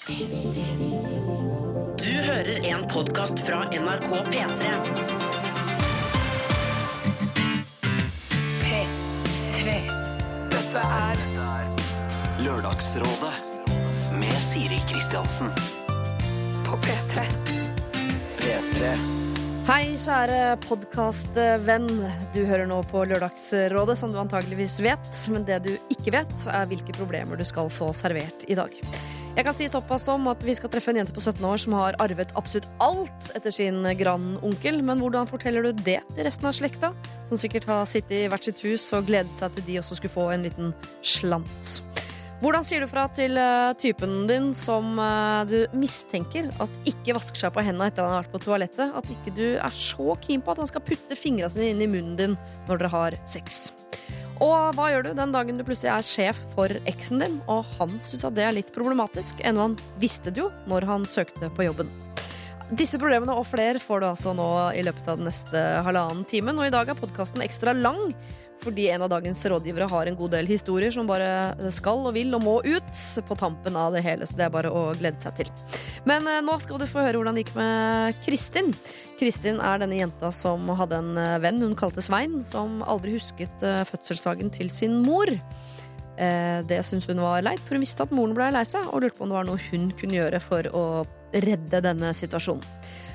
Du hører en podkast fra NRK P3. P3. Dette er Lørdagsrådet med Siri Kristiansen. på P3. P3. Hei, kjære podkastvenn. Du hører nå på Lørdagsrådet, som du antageligvis vet. Men det du ikke vet, er hvilke problemer du skal få servert i dag. Jeg kan si såpass som at vi skal treffe en jente på 17 år som har arvet absolutt alt etter sin grandonkel. Men hvordan forteller du det til resten av slekta, som sikkert har sittet i hvert sitt hus og gledet seg til de også skulle få en liten slant? Hvordan sier du fra til eh, typen din som eh, du mistenker at ikke vasker seg på hendene etter han har vært på toalettet, at ikke du er så keen på at han skal putte fingra sine inn i munnen din når dere har sex? Og hva gjør du den dagen du plutselig er sjef for eksen din, og han syns at det er litt problematisk, ennå han visste det jo når han søkte på jobben? Disse problemene og flere får du altså nå i løpet av den neste halvannen timen. Og i dag er podkasten ekstra lang, fordi en av dagens rådgivere har en god del historier som bare skal og vil og må ut på tampen av det hele. Så det er bare å glede seg til. Men eh, nå skal du få høre hvordan det gikk med Kristin. Kristin er denne jenta som hadde en eh, venn hun kalte Svein, som aldri husket eh, fødselsdagen til sin mor. Det syntes hun var leit, for hun visste at moren ble lei seg, og lurte på om det var noe hun kunne gjøre for å redde denne situasjonen.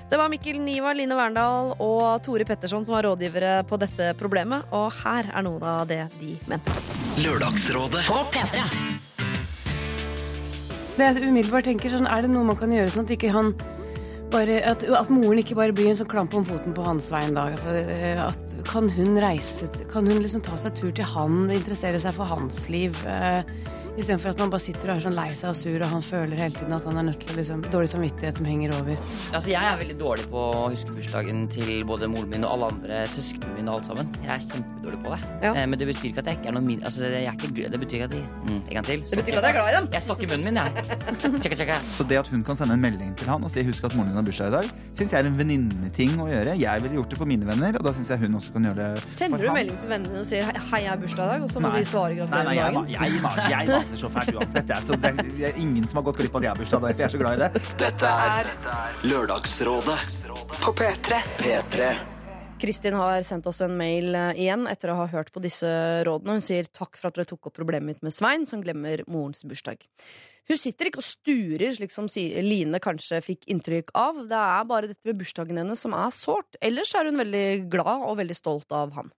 Det var Mikkel Niva, Line Verndal og Tore Petterson som var rådgivere på dette problemet, og her er noe av det de mente. Lørdagsrådet. På P3. Det jeg umiddelbart tenker sånn, Er det noe man kan gjøre sånn at ikke han bare, at, at moren ikke bare blir en sånn klamp om foten på hans vei en For, eh, At, kan hun reise Kan hun liksom ta seg tur til han, interessere seg for hans liv? Uh, Istedenfor at man bare sitter og er sånn lei seg og sur, og han føler hele tiden at han er nødt til å liksom, dårlig samvittighet som henger over. Altså, Jeg er veldig dårlig på å huske bursdagen til både moren min og alle andre søsknene mine. og alt sammen Jeg er kjempedårlig på det. Ja. Eh, men det betyr ikke at jeg ikke er noe min... Altså, jeg er ikke, glad. det betyr ikke at jeg mm, En gang til. Det betyr ikke at jeg er glad i dem. Jeg stokker munnen min, jeg. Tjekka, tjekka. Så det at hun kan sende en melding til han og si husk at moren din har bursdag i dag, syns jeg er en venninneting å gjøre. Jeg ville gjort det for mine venner, og da syns jeg hun også kan gjøre det Sender du melding til vennene dine og sier 'hei, jeg har bursdag i dag', og så må Nei. de svare Nei, gratulerer nei, jeg, med dagen? jeg, jeg, jeg maser så fælt uansett. Jeg. Så det, er, det er ingen som har gått glipp av at jeg har bursdag, derfor jeg er så glad i det. Dette er Lørdagsrådet. på P3. P3. Kristin har sendt oss en mail eh, igjen etter å ha hørt på disse rådene. Hun sier takk for at dere tok opp problemet mitt med Svein, som glemmer morens bursdag. Hun sitter ikke og sturer, slik som Line kanskje fikk inntrykk av. Det er bare dette med bursdagen hennes som er sårt. Ellers er hun veldig glad og veldig stolt av han.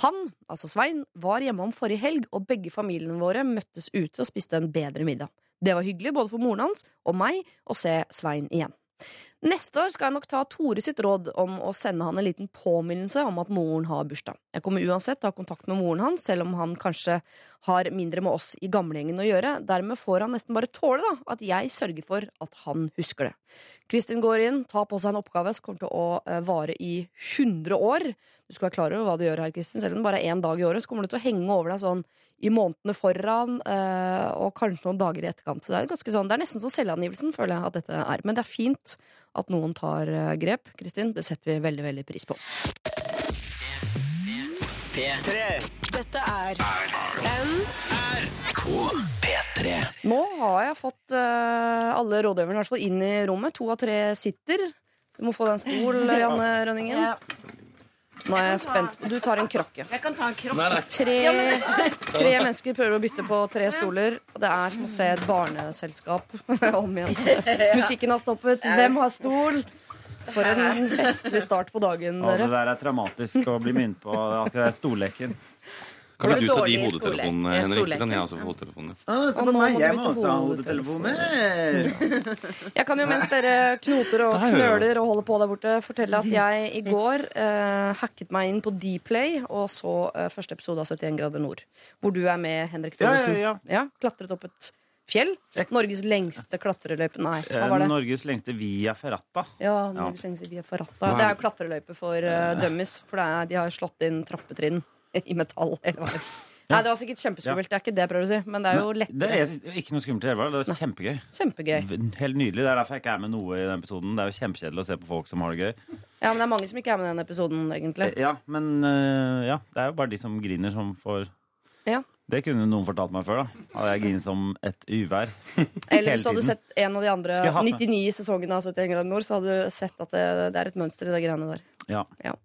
Han, altså Svein, var hjemme om forrige helg, og begge familiene våre møttes ute og spiste en bedre middag. Det var hyggelig både for moren hans og meg å se Svein igjen. Neste år skal jeg nok ta Tore sitt råd om å sende han en liten påminnelse om at moren har bursdag. Jeg kommer uansett til å ha kontakt med moren hans, selv om han kanskje har mindre med oss i gamlegjengen å gjøre. Dermed får han nesten bare tåle da, at jeg sørger for at han husker det. Kristin går inn, tar på seg en oppgave som kommer til å eh, vare i 100 år. Du skal være klar over hva du gjør her, Kristin. Selv om det bare er én dag i året, så kommer det til å henge over deg sånn i månedene foran, eh, og kanskje noen dager i etterkant. Så det er, ganske sånn, det er nesten som selvangivelsen, føler jeg at dette er. Men det er fint at noen tar eh, grep. Kristin, det setter vi veldig, veldig pris på. Dette er P3. Nå har jeg fått eh, alle rådgiverne i hvert fall inn i rommet. To av tre sitter. Du må få deg en stol, Janne Rønningen. Nå er jeg spent. Du tar en krakke. Jeg kan ta en kropp. Tre, tre mennesker prøver å bytte på tre stoler. Det er som å se et barneselskap om igjen. Musikken har stoppet. Hvem har stol? For en festlig start på dagen, Å, det der er traumatisk å bli minnet på. Akkurat stolleken. Kan du ta de hodetelefonene, Henrik? Så kan jeg også få hodetelefoner. Ah, så på meg, jeg må også ha hodetelefoner. Jeg kan jo mens dere knoter og knøler og holder på der borte, fortelle at jeg i går uh, hacket meg inn på Dplay og så uh, første episode av 71 grader nord. Hvor du er med, Henrik Ja, ja, ja, ja. Klatret opp et fjell. Jeg- Norges lengste klatreløype. Nei, hva Eh, var det? Norges lengste via ferrata. Ja, Norges lengste via Ferrata. Er Det er jo klatreløype for uh, dummies, for det er, de har slått inn trappetrinn i metall hele veien. Nei, det var sikkert kjempeskummelt, det er ikke det jeg prøver å si, men det er jo Det lettere. er ikke noe skummelt i det hele tatt. Det er kjempegøy. Kjempegøy. Helt nydelig. Det er derfor jeg ikke er med noe i den episoden. Det er jo kjempekjedelig å se på folk som har det gøy. Ja, men det er mange som ikke er med i den episoden, egentlig. Eh, Ja, men eh, ja, det er jo bare de som griner, som får Ja. Det kunne noen fortalt meg før, da. Hadde jeg grinet som et uvær. Eller hvis du hadde sett en av de andre Skal jeg ha 99 sesongene av 71 grader nord, så hadde du sett at det, det er et mønster i de greiene der. Ja. Er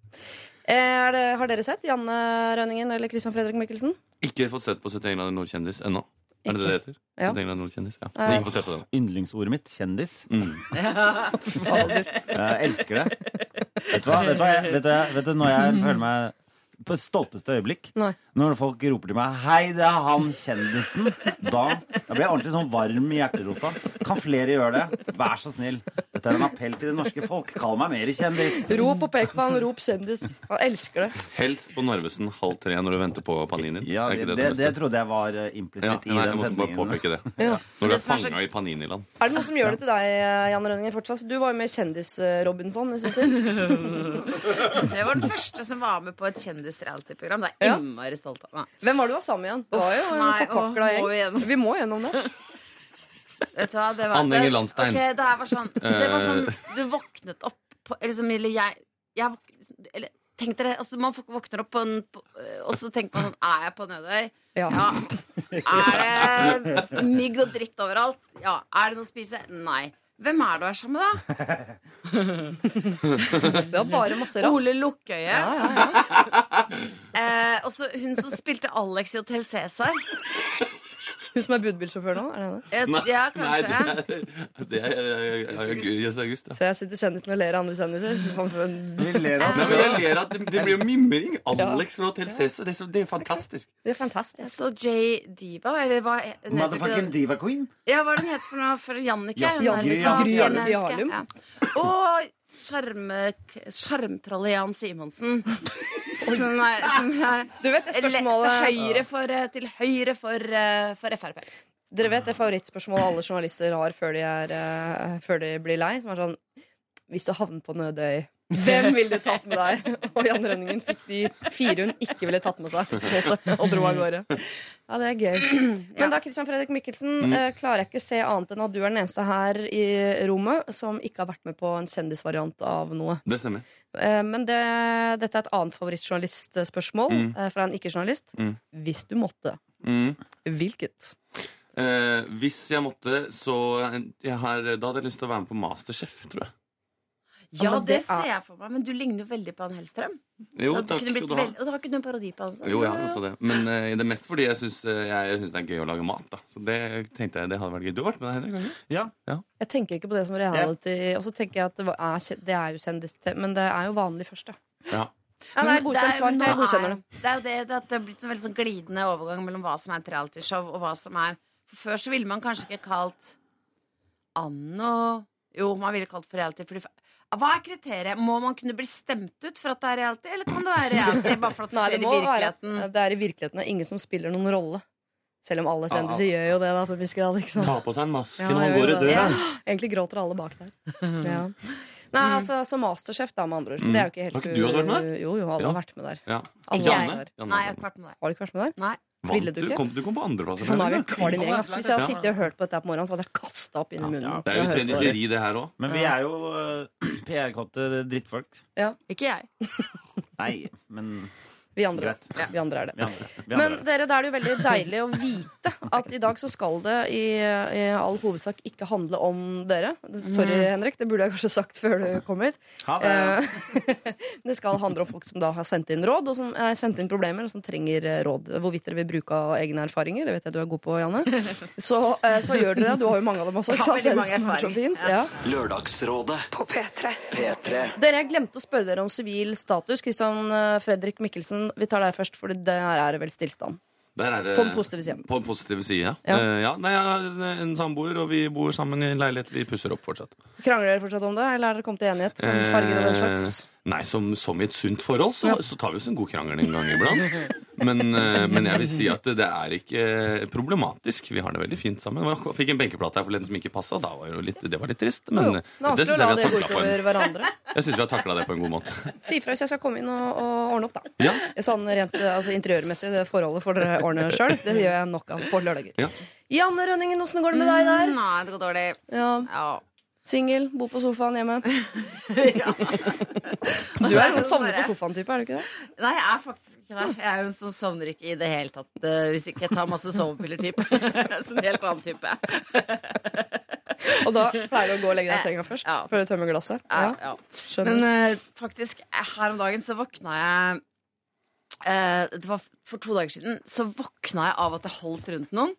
det, har dere sett Janne Rønningen eller Christian Fredrik Mikkelsen? Ikke fått sett på 71 grader nordkjendis ennå. Er det det det heter? Ja. 71 grader nordkjendis, ja. Eh. Yndlingsordet mitt kjendis. Mm. Jeg elsker det. Vet du hva? Vet du, vet du, vet du når jeg føler meg stolteste øyeblikk? Nei. Når folk roper til meg 'Hei, det er han kjendisen'. Da, jeg blir jeg ordentlig sånn varm i hjerterota. Kan flere gjøre det? Vær så snill. Dette er en appell til det norske folk. Kall meg mer kjendis. Rop og pek på han, rop kjendis. Han elsker det. Helst på Narvesen halv tre når du venter på paninien. Ja, Er det, ikke det, beste? det trodde jeg var implisitt ja, i nei, jeg den måtte bare påpeke det. Ja. Når du er Det fanga i Paniniland. Er det noe som gjør det til deg, Jan Rønningen, fortsatt? Du var jo med Kjendis-Robinson i sin tid. Jeg var den første som var med på et kjendis-reality-program. Det er jeg innmari stolt av. meg. Hvem var det du var sammen med igjen? Det var jo Uff, en nei, forkvakla åh, må vi gjennom. Vi må gjennom det. Vet du hva, det var Anne Inger Landstein. Okay, det her var sånn, det var sånn Eh. Du våknet opp på liksom, Eller jeg, jeg eller, Tenk dere, altså Man våkner opp på en på, Og så tenker man sånn Er jeg på Nødøy? Ja. Ja. Er det mygg og dritt overalt? Ja. Er det noe å spise? Nei. Hvem er det du er sammen med, da? Det var bare masse rask. Ole Lukkøye. Ja, ja, ja. Eh, og så hun som spilte Alex i Hotell Cæsar. Hun som er budbilsjåfør nå? Er det henne? Nei, Ja, Nei, kanskje. det er, det er, er, er Jøss August, ja. Så jeg sitter kjendisen og ler av andre kjendiser. En- Vi ler av Nei, men jeg ler at det, det blir jo mimring. Alex fra Hotell Cæsar. Det, så- det er fantastisk. Det er fantastisk. Så J. Diva, eller hva Motherfucking diva queen. Ja, hva er det hun heter for noe? For Jannicke? Ja, Gry- liksom- Ja, Gry Harlem. ja. Og sjarmtrollet Jan Simonsen. Som er, som er Du vet det spørsmålet høyre for, eh, til høyre for, eh, for Frp. Dere vet det favorittspørsmålet alle journalister har før de, er, eh, før de blir lei? Som er sånn Hvis du havner på Nødøy, hvem ville du tatt med deg? Og Jan Rønningen fikk de fire hun ikke ville tatt med seg, og dro av gårde. Ja, det er gøy. Men da, Christian Fredrik Mikkelsen, mm. klarer jeg ikke å se annet enn at du er den eneste her i rommet som ikke har vært med på en kjendisvariant av noe. Det stemmer. Eh, Men det, dette er et annet favorittjournalistspørsmål Mm. eh, fra en ikke-journalist. Mm. Hvis du måtte, Mm. hvilket? Eh, hvis jeg måtte, så jeg har, Da hadde jeg lyst til å være med på Masterchef, tror jeg. Ja, men det det ser er- jeg for meg, men du ligner jo veldig på han Hellstrøm. Jo, Så takk skal du ha. Og du har ikke noen parodi på han? så- Jo, jeg har også det. Men uh, det er mest fordi jeg syns synes det er gøy å lage mat. da Så det tenkte jeg det hadde vært gøy. Du har vært med deg, Henrik? Ja. Ja. Jeg tenker ikke på det som reality. Og så tenker jeg at det, var- er, det er jo kjendis men det er jo vanlig først, da. Ja. Ja, det er godkjent svar. Jeg godkjenner er- det. Det er jo det, det at det har blitt en veldig sånn glidende overgang mellom hva som er et realityshow, og hva som er For før så ville man kanskje ikke kalt Anno Jo, man ville kalt for reality. Fordi, hva er kriteriet? Må man kunne bli stemt ut for at det er reality, eller kan det være reality bare for at det skjer i virkeligheten? være det er i virkeligheten. Det er ingen som spiller noen rolle. Selv om alle kjendiser gjør jo det. da, til grad, ikke sant? Ta på seg en maske Ja, når man går i døra. Ja, Egentlig gråter alle bak der. Ja. Nei, altså, som Masterchef, da, med andre ord. Mm. Det er jo ikke helt Har ikke du hatt vært med der? Jo, jo, alle Ja. har vært med der. Ja. Alle Ikke har jeg. vært der. Janne Nei, jeg har ikke vært med der. Har du ikke vært med der? Nei. Ville Vant du du? ikke? Kom, du kom på andreplass. For nå er vi kvalm gjeng. ass. Hvis jeg hadde sittet og hørt på dette her på morgenen, så hadde jeg kasta opp inn i munnen. Ja, Det er jo kjendiseri, det her òg. Men vi er jo eh, PR-kåte drittfolk. Ikke jeg. Nei, men Vi andre, ja. vi andre er det. vi andre. Vi Men dere, da er det jo veldig deilig å vite at i dag så skal det i, i all hovedsak ikke handle om dere. Sorry, Henrik, det burde jeg kanskje sagt før du kom hit. Ha det. Eh, det skal handle om folk som da har sendt inn råd, og som har sendt inn problemer, og som trenger eh, råd. Hvorvidt dere vil bruke av egne erfaringer, det vet jeg du er god på, Janne. Så, eh, så gjør dere det. Du har jo mange av dem også, ikke Jeg sant? har Det er veldig mange er så erfaringer. fint. Ja. Lørdagsrådet På P3. P3 Dere, jeg glemte å spørre dere om sivil status. Kristian Fredrik Mikkelsen, vi tar deg først, for der er det vel stillstand. Er det, På den positive siden. På den positive siden, ja. Eh, ja. Nei, jeg har en samboer, og vi bor sammen i en leilighet. Vi pusser opp fortsatt. Krangler dere fortsatt om det, eller er dere kommet til enighet om farger og den slags? Nei, som, som i et sunt forhold, så, Ja. så tar vi oss en god krangel en gang iblant. Men, eh, men jeg vil si at det er ikke problematisk. Vi har det veldig fint sammen. Jeg fikk en benkeplate her forleden som ikke passa. Da var det, jo litt, det var litt trist. Men Jo, det er vanskelig å jeg la det gå utover hverandre. Jeg syns vi har takla det på en god måte. Si ifra hvis jeg skal komme inn og, og ordne opp, da. Ja, Sånn rent altså, interiørmessig, det forholdet får dere ordne sjøl. Det gjør jeg nok av på lørdager. Ja. Janne Rønningen, åssen går det med deg der? Nei, det går dårlig. Ja. Ja. Singel, bo på sofaen hjemme. Du er en sovner på sofaen-type, er du ikke det? Nei, jeg er faktisk ikke det. Jeg er jo en som sovner ikke i det hele tatt. eh, hvis ikke jeg tar masse sovepiller-type. Så en helt annen type. Og da pleier du å gå og legge deg i senga først? Ja. Før du tømmer glasset? Ja, ja. Skjønner. Men uh, faktisk, eh, her om dagen så våkna jeg uh, Det var for to dager siden. Så våkna jeg av at jeg holdt rundt noen.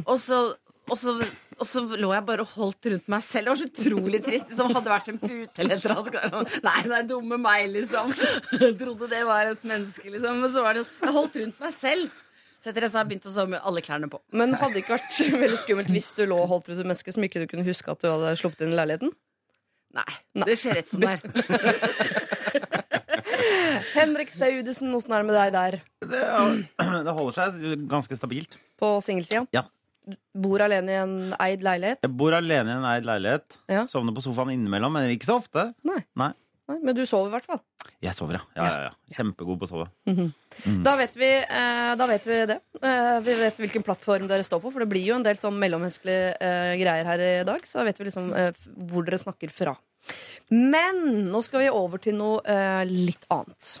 Og, så, og, så, og så lå jeg bare og holdt rundt meg selv. Det var så utrolig trist. Som hadde vært en pute eller et eller annet. Nei, nei, dumme meg, liksom. Jeg trodde det var et menneske, liksom. Men så var det Jeg holdt rundt meg selv. Så etter det så har jeg begynt å sove med alle klærne på. Men hadde det ikke vært veldig skummelt hvis du lå og holdt rundt et menneske som ikke du kunne huske at du hadde sluppet inn i leiligheten? Nei. Det skjer rett som det er. Henrik Staudesen, åssen er det med deg der? Det, det holder seg ganske stabilt. På singelsida? Ja. Bor alene i en eid leilighet? Jeg bor alene i en eid leilighet. Ja. Sovner på sofaen innimellom, men ikke så ofte. Nei. Nei. Nei, men du sover i hvert fall. Jeg sover, ja. ja, ja, ja. Kjempegod på å sove. Da vet vi, eh, da vet vi det. Eh, vi vet hvilken plattform dere står på, for det blir jo en del sånn mellommenneskelige eh, greier her i dag. Så da vet vi liksom eh, hvor dere snakker fra. Men nå skal vi over til noe eh, litt annet.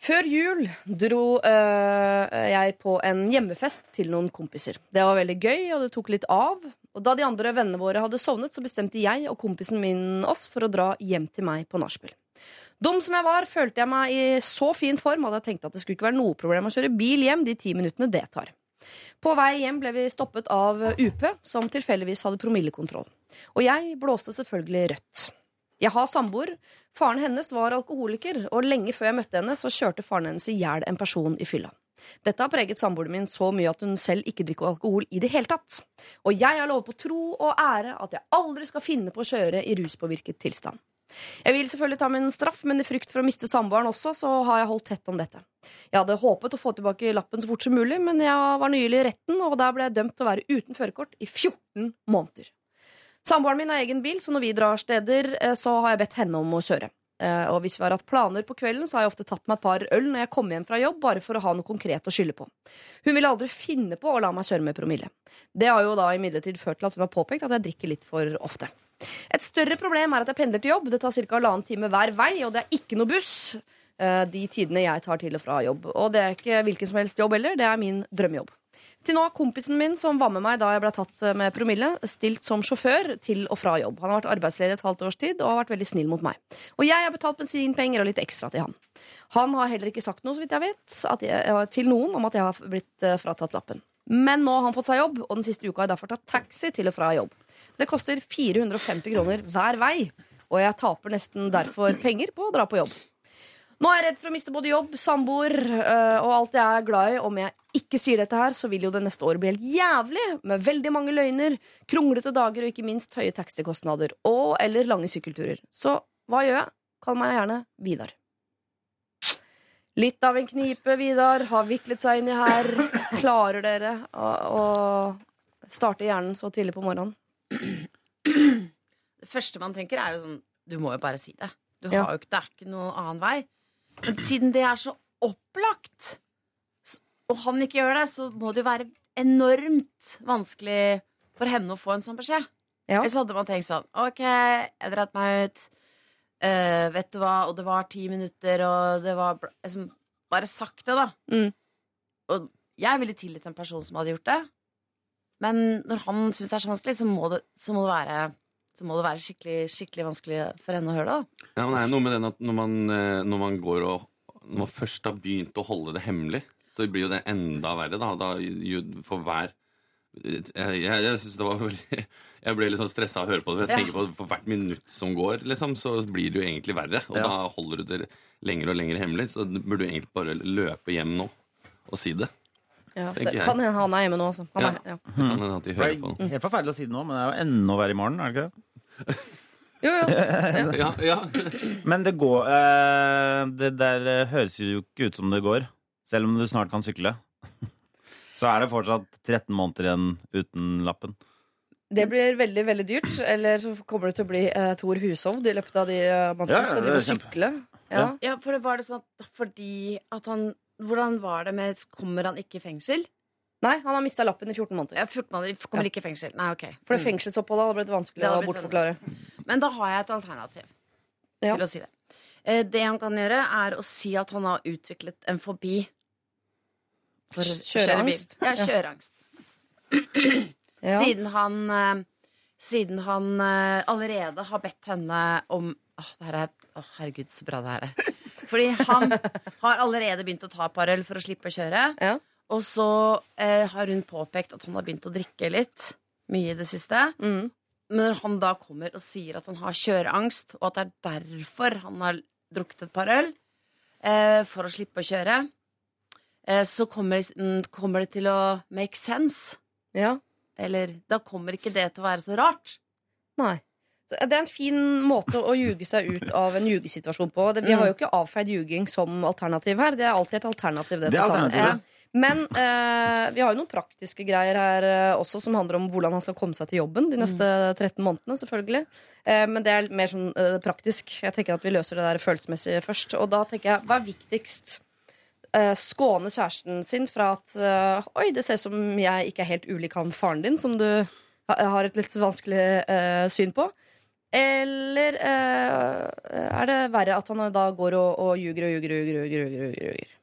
Før jul dro øh, jeg på en hjemmefest til noen kompiser. Det var veldig gøy, og det tok litt av. Og da de andre vennene våre hadde sovnet, så bestemte jeg og kompisen min oss for å dra hjem til meg på nachspiel. Dum som jeg var, følte jeg meg i så fin form at jeg tenkte at det skulle ikke være noe problem å kjøre bil hjem de ti minuttene det tar. På vei hjem ble vi stoppet av UP, som tilfeldigvis hadde promillekontroll. Og jeg blåste selvfølgelig rødt. Jeg har samboer. Faren hennes var alkoholiker, og lenge før jeg møtte henne, så kjørte faren hennes i hjel en person i fylla. Dette har preget samboeren min så mye at hun selv ikke drikker alkohol i det hele tatt. Og jeg har lovet på tro og ære at jeg aldri skal finne på å kjøre i ruspåvirket tilstand. Jeg vil selvfølgelig ta min straff, men i frykt for å miste samboeren også, så har jeg holdt tett om dette. Jeg hadde håpet å få tilbake lappen så fort som mulig, men jeg var nylig i retten, og der ble jeg dømt til å være uten førerkort i 14 måneder. Samboeren min har egen bil, så når vi drar steder, eh, så har jeg bedt henne om å kjøre. Eh, Og hvis vi har hatt planer på kvelden, så har jeg ofte tatt meg et par øl når jeg kommer hjem fra jobb, bare for å ha noe konkret å skylde på. Hun ville aldri finne på å la meg kjøre med promille. Det har jo da imidlertid ført til at hun har påpekt at jeg drikker litt for ofte. Et større problem er at jeg pendler til jobb. Det tar ca. halvannen time hver vei, og det er ikke noe buss eh, de tidene jeg tar til og fra jobb. Og det er ikke hvilken som helst jobb heller, det er min drømmejobb. Til nå har kompisen min som var med meg da jeg ble tatt med promille, stilt som sjåfør til og fra jobb. Han har vært arbeidsledig et halvt års tid og har vært veldig snill mot meg. Og jeg har betalt bensinpenger og litt ekstra til han. Han har heller ikke sagt noe, så vidt jeg vet, jeg, eh, til noen om at jeg har blitt eh, fratatt lappen. Men nå har han fått seg jobb, og den siste uka har jeg derfor tatt taxi til og fra jobb. Det koster 450 kroner hver vei, og jeg taper nesten derfor penger på å dra på jobb. Nå er jeg redd for å miste både jobb, samboer øh, og alt jeg er glad i. Om jeg ikke sier dette her, så vil jo det neste året bli helt jævlig, med veldig mange løgner, kronglete dager og ikke minst høye taxikostnader. Og eller lange sykkelturer. Så hva gjør jeg? Kall meg gjerne Vidar. Litt av en knipe, Vidar. Har viklet seg inni her. Klarer dere å, å starte hjernen så tidlig på morgenen? Det første man tenker, er jo sånn Du må jo bare si det. Du har Ja. jo ikke, det er ikke noen annen vei. Men siden det er så opplagt, og han ikke gjør det, så må det jo være enormt vanskelig for henne å få en sånn beskjed. Ja. Ellers hadde man tenkt sånn OK, jeg dreit meg ut. Uh, vet du hva, og det var ti minutter, og det var liksom, Bare sagt det, da. Mm. Og jeg ville tilgitt en person som hadde gjort det. Men når han syns det er så vanskelig, så må det, så må det være så må det være skikkelig, skikkelig vanskelig for henne å høre det. Ja, men det er noe med den at når man, eh, når man går og Når man først har begynt å holde det hemmelig, så blir jo det enda verre, da. da for hver Jeg, jeg, jeg synes det var veldig Jeg ble litt sånn stressa av å høre på det. For jeg Ja. tenker på at For hvert minutt som går, liksom, så blir det jo egentlig verre. Og Ja. da holder du det lenger og lenger hemmelig. Så du burde du egentlig bare løpe hjem nå og si det. Ja, det kan hende han er hjemme nå, også. Han Ja. er, ja. Det kan hende at de Det hører er på helt forferdelig å si det nå, men det er jo enda verre i morgen. er det ikke det? Jo, jo. Ja, ja. Men det går eh, Det der eh, høres jo ikke ut som det går, selv om du snart kan sykle. Så er det fortsatt 13 måneder igjen uten lappen. Det blir veldig veldig dyrt. Eller så kommer det til å bli eh, Tor Hushovd i løpet av de uh, månedene. Ja, skal det drive er kjempe- sykle. Ja. Ja, for det var det sånn at fordi at han Hvordan var det med Kommer han ikke i fengsel? Nei, han har mista lappen i 14 måneder. Ja, 14 måneder kommer ikke i fengsel. Nei, ok. For det fengselsoppholdet hadde blitt vanskelig å bortforklare. Men da har jeg et alternativ Ja. til å si det. Eh, Det han kan gjøre, er å si at han har utviklet en fobi for. Kjøreangst? Ja, kjøreangst. Ja. Siden han eh, Siden han eh, allerede har bedt henne om Å, det her er Å, herregud, så bra det her er. Fordi han har allerede begynt å ta et par øl for å slippe å kjøre. Ja. Og så eh, har hun påpekt at han har begynt å drikke litt. Mye i det siste. Mm. Når han da kommer og sier at han har kjøreangst, og at det er derfor han har drukket et par øl eh, for å slippe å kjøre, eh, så kommer, mm, kommer det til å make sense. Ja. Eller da kommer ikke det til å være så rart. Nei. Så Det er en fin måte å ljuge seg ut av en ljugesituasjon på. Det, vi Mm. har jo ikke avfeid ljuging som alternativ her. Det er alltid et alternativ. Det, Det er til sannheten. Men eh, vi har jo noen praktiske greier her eh, også, som handler om hvordan han skal komme seg til jobben de neste 13 månedene. selvfølgelig eh, Men det er mer sånn eh, praktisk. Jeg tenker at vi løser det der følelsesmessig først. Og da tenker jeg, hva er viktigst? Eh, skåne kjæresten sin fra at eh, Oi, det ser ut som jeg ikke er helt ulik han faren din, som du ha- har et litt vanskelig syn på. Eller er det verre at han da går og, og ljuger og ljuger og ljuger? og ljuger, og ljuger, og ljuger?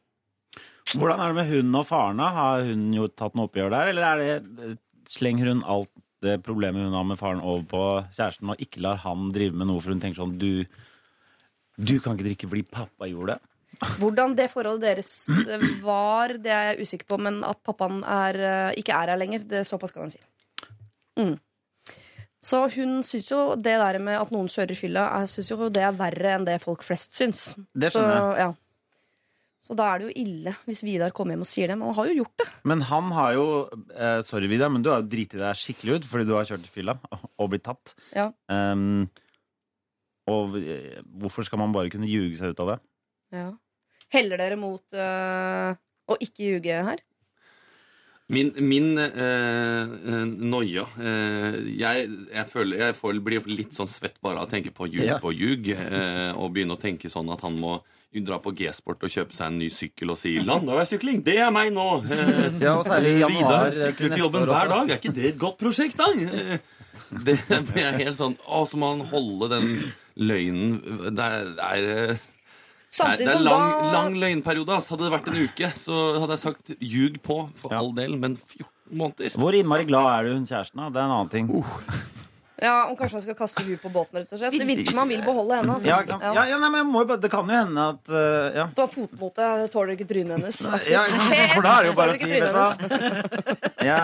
Hvordan er det med hun og faren? Har hun jo tatt noe oppgjør der, eller er det, slenger hun alt det problemet hun har med faren, over på kjæresten, og ikke lar han drive med noe, for hun tenker sånn Du, du kan ikke drikke fordi pappa gjorde det? Hvordan det forholdet deres var, det er jeg usikker på, men at pappaen er, eh, ikke er her lenger, det er såpass kan jeg si. Mm. Så hun syns jo det der med at noen kjører fylla, jeg syns jo det er verre enn det folk flest syns. Det skjønner jeg. ja. Så da er det jo ille hvis Vidar kommer hjem og sier det. Men han har jo gjort det. Men han har jo eh, Sorry, Vidar, men du har jo driti deg skikkelig ut fordi du har kjørt i fylla og blitt tatt. Ja. Um, og eh, hvorfor skal man bare kunne ljuge seg ut av det? Ja. Heller dere mot øh, å ikke ljuge her? Min, min eh, eh, noia eh, jeg, jeg føler jeg får, blir litt sånn svett bare av å tenke på ljug Ja. på ljug. Eh, og begynne å tenke sånn at han må dra på G-sport og kjøpe seg en ny sykkel og si 'landeveissykling, det er meg nå'. Eh, Ja, og særlig januar, Vidar sykler neste til jobben hver dag. Er ikke det et godt prosjekt, da? Eh, Det blir helt sånn Å, så må han holde den løgnen Det er, er eh, Samtidig det er lang, da lang løgnperiode. Altså. Hadde det vært en uke, så hadde jeg sagt ljug på, for all del, men 14 måneder Hvor innmari glad er du hun kjæresten? da? Det er en annen ting. Ja, Om kanskje han skal kaste huet på båten, rett og slett. Det virker som han vil beholde henne. Altså. Ja, ikke sant? Ja, ja, nei, men jeg må jo bare, Det kan jo hende at uh, ja. Du har fotmote, jeg tåler ikke trynet hennes. Ja? For da er det jo bare å si hva? Ja.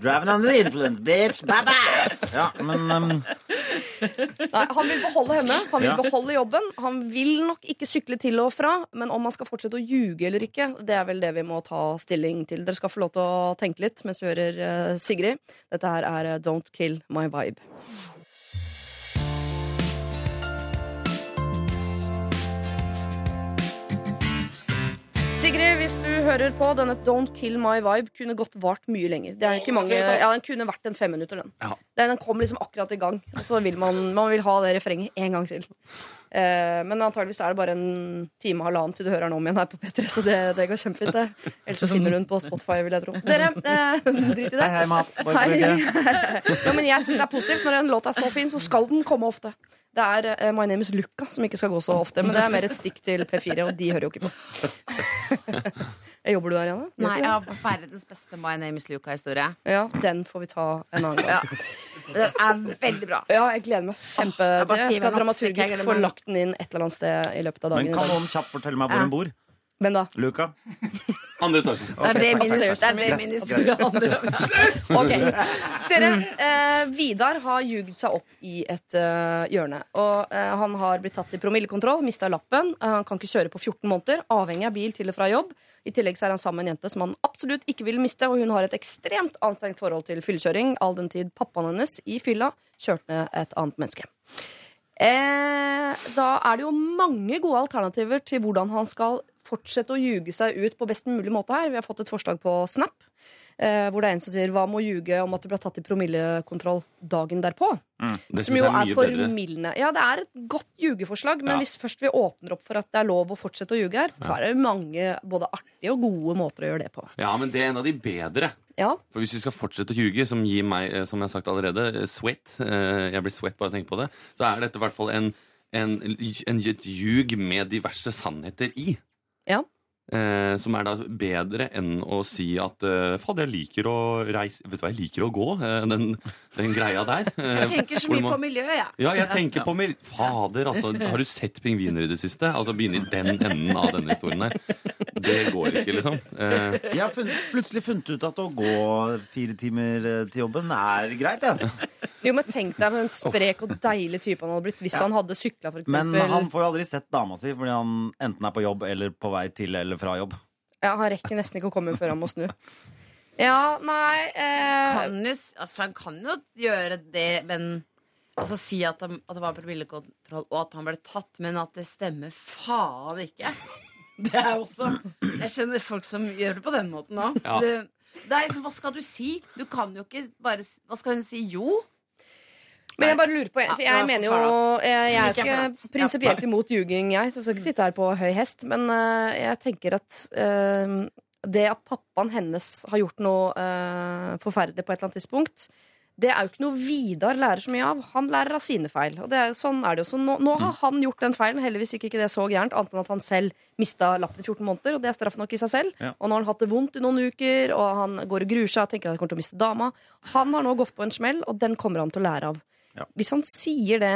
Driving under the influence, bitch. Bye bye. Ja, men um, Nei, Han vil beholde henne, han vil beholde jobben. Han vil nok ikke sykle til og fra, men om han skal fortsette å ljuge eller ikke, det er vel det vi må ta stilling til. Dere skal få lov til å tenke litt mens vi hører eh, Sigrid. Dette her er eh, Don't Kill My Vibe. Sigrid, hvis du hører på, denne Don't Kill My Vibe kunne godt vart mye lenger. Det er ikke mange, ja, Den kunne vært en femminutter, den. Ja. Den den kom liksom akkurat i gang. Og så vil man, man vil ha det refrenget en gang til. Eh, men antageligvis er det bare en time og halvannen til du hører den om igjen her på P3, så det, det går kjempefint, det. Ellers så finner du den på Spotify, vil jeg tro. Dere, eh, drit i det. Hei, hei, Mats. Hei. Ja, men jeg syns det er positivt. Når en låt er så fin, så skal den komme ofte. Det er eh, My Name Is Luca som ikke skal gå så ofte, men det er mer et stikk til P4, og de hører jo ikke på. Jobber du der, Janne? Nei, jeg har har verdens beste My Name Is Luca-historie. Ja, den får vi ta en annen gang. ja. Den er veldig bra. Ja, jeg gleder meg kjempe til det. Jeg skal dramaturgisk få lagt den inn et eller annet sted i løpet av dagen. Men kan noen kjapt fortelle meg hvor hun bor? Hvem da? Luca? Andre etasje. Det er min, er det min historie handler om. Ok, Dere, eh, Vidar har jugd seg opp i et eh, hjørne. Og eh, Han har blitt tatt i promillekontroll, mista lappen. Eh, han kan ikke kjøre på 14 måneder, avhengig av bil til og fra jobb. I tillegg så er han sammen med en jente som han absolutt ikke vil miste, og hun har et ekstremt anstrengt forhold til fyllekjøring, all den tid pappaen hennes i fylla kjørte ned et annet menneske. Eh, da er det jo mange gode alternativer til hvordan han skal fortsette å ljuge seg ut på best mulig måte her. Vi har fått et forslag på Snap. Eh, hvor det er en som sier hva med å ljuge om at du ble tatt i promillekontroll dagen derpå? Mm, Som jo er er formildende. Ja, det er et godt ljugeforslag, men Ja. hvis først vi åpner opp for at det er lov å fortsette å ljuge her, så er det mange både artige og gode måter å gjøre det på. Ja, men det er en av de bedre. Ja. For hvis vi skal fortsette å ljuge, som gir meg, eh, som jeg har sagt allerede, eh, sweat Jeg blir sweat bare av å tenke på det. Så er dette i hvert fall en, en, en, et ljug med diverse sannheter i. Ja. Eh, som er da bedre enn å si at eh, Fader, jeg liker å reise Vet du hva, jeg liker å gå. eh, den, den greia der. Eh, Jeg tenker så hvor mye man- på miljøet, jeg. Ja, jeg tenker på mil- Fader, altså. Har du sett pingviner i det siste? Altså Begynne i den enden av denne historien her. Det går ikke, liksom. Eh, Jeg har funnet, plutselig funnet ut at å gå fire timer eh, til jobben er greit, jeg. Jo, men Tenk deg hvor en sprek og deilig type han hadde blitt hvis han hadde sykla, for Men han får jo aldri sett dama si fordi han enten er på jobb eller på vei til eller fra jobb. Ja, han rekker nesten ikke å komme før han må snu. Ja, nei eh, Kan jo, altså, han kan jo gjøre det, men Altså si at, han, at det var promillekontroll, og at han ble tatt, men at det stemmer faen ikke. Det er også Jeg kjenner folk som gjør det på den måten òg. Ja. Liksom, hva skal du si? Du kan jo ikke bare Hva skal hun si? Jo? Men jeg bare lurer på, for jeg mener jo. Jeg, jeg er jo ikke prinsipielt imot ljuging, jeg, så jeg skal ikke sitte her på høy hest. Men eh, jeg tenker at eh, det at pappaen hennes har gjort noe eh, forferdelig på et eller annet tidspunkt, det er jo ikke noe Vidar lærer så mye av. Han lærer av sine feil. Og det er, sånn er det jo. Så nå, nå har han gjort den feilen. Heldigvis gikk ikke det så gærent, annet enn at han selv mista lappen i 14 måneder, og det er straff nok i seg selv. Ja. Og nå har han hatt det vondt i noen uker, og han går og gruer seg og tenker at han kommer til å miste dama. Han har nå gått på en smell, og den kommer han til å lære av. Ja. Hvis han sier det,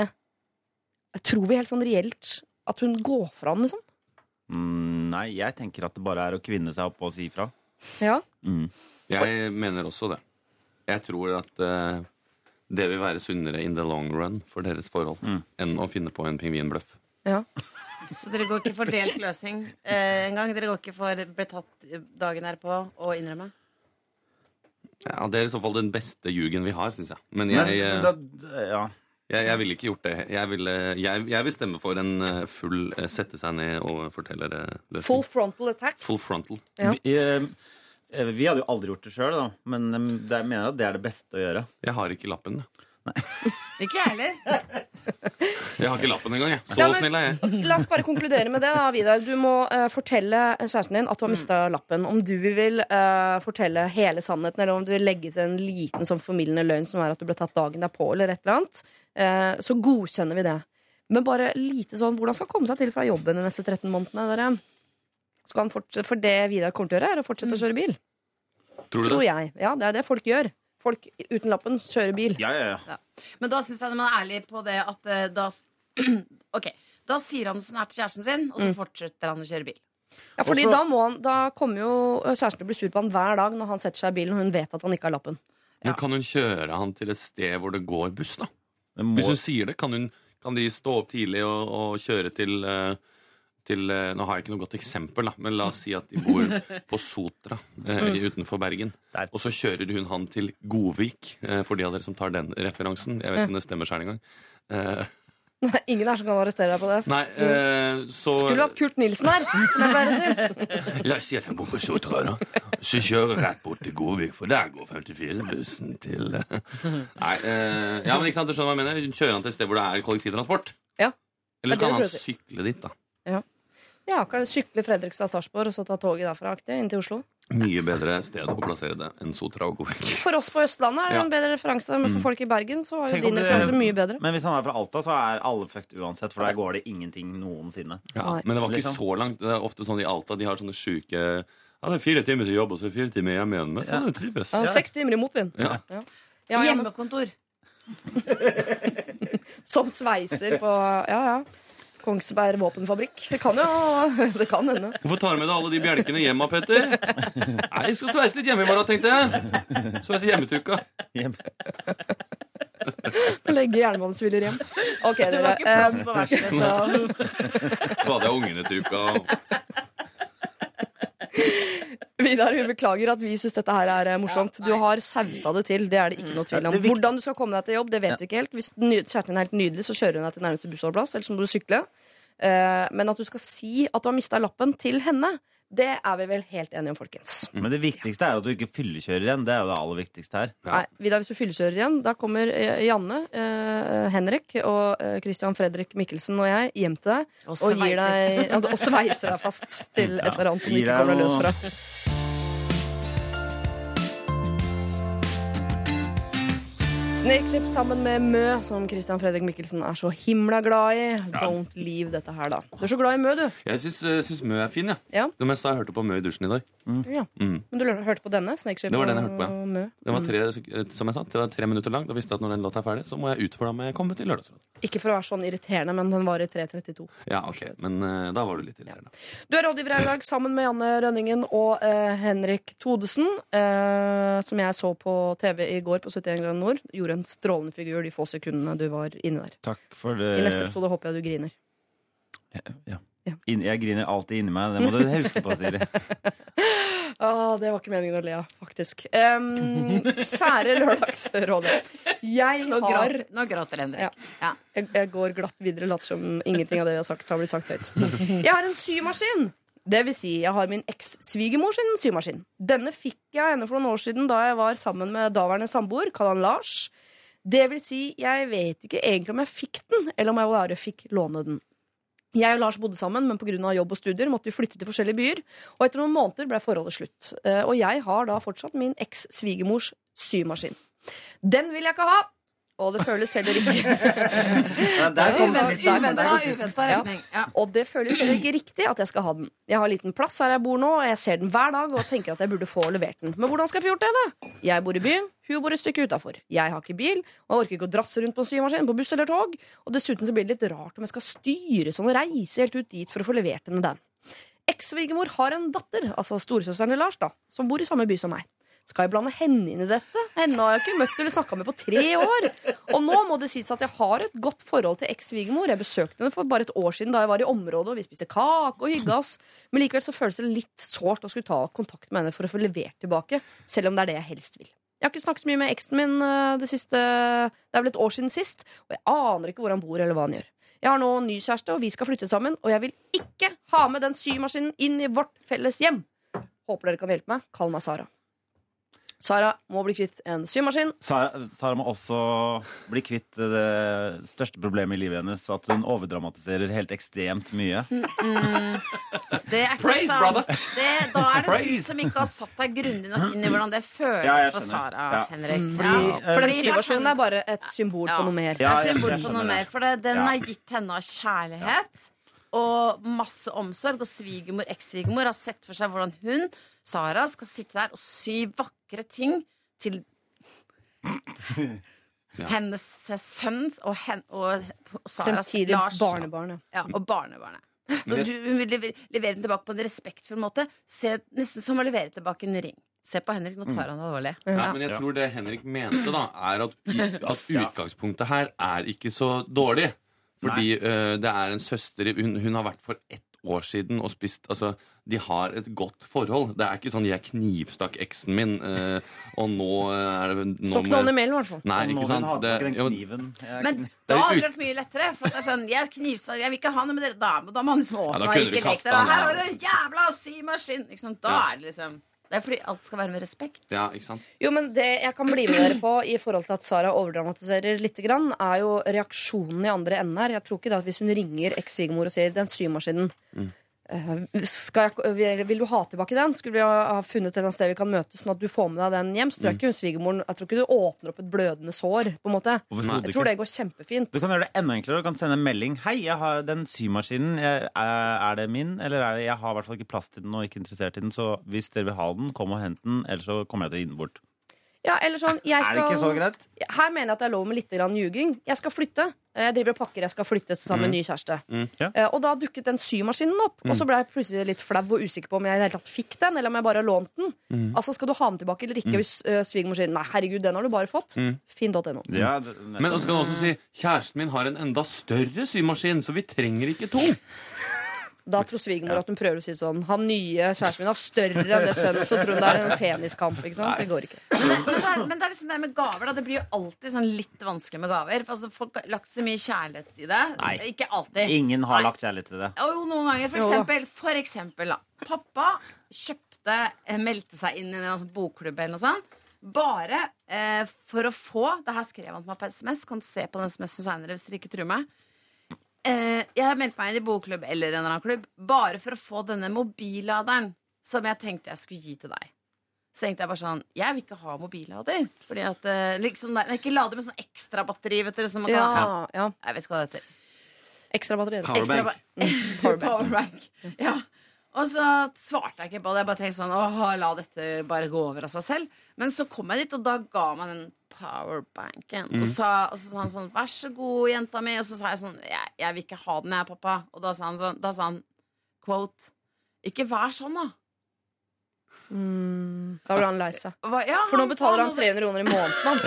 tror vi helt sånn reelt at hun går fra han, liksom? Mm, nei, jeg tenker at det bare er å kvinne seg opp og si ifra. Ja. Mm. jeg mener også det. Jeg tror at uh, det vil være sunnere in the long run for deres forhold Mm. enn å finne på en pingvinbløff. ja. Så dere går ikke for delt løsning eh, en gang? Dere går ikke for ble tatt dagen her på og innrømme? Ja, Det er i så fall den beste ljugen vi har, syns jeg. Men jeg, men eh, da, ja. jeg, jeg ville ikke gjort det. Jeg, ville, jeg, jeg vil stemme for en eh, full sette seg ned og fortelle det. løsning. Full frontal attack. Full frontal. Ja. Vi, eh, vi hadde jo aldri gjort det sjøl, men eh, jeg mener at det er det beste å gjøre. Jeg har ikke lappen. Ikke jeg heller. Jeg har ikke lappen engang. jeg. Så Ja, men- snill er jeg. La oss bare konkludere med det, da, Vidar. Du må uh, fortelle kjæresten din at du har mista lappen. Om du vil uh, fortelle hele sannheten, eller om du vil legge til en liten sånn formildende løgn som er at du ble tatt dagen derpå, eller et eller annet, uh, så godkjenner vi det. Men bare lite sånn hvordan skal komme seg til fra jobben de neste 13 månedene? Dere? Skal han fortsette, for det Vidar kommer til å gjøre, er å fortsette å kjøre bil. Tror du Tror det? jeg. Ja, det er det folk gjør. Folk uten lappen kjører bil. Ja, ja, ja. Men da syns jeg man er ærlig på det at eh, da Ok, da sier han sånn her til kjæresten sin, og så fortsetter han å kjøre bil. Ja, fordi Også- da, må han, da kommer jo kjæresten til å bli sur på han hver dag når han setter seg i bilen og hun vet at han ikke har lappen. Men kan hun kjøre han til et sted hvor det går buss, da? Det må, Hvis hun sier det, kan, hun, kan de stå opp tidlig og, og kjøre til, eh, til eh, Nå har jeg ikke noe godt eksempel, da, men la oss si at de bor på Sotra eh, utenfor Bergen. Der. Og så kjører hun han til Godvik, eh, for de av dere som tar den referansen. Jeg vet ikke om det stemmer sjøl engang. Eh, Nei, Ingen her som kan arrestere deg på det. nei, eh, så Skulle hatt Kurt Nilsen her, som jeg pleier å si. La oss si at han bor på Sotra, da. Så kjører rett bort til Godvik, for der går 54-bussen til eh, Nei, eh, ja, men ikke sant, du skjønner hva jeg mener? Kjører han til et sted hvor det er kollektivtransport? Ja. Eller er skal han sykle dit, da? Ja, kan sykle Fredrikstad-Sarpsborg og så ta toget derfra aktig inn til Oslo. Mye bedre sted å plassere det enn Sotra og Godvik. For oss på Østlandet er det Ja. en bedre referanse, men for folk i Bergen så var jo din referanse mye bedre. men hvis han er fra Alta, så er alle fucked uansett, for der går det ingenting noensinne. Ja, men det var ikke Liksom. så langt. Det er ofte sånn i Alta, de har sånne sjuke Ja, det er fire timer til jobb, og så er det fire timer hjemme igjen. Men faen, det trives. Ja, Seks timer i motvind. Ja. Ja, ja, Hjemmekontor. som sveiser på Ja, ja. Kongsberg våpenfabrikk. Det kan jo Det kan hende. Hvorfor tar du med deg alle de bjelkene hjem, da, Petter? Nei, jeg skal sveise litt hjemme i morgen, tenkte jeg. Sveise hjemmetuka. Hjem. Legge jernbanesviller hjem. OK, Det var ikke plass Eh, på verset, så Så hadde jeg ungene tuka. Vidar, vi beklager at vi syns dette her er eh, morsomt. Du har sausa det til. Det er det ikke noe tvil om. Hvordan du skal komme deg til jobb, det vet du ikke helt. Hvis ny- kjæresten din er helt nydelig, så kjører hun deg til nærmeste bussholdeplass, eller så må du sykle. Eh, Men at du skal si at du har mista lappen til henne, det er vi vel helt enige om, folkens. Men det viktigste er at du ikke fyllekjører igjen. Det er jo det aller viktigste her. Nei, Vidar, hvis du fyllekjører igjen, da kommer eh, Janne, eh, Henrik og eh, Christian Fredrik Mikkelsen og jeg hjem til deg Og og, gir sveiser. deg, ja, og sveiser deg fast til et eller annet som du ikke kommer deg løs fra. Snakeship sammen med Mø, som Christian Fredrik Mikkelsen er så himla glad i. Don't leave dette her, da. Du er så glad i Mø, du. Jeg syns, eh, syns Mø er fin, ja. Ja. Det meste jeg hørte på Mø i dusjen i dag. Ja. Mm. Men du hørte på denne? Snakeship Det var den jeg hørte på, og. Mø? Den var tre, sek- eh, som jeg sa, det var tre minutter lang. Da visste jeg at når den låta er ferdig, så må jeg ut for da må jeg komme til Lørdagsrådet. Ikke for å være sånn irriterende, men den var i 3.32. Ja, ok. Men eh, da var du litt irriterende. Du er rådgiver her i dag sammen med Janne Rønningen og eh, Henrik Todesen, eh, som jeg så på TV i går på 71 grader nord. Gjorde en strålende figur de få sekundene du var inne der. Takk for det. I neste episode håper jeg du griner. Ja. Ja. Ja. Jeg griner alltid inni meg. Det må du huske på, Siri. Ah, det var ikke meningen å le av, faktisk. Um, kjære Lørdagsrådet. Jeg Nå har gråter, nå gråter Henrik. Ja. Ja. jeg, jeg går glatt videre, later som ingenting av det vi har sagt, har blitt sagt høyt. Jeg har en symaskin. Det vil si, jeg har min eks-svigermor sin symaskin. Denne fikk jeg henne for noen år siden da jeg var sammen med daværende samboer, kall han Lars. Det vil si, jeg vet ikke egentlig om jeg fikk den, eller om jeg bare fikk låne den. Jeg og Lars bodde sammen, men pga. jobb og studier måtte vi flytte til forskjellige byer. Og etter noen måneder ble forholdet slutt. Eh, Og jeg har da fortsatt min eks-svigermors symaskin. Den vil jeg ikke ha, og det føles heller ikke. Ja. Og det føles heller ikke riktig at jeg skal ha den. Jeg har liten plass her jeg bor nå, og jeg ser den hver dag og tenker at jeg burde få levert den. Men hvordan skal jeg få gjort det, da? Jeg bor i byen, hun bor et stykke utafor. Jeg har ikke bil, og jeg orker ikke å drasse rundt på en symaskin, på buss eller tog. Og dessuten så blir det litt rart om jeg skal styre sånn og reise helt ut dit for å få levert henne den. Eks-svigermor har en datter, altså storesøsteren til Lars, da, som bor i samme by som meg. Skal jeg blande henne inn i dette? Henne har jeg ikke møtt eller snakka med på tre år. Og nå må det sies at jeg har et godt forhold til eks-svigermor. Jeg besøkte henne for bare et år siden da jeg var i området, og vi spiste kake og hygga oss. Men likevel så føles det litt sårt å skulle ta kontakt med henne for å få levert tilbake, selv om det er det jeg helst vil. Jeg har ikke snakket så mye med eksen min eh, det siste Det er vel et år siden sist, og jeg aner ikke hvor han bor eller hva han gjør. Jeg har nå ny kjæreste, og vi skal flytte sammen, og jeg vil ikke ha med den symaskinen inn i vårt felles hjem. Håper dere kan hjelpe meg. Kall meg Sara. Sara må bli kvitt en symaskin. Sara, Sara må også bli kvitt det største problemet i livet hennes. At hun overdramatiserer helt ekstremt mye. Det er ikke Praise, sant. brother. Det, da er det du som ikke har satt deg grundig nok inn i hvordan det føles Ja, for. Sara, Ja. Henrik. Fordi, Ja. eh, For den symasjonen er bare et symbol Ja. på noe mer. Ja, jeg symbol på noe mer. For det, den Ja. er gitt henne av kjærlighet og masse omsorg. Og svigermor, eks-svigermor har sett for seg hvordan hun, Sara, skal sitte der og sy vakre ting til hennes sønn og, hen, og Saras Fremtidig Lars barnebarn. ja. ja, og barnebarnet. Så du hun vil levere den tilbake på en respektfull måte. Se, nesten som å levere tilbake en ring. Se på Henrik, nå tar han det alvorlig. Ja, men jeg tror det Henrik mente, da, er at, at utgangspunktet her er ikke så dårlig. Fordi uh, det er en søster hun, hun har vært for ett år siden og spist Altså, de har et godt forhold. Det er ikke sånn 'jeg knivstakk eksen min', øh, og nå er det nå Stokk noen i jeg- mellom, i hvert fall. Nei, ikke sant? Det, jo, men- kniven. Men da er hadde det vært mye lettere. For at det er sånn, jeg knivsa, jeg vil ikke ha noe med dere da, da må han liksom åpne ja, og ikke leke Her ja. det en jævla symaskin! Ikke sant? Da Ja. er det liksom Det er fordi alt skal være med respekt. ja, ikke sant? Jo, men Det jeg kan bli med dere på i forhold til at Sara overdramatiserer litt, grann, er jo reaksjonen i andre enden her. Jeg tror ikke da at Hvis hun ringer eks-svigermor og sier 'den symaskinen' eh, skal jeg, vil, du ha tilbake den? Skulle vi ha funnet et sted vi kan møtes, sånn at du får med deg den hjem? Så tror jeg ikke hun svigermoren Jeg tror ikke du åpner opp et blødende sår. På en måte Jeg tror ikke. det går kjempefint. Du kan gjøre det enda enklere. Du kan sende en melding. 'Hei, jeg har den symaskinen. Er, er det min?' Eller er det, 'Jeg har i hvert fall ikke plass til den og ikke interessert i den', så hvis dere vil ha den, kom og hent den, ellers så kommer jeg til å gi den bort. Ja, eller sånn, jeg Er det ikke så greit? her mener jeg at det er lov med litt ljuging. Jeg skal flytte. Jeg driver og pakker, jeg skal flytte sammen med ny kjæreste. Ja. Eh, Og da dukket den symaskinen opp. Og så ble jeg plutselig litt flau og usikker på om jeg i hele tatt fikk den, eller om jeg bare har lånt den. Altså, Skal du ha den tilbake eller ikke hvis uh, svigermor sier nei, herregud, den har du bare fått? Finn.no. Ja, Men så kan du også si kjæresten min har en enda større symaskin, så vi trenger ikke to. Da tror svigermor at hun prøver å si sånn Han nye kjæresten min har større enn det sønnen, så tror hun det er en peniskamp. ikke sant? Det går ikke. Men det, men, det er, men det er liksom det med gaver. Da. Det blir jo alltid sånn litt vanskelig med gaver. For altså, Folk har lagt så mye kjærlighet i det. Nei. Ikke alltid. Ingen har Nei. lagt kjærlighet i det. Og jo, noen ganger. For eksempel, for eksempel da. Pappa kjøpte, eh, meldte seg inn i en sånn bokklubb eller noe sånt. Bare eh, for å få Det her skrev han på meg på SMS. Kan se på den SMS-en senere hvis dere ikke tror meg. Eh, jeg har meldt meg inn i bokklubb eller en eller annen klubb bare for å få denne mobilladeren som jeg tenkte jeg skulle gi til deg. Så tenkte jeg bare sånn Jeg vil ikke ha mobillader. Fordi at eh, liksom der, Ikke lader med sånn ekstra batteri, vet dere. Som man kan Ja, ja. Jeg vet ikke hva det heter. Ekstra batteri. Ekstra ba- Powerbank. Ja. Og så svarte jeg ikke på det. Jeg bare tenkte sånn Åh, la dette bare gå over av seg selv. Men så kom jeg dit, og da ga man den powerbanken. Mm. Og, sa, og så sa han sånn Vær så god, jenta mi. Og så sa jeg sånn Jeg, jeg vil ikke ha den, jeg, pappa. Og da sa han sånn Da sa han quote Ikke vær sånn, da. Mm, da ble han lei seg. Ja, For nå betaler han 300 kroner i måneden han.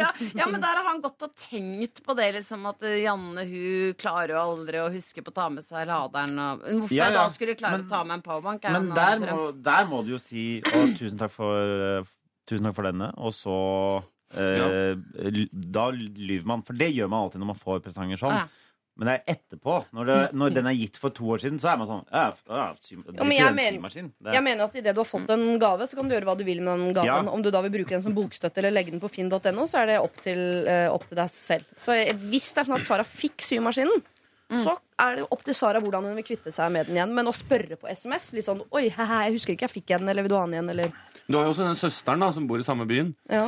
Ja, ja, men der har han gått og tenkt på det, liksom at uh, Janne hun klarer jo aldri å huske på å ta med seg laderen. Og, hvorfor Ja, jeg da skulle klare Men- å ta med en powerbank? er Men en der må, der må du jo si Og tusen takk for, eh, tusen takk for denne. Og så eh, Da lyver man. For det gjør man alltid når man får presanger sånn. Men det er etterpå. Når, det, når den er gitt for to år siden, så er man sånn ja, ja, sy, Ja, men jeg, mener, jeg mener at idet du har fått en gave, så kan du gjøre hva du vil med den gaven. Ja. Om du da vil bruke den som bokstøtte eller legge den på finn.no, så er det opp til, uh, opp til deg selv. Så hvis det er sånn at Sara fikk symaskinen, så er det opp til Sara hvordan hun vil kvitte seg med den igjen. Men å spørre på SMS litt sånn Oi, hehe, jeg husker ikke jeg fikk den, eller vil du ha den igjen, eller Du har jo også den søsteren da, som bor i samme byen, ja.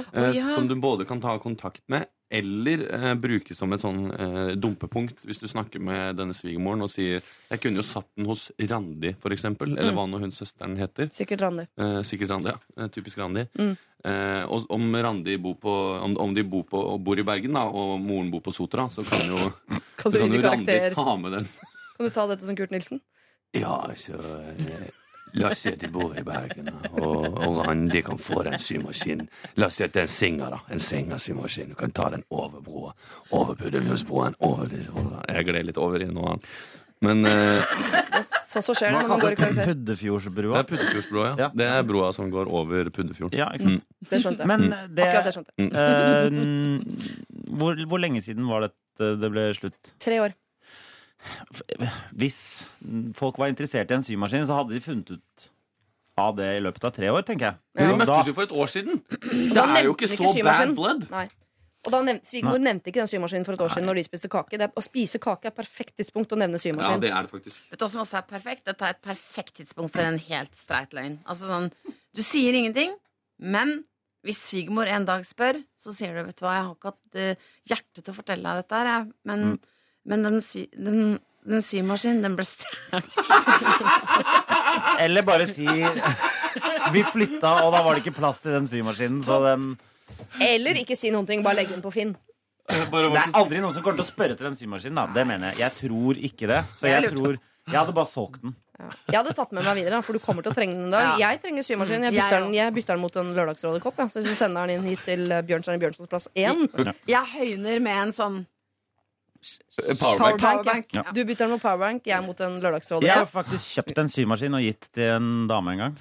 som du både kan ta kontakt med eller eh, brukes som et sånn eh, dumpepunkt hvis du snakker med denne svigermoren og sier Jeg kunne jo satt den hos Randi, for eksempel. Eller Mm. hva nå hun søsteren heter. Sikkert Randi. Eh, sikkert Randi, ja. Eh, typisk Randi. Mm. Eh, og om Randi bor, på, om, om de bor, på, og bor i Bergen, da, og moren bor på Sotra, så kan jo, Kan så kan jo Randi ta med den. Kan du ta dette som Kurt Nilsen? Ja, så eh, La oss si at de bor i Bergen, og, og Randi kan få den symaskinen. La oss si at det er en Singer, da. En Singer-symaskin. Du kan ta den over broa. Over Puddefjordsbroen. Over disse. Jeg gled litt over i noe annet. Men eh, Så, så skjer det når man går i karakter. det Puddefjordsbrua? er Puddefjordsbroa, ja. Ja. Det er broa som går over Puddefjorden. Ja, ikke sant? Det skjønte jeg. Men det, Akkurat det skjønte jeg. eh, hvor, hvor lenge siden var det det ble slutt? Tre år. Hvis folk var interessert i en symaskin, så hadde de funnet ut av det i løpet av tre år, tenker jeg. Men de møttes jo for et år siden! Det er jo ikke så ikke bad blood. Nei. Og da nevnte, Svigermor nevnte ikke den symaskinen for et år siden når de spiste kake. Det er, å spise kake er perfekt tidspunkt å nevne Ja, det er det faktisk. Vet du hva som også er perfekt? Dette er et perfekt tidspunkt for en helt streit løgn. Altså sånn, Du sier ingenting, men hvis svigermor en dag spør, så sier du vet du hva, jeg har ikke hatt eh, hjerte til å fortelle deg dette her, jeg. Men, men den, sy, den, den symaskinen, den ble stjålet. Eller bare si Vi flytta, og da var det ikke plass til den symaskinen, så den Eller ikke si noen ting, bare legge den på Finn. Det er aldri noen som kommer til å spørre til den symaskinen, da. Det mener jeg. Jeg tror ikke det. Så jeg tror Jeg hadde bare solgt den. Ja. Jeg hadde tatt med meg videre, for du kommer til å trenge den en dag. Ja. Jeg trenger symaskin. Jeg Mm, jeg bytter, den, jeg bytter den mot en Lørdagsrådekopp. Ja. Så hvis du sender den inn hit til Bjørnstjerne Bjørnsons plass 1 Jeg høyner med en sånn Powerbank. Powerbank. Ja. Du bytter den mot Powerbank, jeg mot en Jeg har faktisk kjøpt en symaskin og gitt til en dame en gang.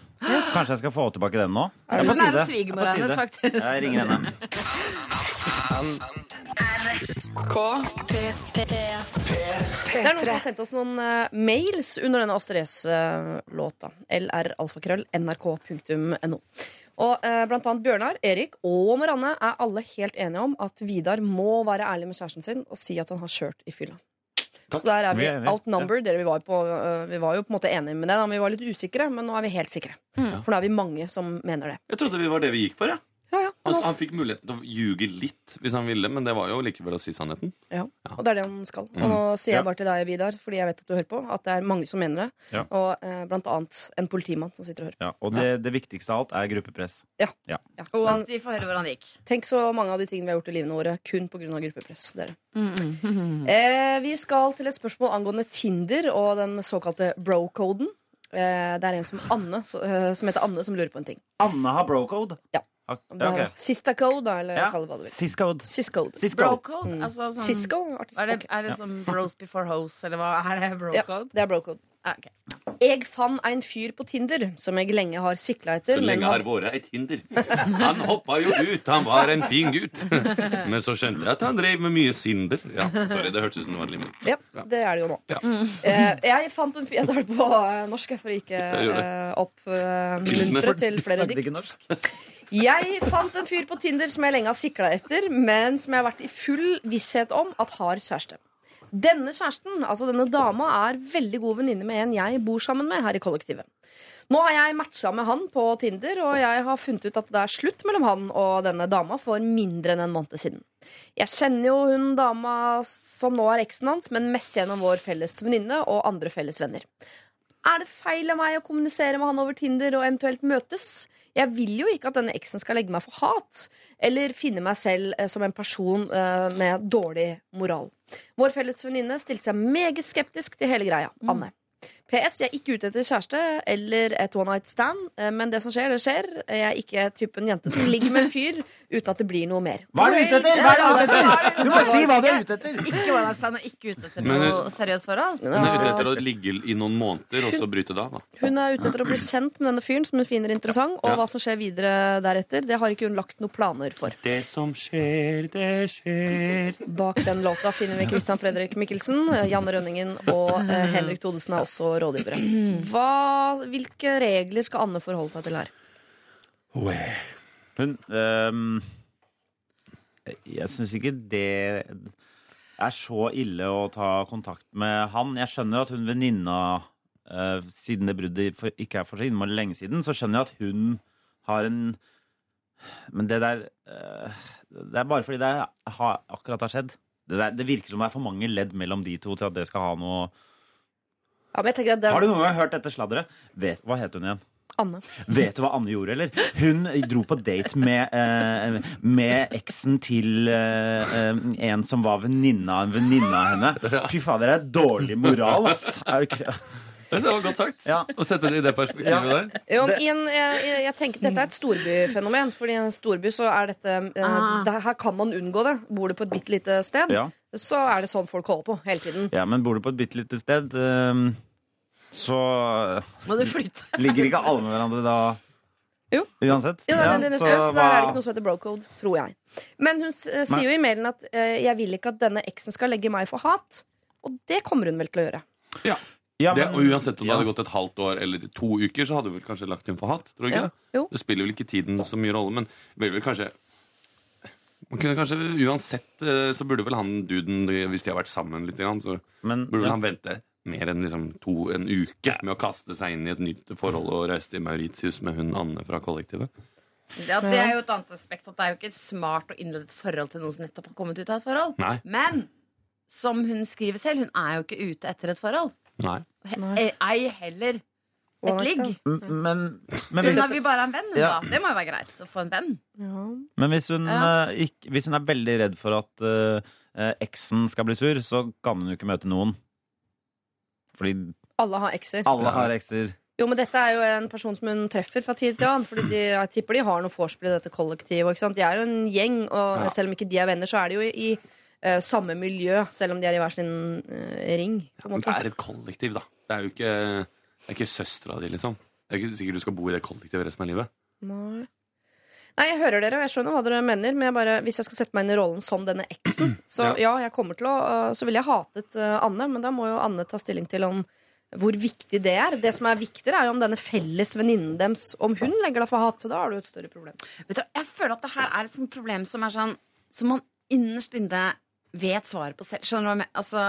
Kanskje jeg skal få tilbake den nå? Jeg Det er på tide. svigermor er hennes, tide. faktisk. Jeg ringer henne. Det er noen som har sendt oss noen eh, mails under denne Astrid S-låta. lralfakrøll nrk.no. Og eh, blant annet Bjørnar, Erik og Marianne er alle helt enige om at Vidar må være ærlig med kjæresten sin og si at han har kjørt i fylla. Så der er vi Vi er outnumbered. Ja. vi, var på, øh, vi var jo på en måte enige med det, da, vi var litt usikre. Men nå er vi helt sikre. For nå er vi mange som mener det. Jeg trodde vi var det vi gikk for. Ja, ja, Han, han fikk muligheten til å ljuge litt hvis han ville, men det var jo likevel å si sannheten. ja. Og det er det han skal. Og nå sier jeg bare til deg, Vidar, fordi jeg vet at du hører på, at det er mange som mener det. Ja. Og eh, blant annet en politimann som sitter og hører på. Ja, og det, det viktigste av alt er gruppepress. Ja. Og at vi får høre hvordan det gikk. tenk så mange av de tingene vi har gjort i livene våre kun pga. gruppepress. Dere. Eh, vi skal til et spørsmål angående Tinder og den såkalte bro-koden. Eh, det er en som, Anne, eh, som heter Anne, som lurer på en ting. Anne har bro-code? Ja. Ok. Det er Sista code, da, eller Ja. kall det hva du vil. Syscode. Syscode. Syscode. Bro-code? Altså sånn Cisco? Er det, er det som bros before hoes, eller hva? Er det Ja, bro-code? det er bro-code. Ah, ok. Jeg fant en fyr på Tinder som jeg lenge har sikla etter. Så lenge han- har vært et hinder. Han hoppa jo ut, han var en fin gutt. Men så skjønte jeg at han drev med mye sinder. Ja, sorry, det hørtes ut som det var limen. Ja, det er det jo nå. Ja. jeg fant en fyr Jeg tar det på eh, norsk, for å ikke uh, oppmuntre til flere dikt. Jeg fant en fyr på Tinder som jeg lenge har sikla etter, men som jeg har vært i full visshet om at har kjæreste. Denne kjæresten, altså denne dama, er veldig god venninne med en jeg bor sammen med her i kollektivet. Nå har jeg matcha med han på Tinder, og jeg har funnet ut at det er slutt mellom han og denne dama for mindre enn en måned siden. Jeg kjenner jo hun dama som nå er eksen hans, men mest gjennom vår felles venninne og andre felles venner. Er det feil av meg å kommunisere med han over Tinder og eventuelt møtes? Jeg vil jo ikke at denne eksen skal legge meg for hat, eller finne meg selv eh, som en person eh, med dårlig moral. Vår felles venninne stilte seg meget skeptisk til hele greia. Anne. PS. Jeg er ikke ute etter kjæreste eller et one night stand, eh, men det som skjer, det skjer. Jeg er ikke typen jente som ligger med en fyr uten at det blir noe mer. Hva er du ute etter? Hva er du ute etter? Du må si hva du er ute etter. Ikke one night stand og ikke ute etter Men- noe seriøst forhold. Hun er ute etter å ligge i noen måneder og så bryte det av. da. Hun er ute etter å bli kjent med denne fyren som hun finner interessant, og hva som skjer videre deretter, det har ikke hun lagt noen planer for. Det som skjer, det skjer. Bak den låta finner vi Christian Fredrik Mikkelsen, Janne Rønningen og eh, Henrik Thodesen er også rådgivere. Hva, hvilke regler skal Anne forholde seg til her? Hun ehm, Jeg syns ikke det er så ille å ta kontakt med han. Jeg skjønner at hun venninna eh, Siden det bruddet ikke er for så innmari lenge siden, så skjønner jeg at hun har en Men det der eh, Det er bare fordi det har, akkurat har skjedd. Det, der, det virker som det er for mange ledd mellom de to til at det skal ha noe Ja, men jeg tenker at det, Har du noen gang hørt dette sladderet? Vet, hva het hun igjen? Anne. Vet du hva Anne gjorde, eller? Hun dro på date med, eh, med eksen til eh, eh, en som var venninna av en venninne av henne. Fy fader, det er dårlig moral, ass. Er du ikke Det var godt sagt. Ja. Å sette det i det perspektivet Ja. der. Jo, i en, jeg, jeg, jeg tenker Dette er et storbyfenomen. Fordi i en storby så er dette eh, Ah. det, Her kan man unngå det. Bor du på et bitte lite sted, Ja. Så er det sånn folk holder på hele tiden. ja, men bor du på et bitte lite sted, eh, så Må du flytte? ligger ikke alle med hverandre da Jo. Uansett? Jo, Ja, det, det, det, så så der er det ikke noe som heter bro-code, tror jeg. Men hun eh, sier jo i mailen at uh, 'jeg vil ikke at denne eksen skal legge meg for hat'. Og det kommer hun vel til å gjøre. Ja. Ja, Det, men- og uansett om det hadde gått et halvt år eller to uker, så hadde du vel kanskje lagt inn for hat? Tror du ikke Ja. det? Jo. Det spiller vel ikke tiden så mye rolle, men vil vel kanskje man kunne kanskje Uansett eh, så burde vel han duden, hvis de har vært sammen litt, så Men, burde vel ja. han vente mer enn liksom to, en uke med å kaste seg inn i et nytt forhold og reise til Mauritius med hun Anne fra kollektivet. Ja, det er jo et annet aspekt at det er jo ikke smart å innlede et forhold til noen som nettopp har kommet ut av et forhold. Nei. Men som hun skriver selv, hun er jo ikke ute etter et forhold. Nei. Nei. eh, Ei heller et ligg. Men, men, Så hun hvis, er vi bare en venn, Ja. da. Det må jo være greit. å få en venn. Ja. men hvis, hun, Ja. eh, ikk- hvis hun er veldig redd for at eh, eh, eksen skal bli sur, så kan hun jo ikke møte noen. Fordi Alle har ekser. alle har ekser. Jo, men dette er jo en person som hun treffer fra tid til annen. Fordi de, jeg tipper de har noe vorspiel i dette kollektivet. Ikke sant? De er jo en gjeng, og Ja. selv om ikke de er venner, så er de jo i, i eh, samme miljø. Selv om de er i hver sin eh, ring. På en Men måte. det er et kollektiv, da. Det er jo ikke, det er ikke søstera di, liksom. Det er ikke sikkert du skal bo i det kollektivet resten av livet. Nei. Nei, jeg hører dere, og jeg skjønner hva dere mener, men jeg bare, hvis jeg skal sette meg inn i rollen som denne eksen, så ja, jeg kommer til å øh, Så ville jeg hatet øh, Anne, men da må jo Anne ta stilling til om hvor viktig det er. Det som er viktigere, er jo om denne felles venninnen deres Om hun legger deg for hat, da har du et større problem. Vet du, jeg føler at det her er et sånt problem som er sånn Som man innerst inne vet svaret på selv. Skjønner du hva jeg mener? Altså,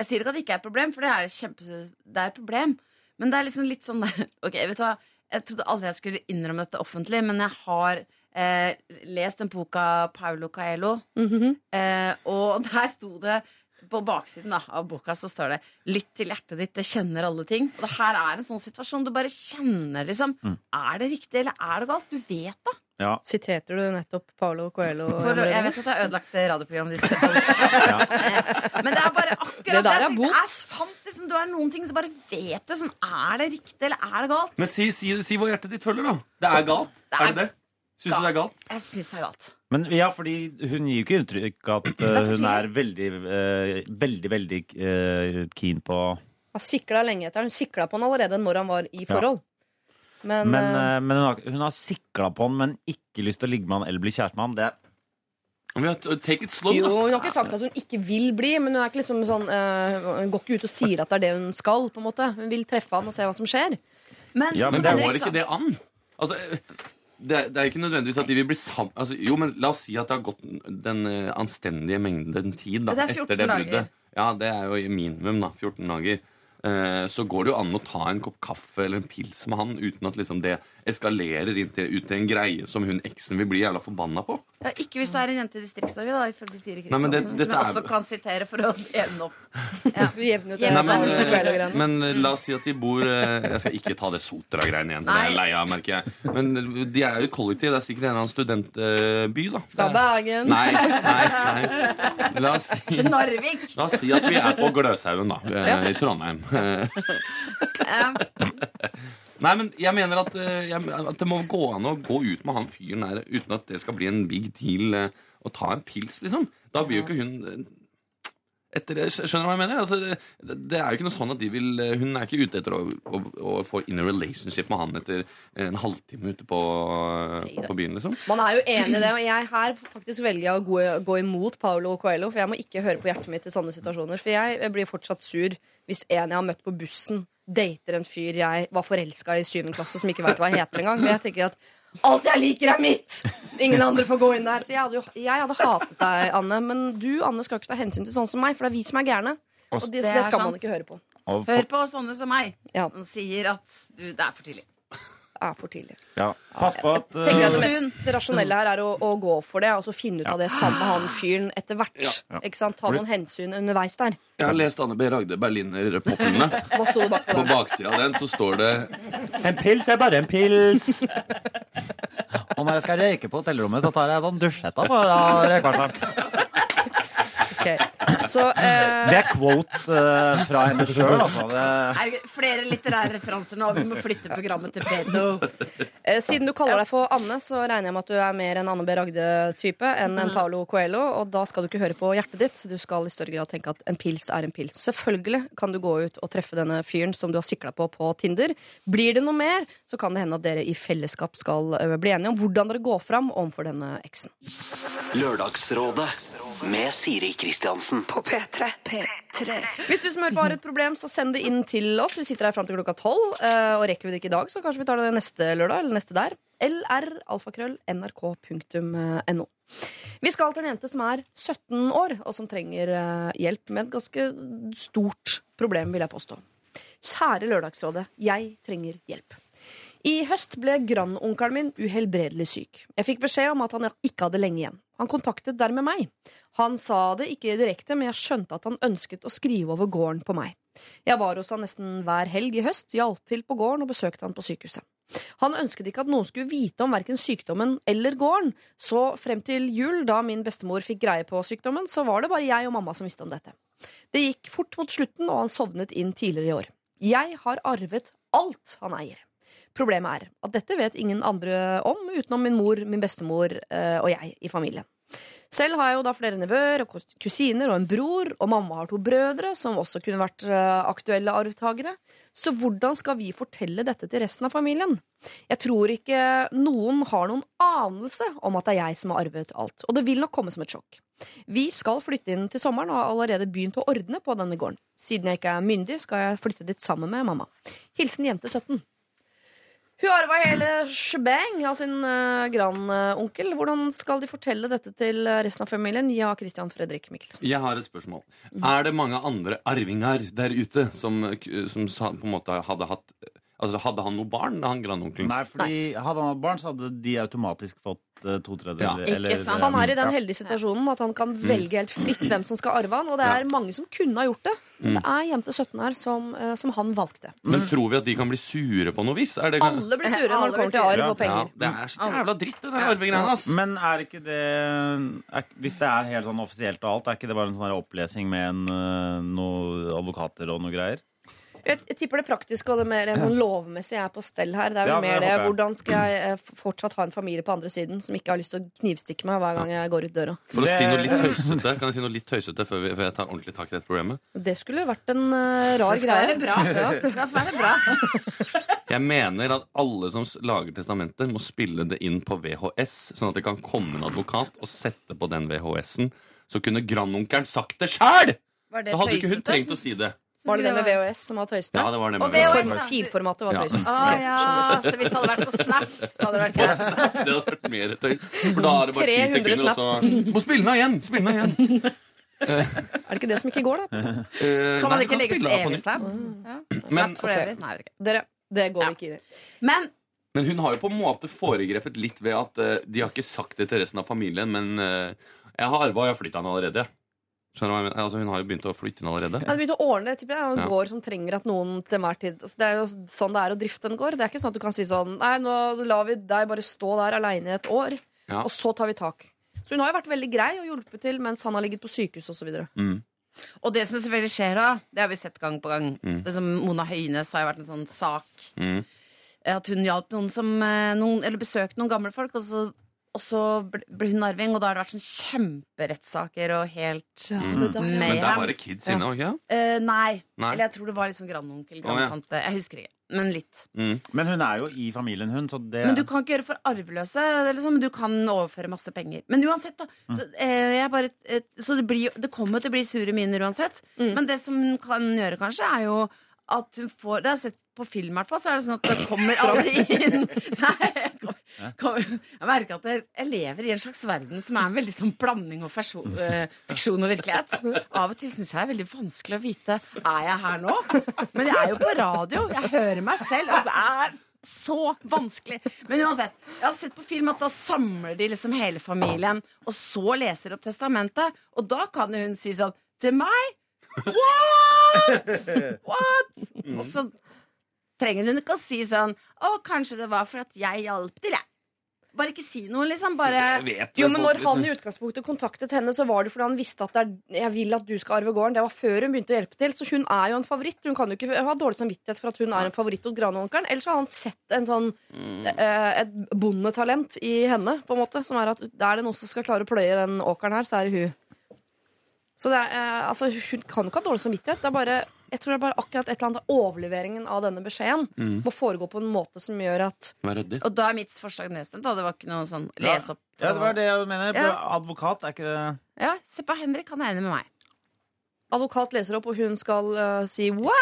jeg sier ikke at det ikke er et problem, for det er, et kjempe, det er et problem. Men det er liksom litt sånn der Ok, vet du hva Jeg trodde aldri jeg skulle innrømme dette offentlig, men jeg har eh, lest den boka Paulo Coelho, eh, og der sto det på baksiden da, av boka så står det 'Lytt til hjertet ditt, det kjenner alle ting'. Og det her er en sånn situasjon du bare kjenner, liksom. Er det riktig, eller er det galt? Du vet da. Ja. Siterte du nettopp Paolo Coelho? For, jeg vet at jeg har ødelagt det radioprogrammet ditt. Men det er bare akkurat Det der er bot. Det er sant. Liksom, du er noen ting som bare vet du. Sånn, er det riktig, eller er det galt? Men si, si, si hvor hjertet ditt følger, da. Det er galt. Det er er det det? Syns du det er galt? Jeg syns det er galt. Men ja, fordi hun gir jo ikke inntrykk at er hun er veldig, uh, veldig, veldig uh, keen på Har sikla lenge etter. Hun sikla på han allerede når han var i forhold. Men, Men, eh, men hun har, hun har sikla på han, men ikke lyst til å ligge med han eller bli kjæreste med han. Det Vi har- Take it slow, jo, hun har ikke sagt at hun ikke vil bli, men hun er ikke liksom sånn uh, Hun går ikke ut og sier at det er det hun skal. på en måte Hun vil treffe han og se hva som skjer. Men, Ja, Men det går ikke det an? Altså, det, det er ikke nødvendigvis at de vil bli sammen altså, Jo, men la oss si at det har gått den uh, anstendige mengden tid da, Det er 14 etter det dager. bruddet. Ja, det er jo i minimum, da. 14 dager. Eh, så går det jo an å ta en kopp kaffe eller en pils med han uten at liksom det eskalerer inn til, ut til en greie som hun eksen vil bli jævla forbanna på. Ja, ikke hvis du er en jente i Distrikts-Norge, da, ifølge Siri Kristiansen. det- Som jeg er- også kan sitere for å jevne opp. Jevne ut Nei, men, men eh, la oss si at de bor eh, Jeg skal ikke ta det Sotra-greiene igjen. for Det er jeg lei av, merker jeg. Men eh, de er jo et kollektiv. Det er sikkert en eller annen studentby, da. Fra Bergen. Nei, nei, nei. La oss si, Narvik! la oss si at vi er på Gløshaugen, da. I Trondheim. Ja. Nei, men jeg mener at, eh, jeg, at det må gå an å gå ut med han fyren der uten at det skal bli en big deal eh, å ta en pils, liksom. Da blir jo ikke hun eh, etter, Skjønner du hva jeg mener? Altså, det, det er jo ikke noe sånn at de vil Hun er ikke ute etter å, å, å få in a relationship med han etter en halvtime ute på, på byen, liksom. Man er jo enig i det, og jeg her faktisk velger å gå, gå imot Paolo Coelho, for jeg må ikke høre på hjertet mitt i sånne situasjoner. For jeg blir fortsatt sur hvis en jeg har møtt på bussen, dater en fyr jeg var forelska i i syvende klasse, som ikke veit hva jeg heter engang. Men jeg tenker at alt jeg liker, er mitt! Ingen andre får gå inn der. Så jeg hadde, jo, jeg hadde hatet deg, Anne. Men du, Anne, skal ikke ta hensyn til sånne som meg, for det er vi som er gærne. Og det, Det skal man ikke høre på. Hør på sånne som meg, som sier at du, det er for tidlig. Er for tidlig. ja, pass på at tenker jeg eh, Det mest rasjonelle her er å, å gå for det, og så finne ut av det sammen med han fyren etter hvert. Ja. Ikke sant? Ta noen hensyn underveis der. Jeg har lest Anne B. Ragde Berliner-poplene. Hva sto det bak på På den? baksida av den så står det En pils er bare en pils. Og når jeg skal røyke på hotellrommet, så tar jeg sånn dusjhetta på røykvarteren. Ok. Så eh, Det er quote eh, fra henne sjøl, altså. Det, Er flere litterære referanser nå? Vi må flytte programmet til pedo. eh, siden du kaller deg for Anne, så regner jeg med at du er mer en Anne B. Ragde-type enn en Paolo Coelho. Og da skal du ikke høre på hjertet ditt. Du skal i større grad tenke at en pils er en pils. Selvfølgelig kan du gå ut og treffe denne fyren som du har sikla på på Tinder. Blir det noe mer, så kan det hende at dere i fellesskap skal eh, bli enige om hvordan dere går fram overfor denne eksen. Lørdagsrådet med Siri Kristiansen. På P3. P3. Hvis du som hører på har et problem, så send det inn til oss. Vi sitter her fram til klokka tolv. eh, Og rekker vi det ikke i dag, så kanskje vi tar det neste lørdag. Eller neste der. lralfakrøll.nrk.no. Vi skal til en jente som er 17 år, og som trenger eh, hjelp med et ganske stort problem, vil jeg påstå. Kjære Lørdagsrådet, jeg trenger hjelp. I høst ble grandonkelen min uhelbredelig syk. Jeg fikk beskjed om at han ikke hadde lenge igjen. Han kontaktet dermed meg. Han sa det ikke direkte, men jeg skjønte at han ønsket å skrive over gården på meg. Jeg var hos han nesten hver helg i høst, hjalp til på gården og besøkte han på sykehuset. Han ønsket ikke at noen skulle vite om verken sykdommen eller gården, så frem til jul, da min bestemor fikk greie på sykdommen, så var det bare jeg og mamma som visste om dette. Det gikk fort mot slutten, og han sovnet inn tidligere i år. Jeg har arvet alt han eier. Problemet er at dette vet ingen andre om, utenom min mor, min bestemor eh, og jeg i familien. Selv har jeg jo da flere nevøer og kusiner og en bror, og mamma har to brødre som også kunne vært eh, aktuelle arvtakere. Så hvordan skal vi fortelle dette til resten av familien? Jeg tror ikke noen har noen anelse om at det er jeg som har arvet alt, og det vil nok komme som et sjokk. Vi skal flytte inn til sommeren og har allerede begynt å ordne på denne gården. Siden jeg ikke er myndig, skal jeg flytte dit sammen med mamma. Hilsen jente 17. Hun arva hele shebang av sin uh, grandonkel. Hvordan skal de fortelle dette til eh, resten av familien? Ja, Christian Fredrik Mikkelsen. Jeg har et spørsmål. Er det mange andre arvinger der ute som, som på en måte hadde hatt Altså, Hadde han noe barn, han grandonkelen? nei, fordi hadde han hatt barn, så hadde de automatisk fått uh, to Ja. tredjedeler. Ikke sant? Han er i den heldige situasjonen at han kan velge helt fritt hvem som skal arve han, og det er mange som kunne ha gjort det. Men det er jente 17 her som, eh, som han valgte. Men tror vi at de kan bli sure på noe vis? Er det, Alle blir sure når det kommer til arv og ja, penger. det er så jævla dritt, det der arvegreiene. ass. Men er ikke det er, Hvis det er helt sånn offisielt og alt, er ikke det bare en sånn her opplesing med en, uh, noen advokater og noe greier? Jeg, jeg tipper det praktiske og det mer sånn lovmessige er på stell her. Det er vel Ja, mer det. Hvordan skal jeg eh, fortsatt ha en familie på andre siden som ikke har lyst til å knivstikke meg hver gang jeg går ut døra? For å si noe litt tøysete, kan jeg si noe litt tøysete før, vi, før jeg tar ordentlig tak i dette problemet? Det skulle vært en uh, rar Det skal greie. være bra. Det skal være bra. Jeg mener at alle som lager testamenter, må spille det inn på VHS, sånn at det kan komme en advokat og sette på den VHS-en. Så kunne grandonkelen sagt det sjæl! Da hadde ikke hun trengt å si det. Var det det med VHS som var tøysete? Ja, det var det med VHS. VHS. Filformatet var Ja. tøys. Å Ok, ja, så hvis det hadde vært på Snap, så hadde det vært tøys. Det hadde vært mer tøys. For da er det bare ti 300 sekunder, og så så må spille den av igjen! Spille den av igjen! Er det ikke det som ikke går, da? Så. Eh, Kan man ikke legge ut evig snap? Mm. Ja. Snap for Ok. evig? Nei, det. Dere, det går vi ikke i. Men Men hun har jo på en måte foregrepet litt ved at uh, de har ikke sagt det til resten av familien, men uh, jeg har arva og jeg har flytta den allerede. Skjønner du hva jeg mener? Altså, hun har jo begynt å flytte inn allerede. Ja, begynt å ordne det. Det er en Ja. gård som trenger at noen til enhver tid altså, Det er jo sånn det er å drifte en gård. Det er ikke sånn at du kan si sånn Nei, nå lar vi deg bare stå der aleine i et år, Ja. og så tar vi tak. Så hun har jo vært veldig grei og hjulpet til mens han har ligget på sykehus osv. Mm. Og det som selvfølgelig skjer da, det har vi sett gang på gang. Mm. Det som Mona Høines har jo vært en sånn sak. Mm. At hun hjalp noen som eh, noen, Eller besøkte noen gamle folk, og så, og så ble hun arving, og da har det vært sånn kjemperettssaker og helt Ja, Mm. der, ja. Men det var det kids inne, var det ikke? Eh, nei. Nei. Eller jeg tror det var liksom grandonkel, Å, ja. Jeg husker ikke. Men litt. Mm. Men hun er jo i familien, hun, så det Men du kan ikke gjøre for arveløse. Liksom, du kan overføre masse penger. Men uansett, da. Så, eh, jeg bare, eh, så det, blir, det kommer til å bli sure miner uansett. Mm. Men det som hun kan gjøre, kanskje, er jo at hun får Det har jeg sett på film, i hvert fall, så er det sånn at det kommer alle inn Nei, jeg, merker at jeg, lever i en slags verden som er en veldig sånn blanding av eh, fiksjon og virkelighet. Av og til syns jeg det er veldig vanskelig å vite Er jeg her nå. Men jeg er jo på radio. Jeg hører meg selv. Altså, jeg er så vanskelig. Men uansett, jeg har sett på film at da samler de liksom hele familien, og så leser opp testamentet. Og da kan hun si sånn Til meg? What?! What?! Og så trenger hun ikke å si sånn Å, kanskje det var for at jeg hjalp til, jeg. Bare ikke si noe, liksom. Bare Vet Jo, men når han i utgangspunktet kontaktet henne, så var det fordi han visste at det er, jeg vil at du skal arve gården. Det var før hun begynte å hjelpe til. Så hun er jo en favoritt. Hun kan jo ikke ha dårlig samvittighet for at hun er en favoritt hos granonkelen. Ellers har han sett en sånn, eh, et bondetalent i henne, på en måte. Som er at er det noen som skal klare å pløye den åkeren her, så er det hun. Så det er, eh, altså, hun kan jo ikke ha dårlig samvittighet. Det er bare, jeg tror det er bare akkurat et eller annet Overleveringen av denne beskjeden Mm. må foregå på en måte som gjør at Og da er mitt forslag nedstemt. Det var ikke noe sånn les opp. Ja, det var det jeg mener. Ja. Advokat, er ikke det Ja, Se på Henrik, han er enig med meg. advokat leser opp, og hun skal uh, si what?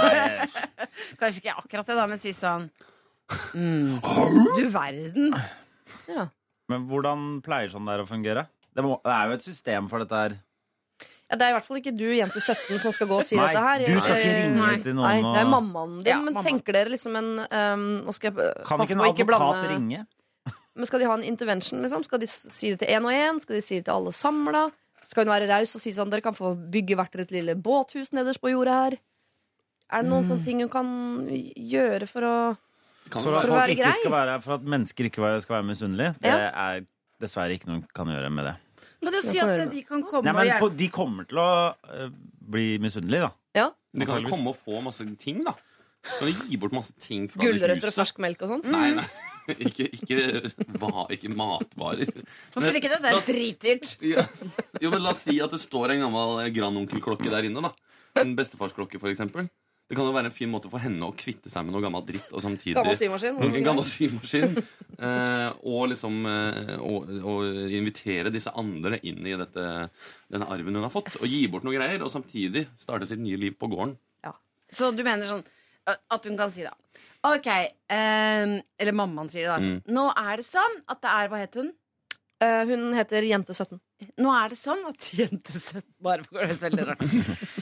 Kanskje ikke akkurat det, da, men si sånn mm, Du verden. Ja. Men hvordan pleier sånn der å fungere? Det, må, det er jo et system for dette her. Ja, det er i hvert fall ikke du, jente 17, som skal gå og si Nei, dette her. du skal ikke Eh, ringe nei. til noen Nei, det er mammaen din. Ja, men mamma. tenker dere liksom en um, Nå skal jeg eh, Kan passe ikke på å en ikke advokat blande ringe? Men Skal de ha en intervention, liksom? Skal de s- si det til én og én? Skal de si det til alle samla? Skal hun være raus og si sånn dere kan få bygge hvert deres lille båthus nederst på jorda her? Er det noen Mm. sånne ting hun kan gjøre for å Kan For at, være- folk ikke grei? skal være, for at mennesker ikke være- skal være misunnelige, det er dessverre ikke noe hun kan gjøre med det. Kan å si at de kan komme Nei, og men hjelpe? for, De kommer til å øh, bli misunnelige, da. Ja? De kan jo komme og få masse ting, da. Kan du gi bort masse ting fra det Gulrøtter og huset? fersk melk og sånn? Nei, nei. Ikke, ikke, va, ikke matvarer. Hvorfor ikke det? Det er dritdyrt. Ja. Jo, men La oss si at det står en gammel grandonkelklokke der inne. da En bestefarsklokke, for eksempel. Det kan jo være en fin måte for henne å kvitte seg med noe gammel dritt. Og samtidig Gammel symaskin? Gammel symaskin. Eh, og liksom eh, og, og invitere disse andre inn i dette, denne arven hun har fått. Og gi bort noe greier, og samtidig starte sitt nye liv på gården. Ja. Så du mener sånn at hun kan si da OK, eh, eller mammaen sier det da. Mm. Nå er det sånn at det er Hva het hun? Uh, hun heter Jente 17. Nå er det sånn at jente 17 bare på gården Det veldig rart.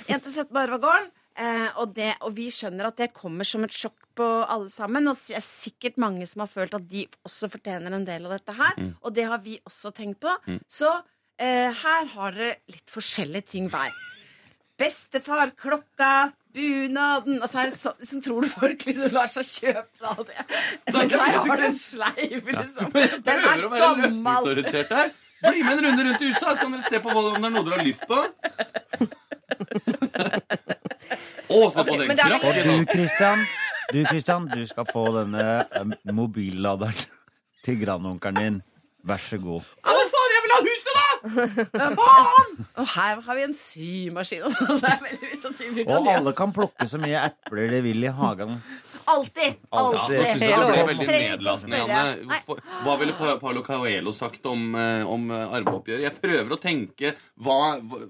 Jente 17 bare på gården. Eh, og, det, og vi skjønner at det kommer som et sjokk på alle sammen. Og det er sikkert mange som har følt at de også fortjener en del av dette her. Og det har vi også tenkt på. Så eh, her har dere litt forskjellige ting hver. Bestefar, klokka, bunaden Og så er det så, liksom, tror du folk liksom lar seg kjøpe av det. Så der har du en sleiv, liksom. Den er gammel. Bli med en runde rundt i huset, så kan dere se på om det er noe dere har lyst på. Å, se på den men det er vel- Og krakken! du, Christian, du, Christian, du skal få denne eh, mobilladeren til grandonkelen din. Vær så god. Ja, men faen, jeg vil ha huset, da! Og her har vi en symaskin. og sånn. Det er veldig sånn ting vi kan Og gjøre. alle kan plukke så mye epler de vil i hagen. Alltid! Alltid. Ja, jeg det ble veldig nedlatende. Janne. Hva ville Paolo Coelho sagt om, eh, om eh, arveoppgjøret? Jeg prøver å tenke hva, hva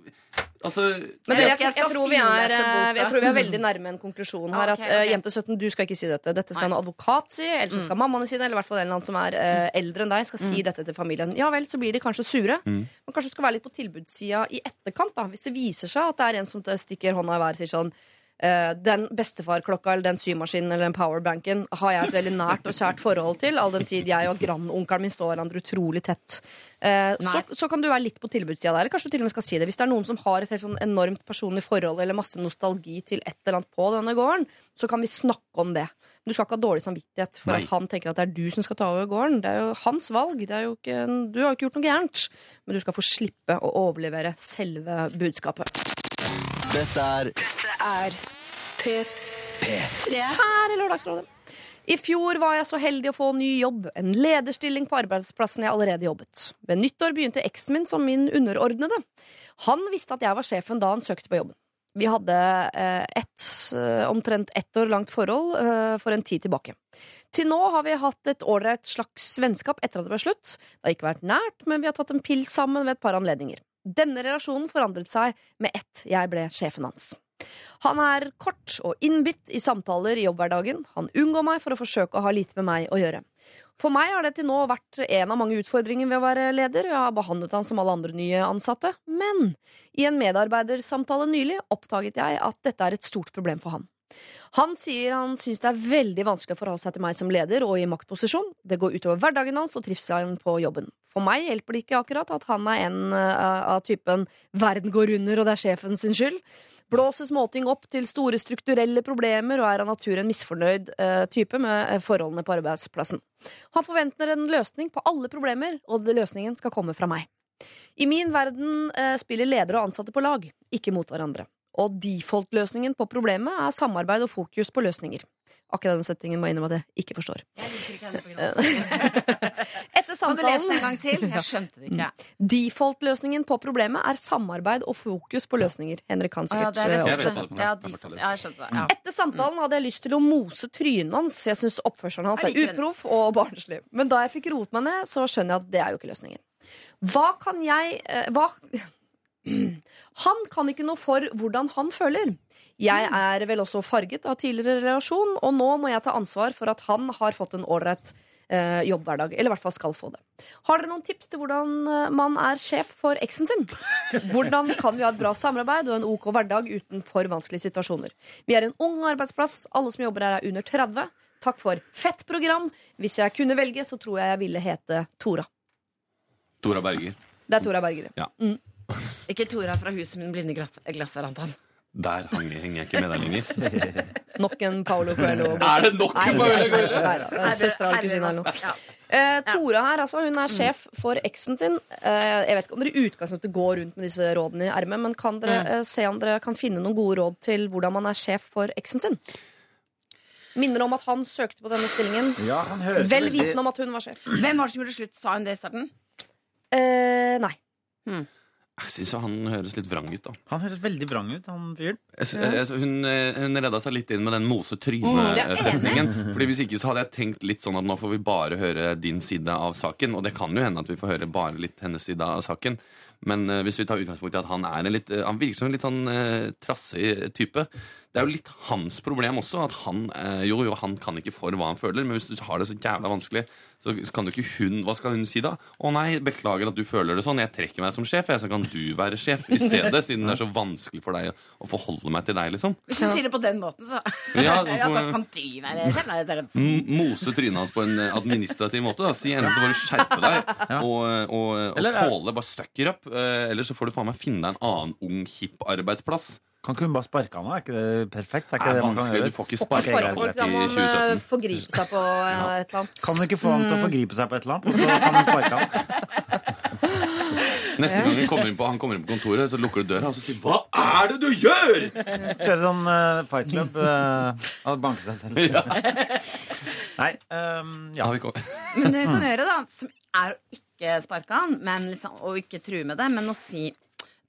Altså, Men Jeg dere, vet jeg, jeg tror vi er, eh, jeg tror vi er veldig nærme en konklusjon her. At uh. Jente 17, du skal ikke si dette. Dette skal en advokat si, eller så skal mammaene si det. Eller i hvert fall en eller annen som er uh, eldre enn deg, skal si dette til familien. Ja vel, så blir de kanskje sure. Men kanskje du skal være litt på tilbudssida i etterkant, da. Hvis det viser seg at det er en som stikker hånda i været og sier sånn den bestefarklokka eller den symaskinen eller den powerbanken har jeg et veldig nært og kjært forhold til, all den tid jeg og grandonkelen min står hverandre utrolig tett. Eh, så, så kan du være litt på tilbudssida der. Eller kanskje du til og med skal si det. Hvis det er noen som har et helt sånn enormt personlig forhold eller masse nostalgi til et eller annet på denne gården, så kan vi snakke om det. Men du skal ikke ha dårlig samvittighet for Nei. at han tenker at det er du som skal ta over gården. Det er jo hans valg. Det er jo ikke, du har jo ikke gjort noe gærent. Men du skal få slippe å overlevere selve budskapet. Dette er Er P3. Kjære Lørdagsrådet. I fjor var jeg så heldig å få ny jobb, en lederstilling på arbeidsplassen jeg allerede jobbet. Ved nyttår begynte eksen min som min underordnede. Han visste at jeg var sjefen da han søkte på jobben. Vi hadde eh, et eh, omtrent ett år langt forhold eh, for en tid tilbake. Til nå har vi hatt et ålreit slags vennskap etter at det ble slutt. Det har ikke vært nært, men vi har tatt en pils sammen ved et par anledninger. Denne relasjonen forandret seg med ett jeg ble sjefen hans. Han er kort og innbitt i samtaler i jobbhverdagen. Han unngår meg for å forsøke å ha lite med meg å gjøre. For meg har det til nå vært en av mange utfordringer ved å være leder. og Jeg har behandlet han som alle andre nye ansatte. Men i en medarbeidersamtale nylig oppdaget jeg at dette er et stort problem for han. Han sier han syns det er veldig vanskelig å forholde seg til meg som leder og i maktposisjon. Det går utover hverdagen hans og trivselen på jobben. For meg hjelper det ikke akkurat at han er en eh, av typen 'verden går under, og det er sjefen sin skyld'. Blåser småting opp til store strukturelle problemer og er av natur en misfornøyd eh, type med eh, forholdene på arbeidsplassen. Han forventer en løsning på alle problemer, og løsningen skal komme fra meg. I min verden spiller ledere og ansatte på lag, ikke mot hverandre. Og default-løsningen på problemet er samarbeid og fokus på løsninger. Akkurat den settingen må jeg innrømme at jeg ikke forstår. Jeg liker ikke henne på samtalen av det. Kan du lese det en gang til? Jeg skjønte det ikke. Default-løsningen på problemet er samarbeid og fokus på løsninger. Henrik kan sikkert ja, det er det eh, Ja, er. ja, jeg det. Ja. Etter samtalen hadde jeg lyst til å mose trynet hans. Jeg syns oppførselen hans er uproff og barnslig. Men da jeg fikk roet meg ned, så skjønner jeg at det er jo ikke løsningen. Hva kan jeg eh, Hva Han kan ikke noe for hvordan han føler. Jeg er vel også farget av tidligere relasjon, og nå må jeg ta ansvar for at han har fått en ålreit eh, jobbhverdag. Eller i hvert fall skal få det. Har dere noen tips til hvordan eh, man er sjef for eksen sin? Hvordan kan vi ha et bra samarbeid og en ok hverdag uten for vanskelige situasjoner? Vi er en ung arbeidsplass. Alle som jobber her, er under 30. Takk for fett program. Hvis jeg kunne velge, så tror jeg jeg ville hete Tora. Tora Berger. Det er Tora Bergerud. Ikke Tora fra huset min blinde glass- glassverandaen. Der hang- henger jeg ikke med deg lenger. Nok en Paolo Coelho. Er det nok en Paolo Coelho? Er Søstera eller kusina eller noe. Eh, Tora her, altså, hun er sjef for eksen sin. Eh, jeg vet ikke om dere i utgangspunktet går rundt med disse rådene i ermet, men kan dere eh, se om dere kan finne noen gode råd til hvordan man er sjef for eksen sin? Minner om at han søkte på denne stillingen, Ja, vel vitende om at hun var sjef. Hvem var det som gjorde slutt? Sa hun det i starten? Eh, nei. Jeg syns han høres litt vrang ut, da. Han høres veldig vrang ut, han fyren. Hun, eh, hun redda seg litt inn med den mose Mm, det tryne-setningen. Fordi Hvis ikke så hadde jeg tenkt litt sånn at nå får vi bare høre din side av saken. Og det kan jo hende at vi får høre bare litt hennes side av saken. Men eh, hvis vi tar utgangspunkt i at han er en litt eh, Han virker som en litt sånn uh, trassig type. Det er jo litt hans problem også. At han eh, jo, jo, han kan ikke for hva han føler, men hvis du har det så jævla vanskelig, så kan du ikke hun Hva skal hun si da? Å nei, beklager at du føler det sånn. Jeg trekker meg som sjef, jeg, så kan du være sjef i stedet. Siden det er så vanskelig for deg å, forholde meg til deg, liksom. Hvis du sier det på den måten, så Ja, ja, da kan du være sjef. Mose trynet hans på en eh, administrativ måte. Da. Si enten så får du skjerpe deg og, og, og Eller er- tåle bare stuck it up, eh, eller så får du faen meg finne deg en annen ung, hipp arbeidsplass. Kan ikke hun bare sparke han av? Er ikke det perfekt? Er Det ikke er det man kan gjøre? Du får ikke sparke folk da må han eh, 2017. forgripe seg på eh, et eller annet. Kan du ikke få han til å forgripe seg på et eller annet, og så kan hun sparke han? Neste gang han kommer, inn på, han kommer inn på kontoret, så lukker du døra og så sier 'Hva er det du gjør?' Kjøre sånn uh, fight club uh, og banke seg selv. Ja. Nei, Um, ja. Men det vi kan gjøre, da, som er å ikke sparke han, men liksom, og ikke true med det, men å si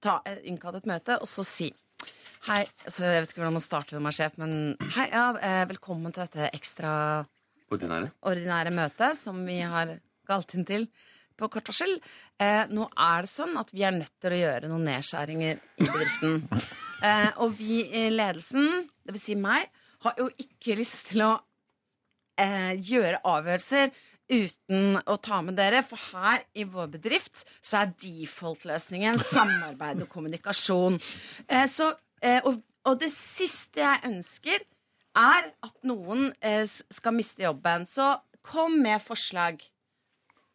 ta, Innkall et møte, og så si Hei, altså, jeg vet ikke hvordan man starter når man er sjef, men hei, ja, eh, velkommen til dette ekstra Ordinære. møtet som vi har galt inn til. på kort varsel. Eh, nå er det sånn at vi er nødt til å gjøre noen nedskjæringer i bedriften. Eh, og vi i ledelsen, det vil si meg, har jo ikke lyst til å eh, gjøre avgjørelser uten å ta med dere, for her i vår bedrift så er default-løsningen samarbeid og kommunikasjon. Eh, så, eh, og, og det siste jeg ønsker, er at noen eh, skal miste jobben. Så kom med forslag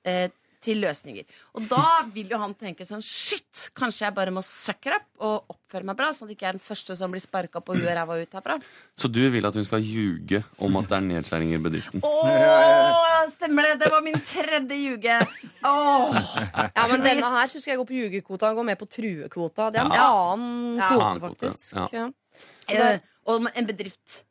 eh, til løsninger. Og da vil jo han tenke sånn Shit, kanskje jeg bare må sucker up og oppføre meg bra, sånn at jeg ikke er den første som blir sparka på huet og ræva ut herfra. Så du vil at hun skal ljuge om at det er nedskjæringer i bedriften? Åh, stemmer det! Det var min tredje ljuge. Åh. Ja, men denne her skal jeg gå på ljugekvota. Han går med på truekvota. Det er en Ja. annen kvote, faktisk. ja. Ja. Så det Eh, og en bedrift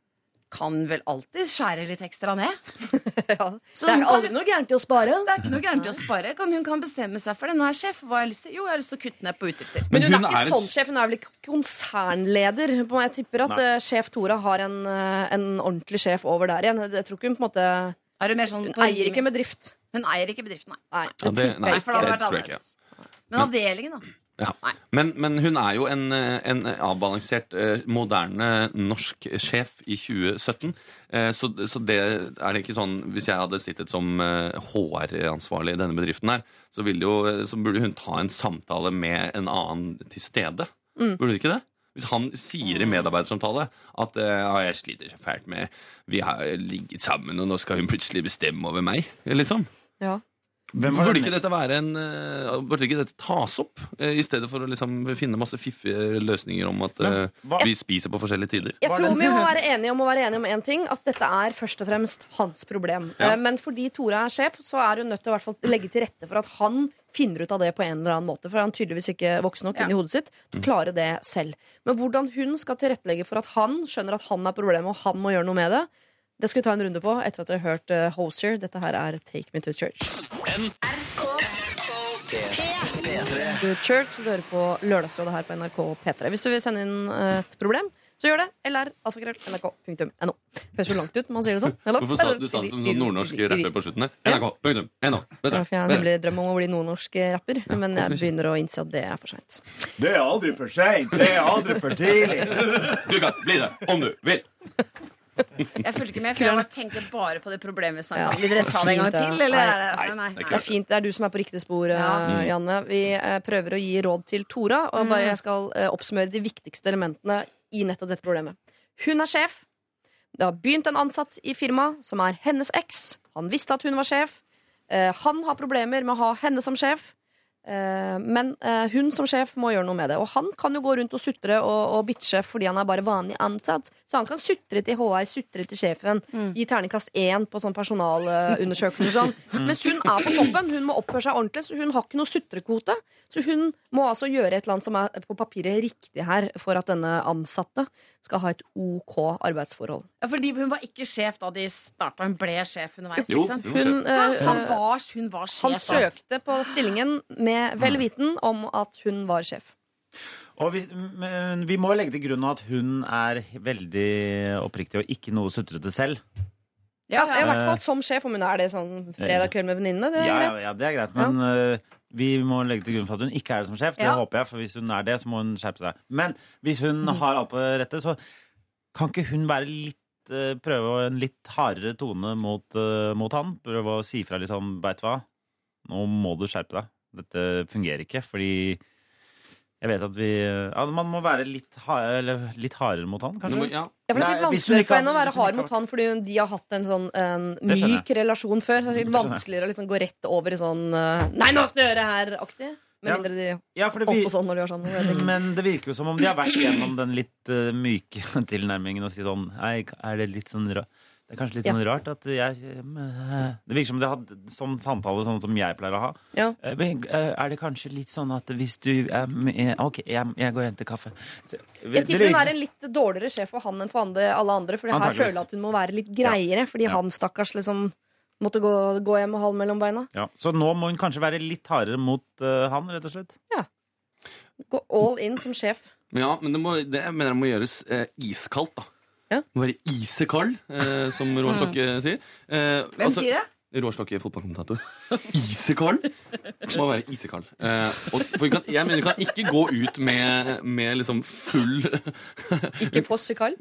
kan vel alltid skjære litt ekstra ned? ja. Det er aldri kan- noe gærent i å spare. Det er ikke noe gærent i å spare. Kan, hun kan bestemme seg for det. Nå er sjef. Hva har jeg lyst til? Jo, jeg har lyst til å kutte ned på utgifter. Men hun, hun er ikke er sånn sjef, hun er vel ikke konsernleder. Jeg tipper at Nei. sjef Tora har en, eh, en ordentlig sjef over der igjen. Jeg tror ikke hun på en måte Er mer sånn Hun eier ikke med- bedrift. Hun eier ikke bedriften, nei. Nei, det, nei, det- nei, For det hadde det vært tror jeg ikke. annerledes. Men avdelingen, da. Ja. Men, men hun er jo en, eh, en avbalansert, eh, moderne norsk sjef i 2017. Eh, Så, så det er det ikke sånn Hvis jeg hadde sittet som eh, HR-ansvarlig i denne bedriften her, så, ville jo, eh, så burde hun ta en samtale med en annen til stede. Mm. Burde hun ikke det? Hvis han sier i medarbeidersamtale at eh, ja, 'jeg sliter så fælt med Vi har ligget sammen, og nå skal hun plutselig bestemme over meg', liksom. Ja. Hvem var Burde ikke dette være en eh, Burde ikke dette tas opp, eh, i stedet for å liksom finne masse fiffige løsninger om at Men, hva- vi spiser på forskjellige tider? Jeg tror vi må være enige om å være enige om én ting. At dette er først og fremst hans problem. Ja. Eh, Men fordi Tora er sjef, så er hun nødt til å hvert fall legge til rette for at han finner ut av det på en eller annen måte. For han er tydeligvis ikke voksen nok Ja. inni hodet sitt til å klare det selv. Men hvordan hun skal tilrettelegge for at han skjønner at han er problemet, og han må gjøre noe med det, det skal vi ta en runde på etter at vi har hørt uh, Hosier. Dette her er Take Me To Church. To Church, du hører på Lørdagsrådet her på NRK P3. Hvis du vil sende inn eh, et problem, så gjør det. LR, alfakrøll, nrk.no. Høres jo langt ut når man sier det sånn. Eller? Hvorfor sa du sa det som sånn nordnorsk rapper på slutten her? NRK.no. Ja, jeg nemlig drømmer om å bli nordnorsk rapper, men jeg begynner å innse at det er for seint. Det er aldri for seint. Det er aldri for tidlig. Du kan bli det om du vil! Jeg fulgte ikke med, for jeg bare tenkte bare på det problemet vi Ja. snakket om. Vil dere ta det en gang til, eller Nei. det Nei, Nei, det er Det er fint, det er du som er på riktig spor, eh, Ja. Janne. Vi eh, prøver å gi råd til Tora, og bare jeg skal eh, oppsummere de viktigste elementene i nettopp dette problemet. Hun er sjef. Det har begynt en ansatt i firmaet som er hennes eks. Han visste at hun var sjef. Han har problemer med å ha henne som sjef. Eh, men eh, hun som sjef må gjøre noe med det. Og han kan jo gå rundt og sutre og, og bitche fordi han er bare vanlig ansatt. Så han kan sutre til HR, sutre til sjefen, gi terningkast én på sånn personalundersøkelse. Sånn. Mm. Mens hun er på toppen. Hun må oppføre seg ordentlig, så hun har ikke noe sutrekvote. Så hun må altså gjøre et eller annet som er på papiret riktig her, for at denne ansatte skal ha et OK arbeidsforhold. Ja, fordi hun var ikke sjef da de starta. Hun ble sjef underveis. Jo, ikke sant? jo, Hun, sjef. eh, Han var, hun var sjef. han søkte på stillingen med vel viten om at hun var sjef. Og vi, men vi må legge til grunn at hun er veldig oppriktig og ikke noe sutrete selv. Ja, I hvert fall som sjef, om hun er det sånn fredag kveld med venninnene. Det er Ja, ja, greit. ja, det er greit, men øh, vi må legge til grunn for at hun ikke er det som sjef. Det Ja. håper jeg, for hvis hun er det, så må hun skjerpe seg. Men hvis hun Mm. har alt på rette, så kan ikke hun være litt øh, Prøve en litt hardere tone mot, mot han? Prøve å si fra litt sånn, Veit du hva, nå må du skjerpe deg. Dette fungerer ikke, fordi jeg vet at vi ja, Man må være litt, hard, eller litt hardere mot han, kanskje? må- Ja. Ja, for det er litt sikkert vanskeligere ikke for har- henne å være hard mot han fordi de har hatt en sånn en myk relasjon før. Så det er sikkert Det vanskeligere å liksom gå rett over i sånn eh, Nei, nå skal jeg gjøre her-aktig. Med Ja. mindre de Ja, det holdt sånn når de gjør sånn. Men det virker jo som om de har vært gjennom den litt uh, myke tilnærmingen og si sånn Nei, er det litt sånn ra Det er kanskje litt Ja. sånn rart at jeg eh, Det virker som det hadde sånn samtale sånn som jeg pleier å ha. Ja. Eh, men, eh, Er det kanskje litt sånn at hvis du OK, jeg, jeg går og henter kaffe. Så, Jeg tipper hun er en litt dårligere sjef for han enn for andre, alle andre. For her føler jeg at hun må være litt greiere, fordi Ja. han stakkars liksom måtte gå, gå hjem med halen mellom beina. ja, Så nå må hun kanskje være litt hardere mot uh, han, rett og slett. Ja. Gå all in som sjef. Ja, men det, må, det jeg mener jeg må gjøres eh, iskaldt, da. Ja. Må være isekald, eh, som Roar Stokke sier. Eh, Hvem altså- sier det? Råstokke fotballkommentator. Isekald! Må være isekald. Eh, og, for vi kan, jeg mener vi kan ikke gå ut med, med liksom full Ikke fossekall.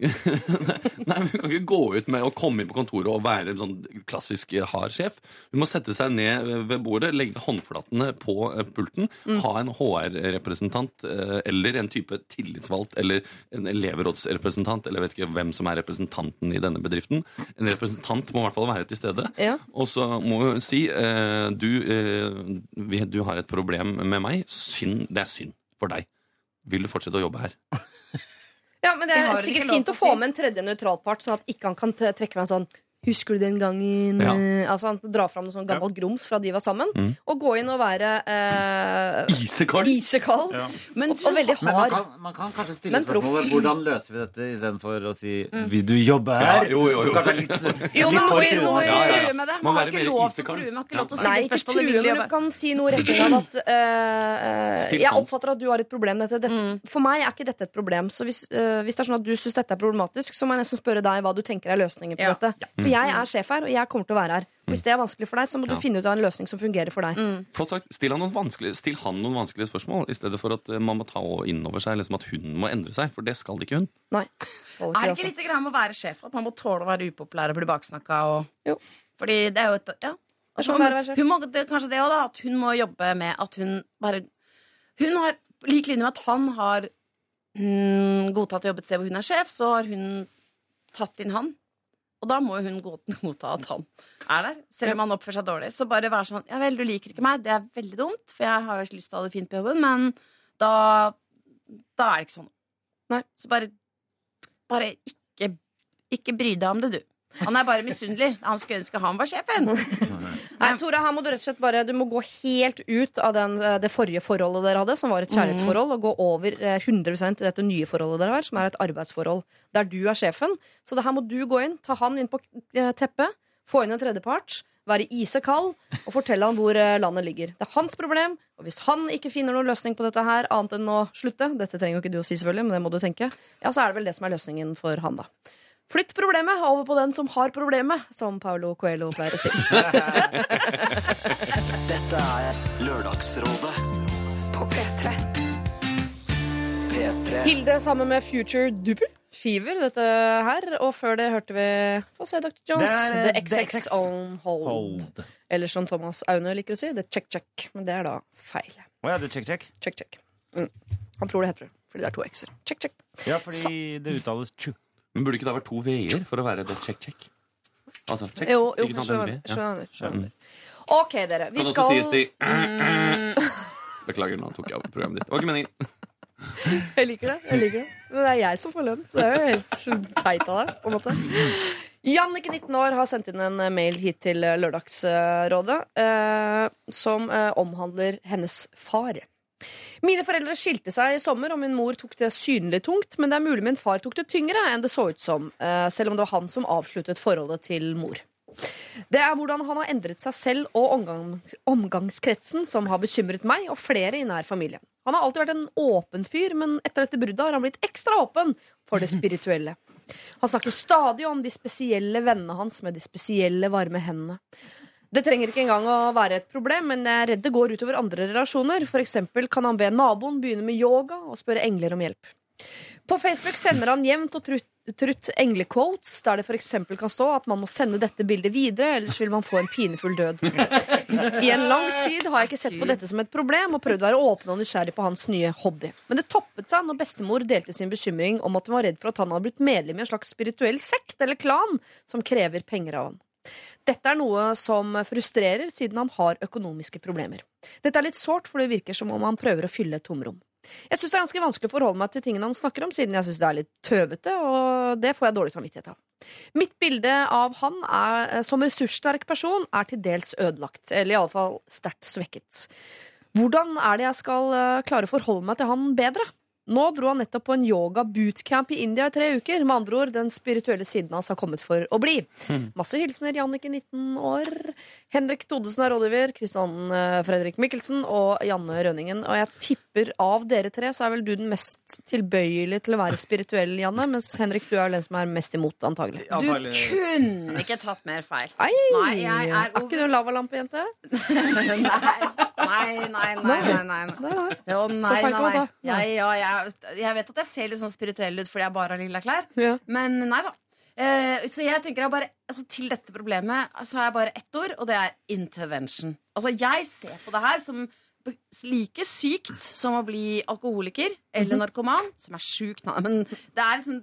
Nei, vi kan ikke gå ut med å komme inn på kontoret og være en sånn klassisk eh, hard sjef. Vi må sette seg ned ved bordet, legge håndflatene på eh, pulten, Mm. ha en HR-representant eh, eller en type tillitsvalgt eller en elevrådsrepresentant, eller jeg vet ikke hvem som er representanten i denne bedriften. En representant må i hvert fall være til stede. Ja. Og så må vi si eh, du, eh, du har et problem med meg. Synd, det er synd for deg. Vil du fortsette å jobbe her? Ja, men Det er sikkert fint å å få med en tredje nøytralpart, sånn at ikke han kan trekke meg en sånn Husker du den gangen Ja. eh, Altså Han drar fram noe sånn gammelt grums fra de var sammen, Mm. og gå inn og være eh, Isekald! isekald Ja. Men og, og veldig Men man hard. kan, man kan kanskje stille Men spørsmålet hvordan løser vi dette istedenfor å si 'vil du jobbe her'? Ja, jo, jo, jo. Er litt, Jo, men ja, ja. True med det. Må Man har ikke lov til å true. Man har ikke lov til å stille Nei, ikke true, men du kan si noe i retning av at eh, eh, Jeg oppfatter at du har et problem med dette. dette. For meg er ikke dette et problem. Så hvis, eh, hvis det er sånn at du syns dette er problematisk, så må jeg nesten spørre deg hva du tenker er løsningen på Ja. dette. For jeg er sjef her, og jeg kommer til å være her. Hvis det er vanskelig for deg, så må du Ja. finne ut av en løsning som fungerer for deg. Flott sagt. Still han, still han noen vanskelige spørsmål, i stedet for at eh, man må ta inn over seg liksom at hun må endre seg. For det skal ikke hun. Nei. Ikke Er det ikke litt grann med å være sjef? At man må tåle å være upopulær og bli baksnakka? Og... Jo. Fordi det er jo et Ja. altså, sånn hun, det er være sjef. hun må, det er kanskje det òg, da. At hun må jobbe med at hun bare Hun har lik linje med at han har mm, godtatt å jobbe et sted hvor hun er sjef, så har hun tatt inn han. Og da må hun godta at han er der, selv om han oppfører seg dårlig. Så bare være sånn Ja vel, du liker ikke meg, det er veldig dumt, for jeg har ikke lyst til å ha det fint på jobben, men da Da er det ikke sånn. Nei. Så bare Bare ikke Ikke bry deg om det, du. Han er bare misunnelig. Han skulle ønske han var sjefen. Nei, Tora, her må du rett og slett bare Du må gå helt ut av den, eh, det forrige forholdet dere hadde, som var et kjærlighetsforhold, og gå over eh, 100 til dette nye forholdet dere har, som er et arbeidsforhold, der du er sjefen. Så det her må du gå inn, ta han inn på eh, teppet, få inn en tredjepart, være isekald og fortelle han hvor eh, landet ligger. Det er hans problem, og hvis han ikke finner noen løsning på dette her, annet enn å slutte, dette trenger jo ikke du å si selvfølgelig, men det må du tenke, ja, så er det vel det som er løsningen for han, da. Flytt problemet over på den som har problemet, som Paulo Coelho pleier å si. Dette er Lørdagsrådet På P3. P3. Hilde sammen med Future Duper. Fever, dette her. Og før det hørte vi Få se, Dr. Jones. Det er, The eh, XX on hold. Hold. Eller som Thomas Aune liker å si, The Check Check. Men det er da feil. Å ja, det er check, check. Check Check. Mm. Han tror det heter det, fordi det er to x-er. Check Check. Ja, fordi det uttales tju. Men burde ikke det vært to v-er for å være det check-check? Altså, check. Jo, jo, ikke sant, skjønner. Ja. skjønner, skjønner. OK, dere. Vi Kan også skal sies de Beklager, nå tok jeg over programmet ditt. Det var ikke meningen. Jeg liker det. jeg liker det Men det er jeg som får lønn. Så det er jo helt teit av deg. på en måte Jannicke, 19 år, har sendt inn en mail hit til Lørdagsrådet eh, som eh, omhandler hennes far. Mine foreldre skilte seg i sommer, og min mor tok det synlig tungt. Men det er mulig min far tok det tyngre enn det så ut som, eh, selv om det var han som avsluttet forholdet til mor. Det er hvordan han har endret seg selv og omgangs omgangskretsen som har bekymret meg og flere i nær familie. Han har alltid vært en åpen fyr, men etter dette bruddet har han blitt ekstra åpen for det spirituelle. Han snakker stadig om de spesielle vennene hans med de spesielle varme hendene. Det trenger ikke engang å være et problem, men jeg er redd det går utover andre relasjoner. For eksempel kan han be naboen begynne med yoga og spørre engler om hjelp. På Facebook sender han jevnt og trutt, trutt englequotes, der det f.eks. kan stå at man må sende dette bildet videre, ellers vil man få en pinefull død. I en lang tid har jeg ikke sett på dette som et problem og prøvd å være åpen og nysgjerrig på hans nye hobby. Men det toppet seg når bestemor delte sin bekymring om at hun var redd for at han hadde blitt medlem i en slags spirituell sekt eller klan som krever penger av han. Dette er noe som frustrerer, siden han har økonomiske problemer. Dette er litt sårt, for det virker som om han prøver å fylle et tomrom. Jeg syns det er ganske vanskelig å forholde meg til tingene han snakker om, siden jeg syns det er litt tøvete, og det får jeg dårlig samvittighet av. Mitt bilde av han er, som ressurssterk person er til dels ødelagt, eller iallfall sterkt svekket. Hvordan er det jeg skal eh, klare å forholde meg til han bedre? Nå dro han nettopp på en yoga bootcamp i India i tre uker. Med andre ord, den spirituelle siden hans har kommet for å bli. Masse hilsener Jannicke, 19 år. Henrik Todesen er rådgiver. Kristian eh, Fredrik Mikkelsen og Janne Rønningen. Og jeg tipper av dere tre så er vel du den mest tilbøyelig til å være spirituell, Janne. Mens Henrik, du er vel den som er mest imot, antagelig. Du kunne ikke tatt mer feil. Nei, Nei, jeg er er ikke du en lavalampejente? Nei, nei, nei. nei, nei, nei. Nei, Så feil kan man nei. ta. Jeg, ja, jeg, jeg vet at jeg ser litt sånn spirituell ut fordi jeg bare har lilla klær, Ja. men nei da. Eh, så jeg tenker jeg bare altså, Til dette problemet så har jeg bare ett ord, og det er intervention. Altså, jeg ser på det her som like sykt som å bli alkoholiker eller narkoman, som er sjukt, men det er liksom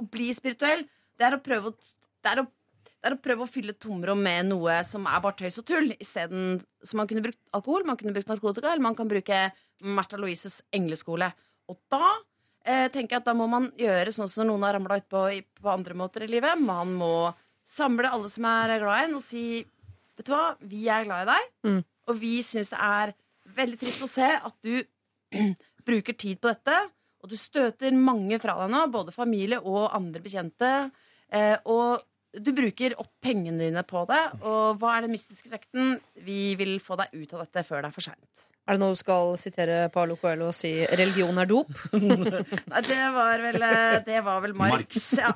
Å bli spirituell, det er å prøve å det er å det er å prøve å fylle tomrom med noe som er bare tøys og tull. Isteden så man kunne brukt alkohol, man kunne brukt narkotika, eller man kan bruke Märtha Louises engleskole. Og da eh, tenker jeg at da må man gjøre sånn som noen har ramla utpå på andre måter i livet. Man må samle alle som er glad i en, og si Vet du hva, vi er glad i deg, Mm. og vi syns det er veldig trist å se at du bruker tid på dette. Og du støter mange fra deg nå, både familie og andre bekjente. Eh, og du bruker opp pengene dine på det. Og hva er den mystiske sekten? Vi vil få deg ut av dette før det er for seint. Er det nå du skal sitere Paolo Coelho og si 'religion er dop'? Nei, det var vel, eh, det var vel Marx. Ja.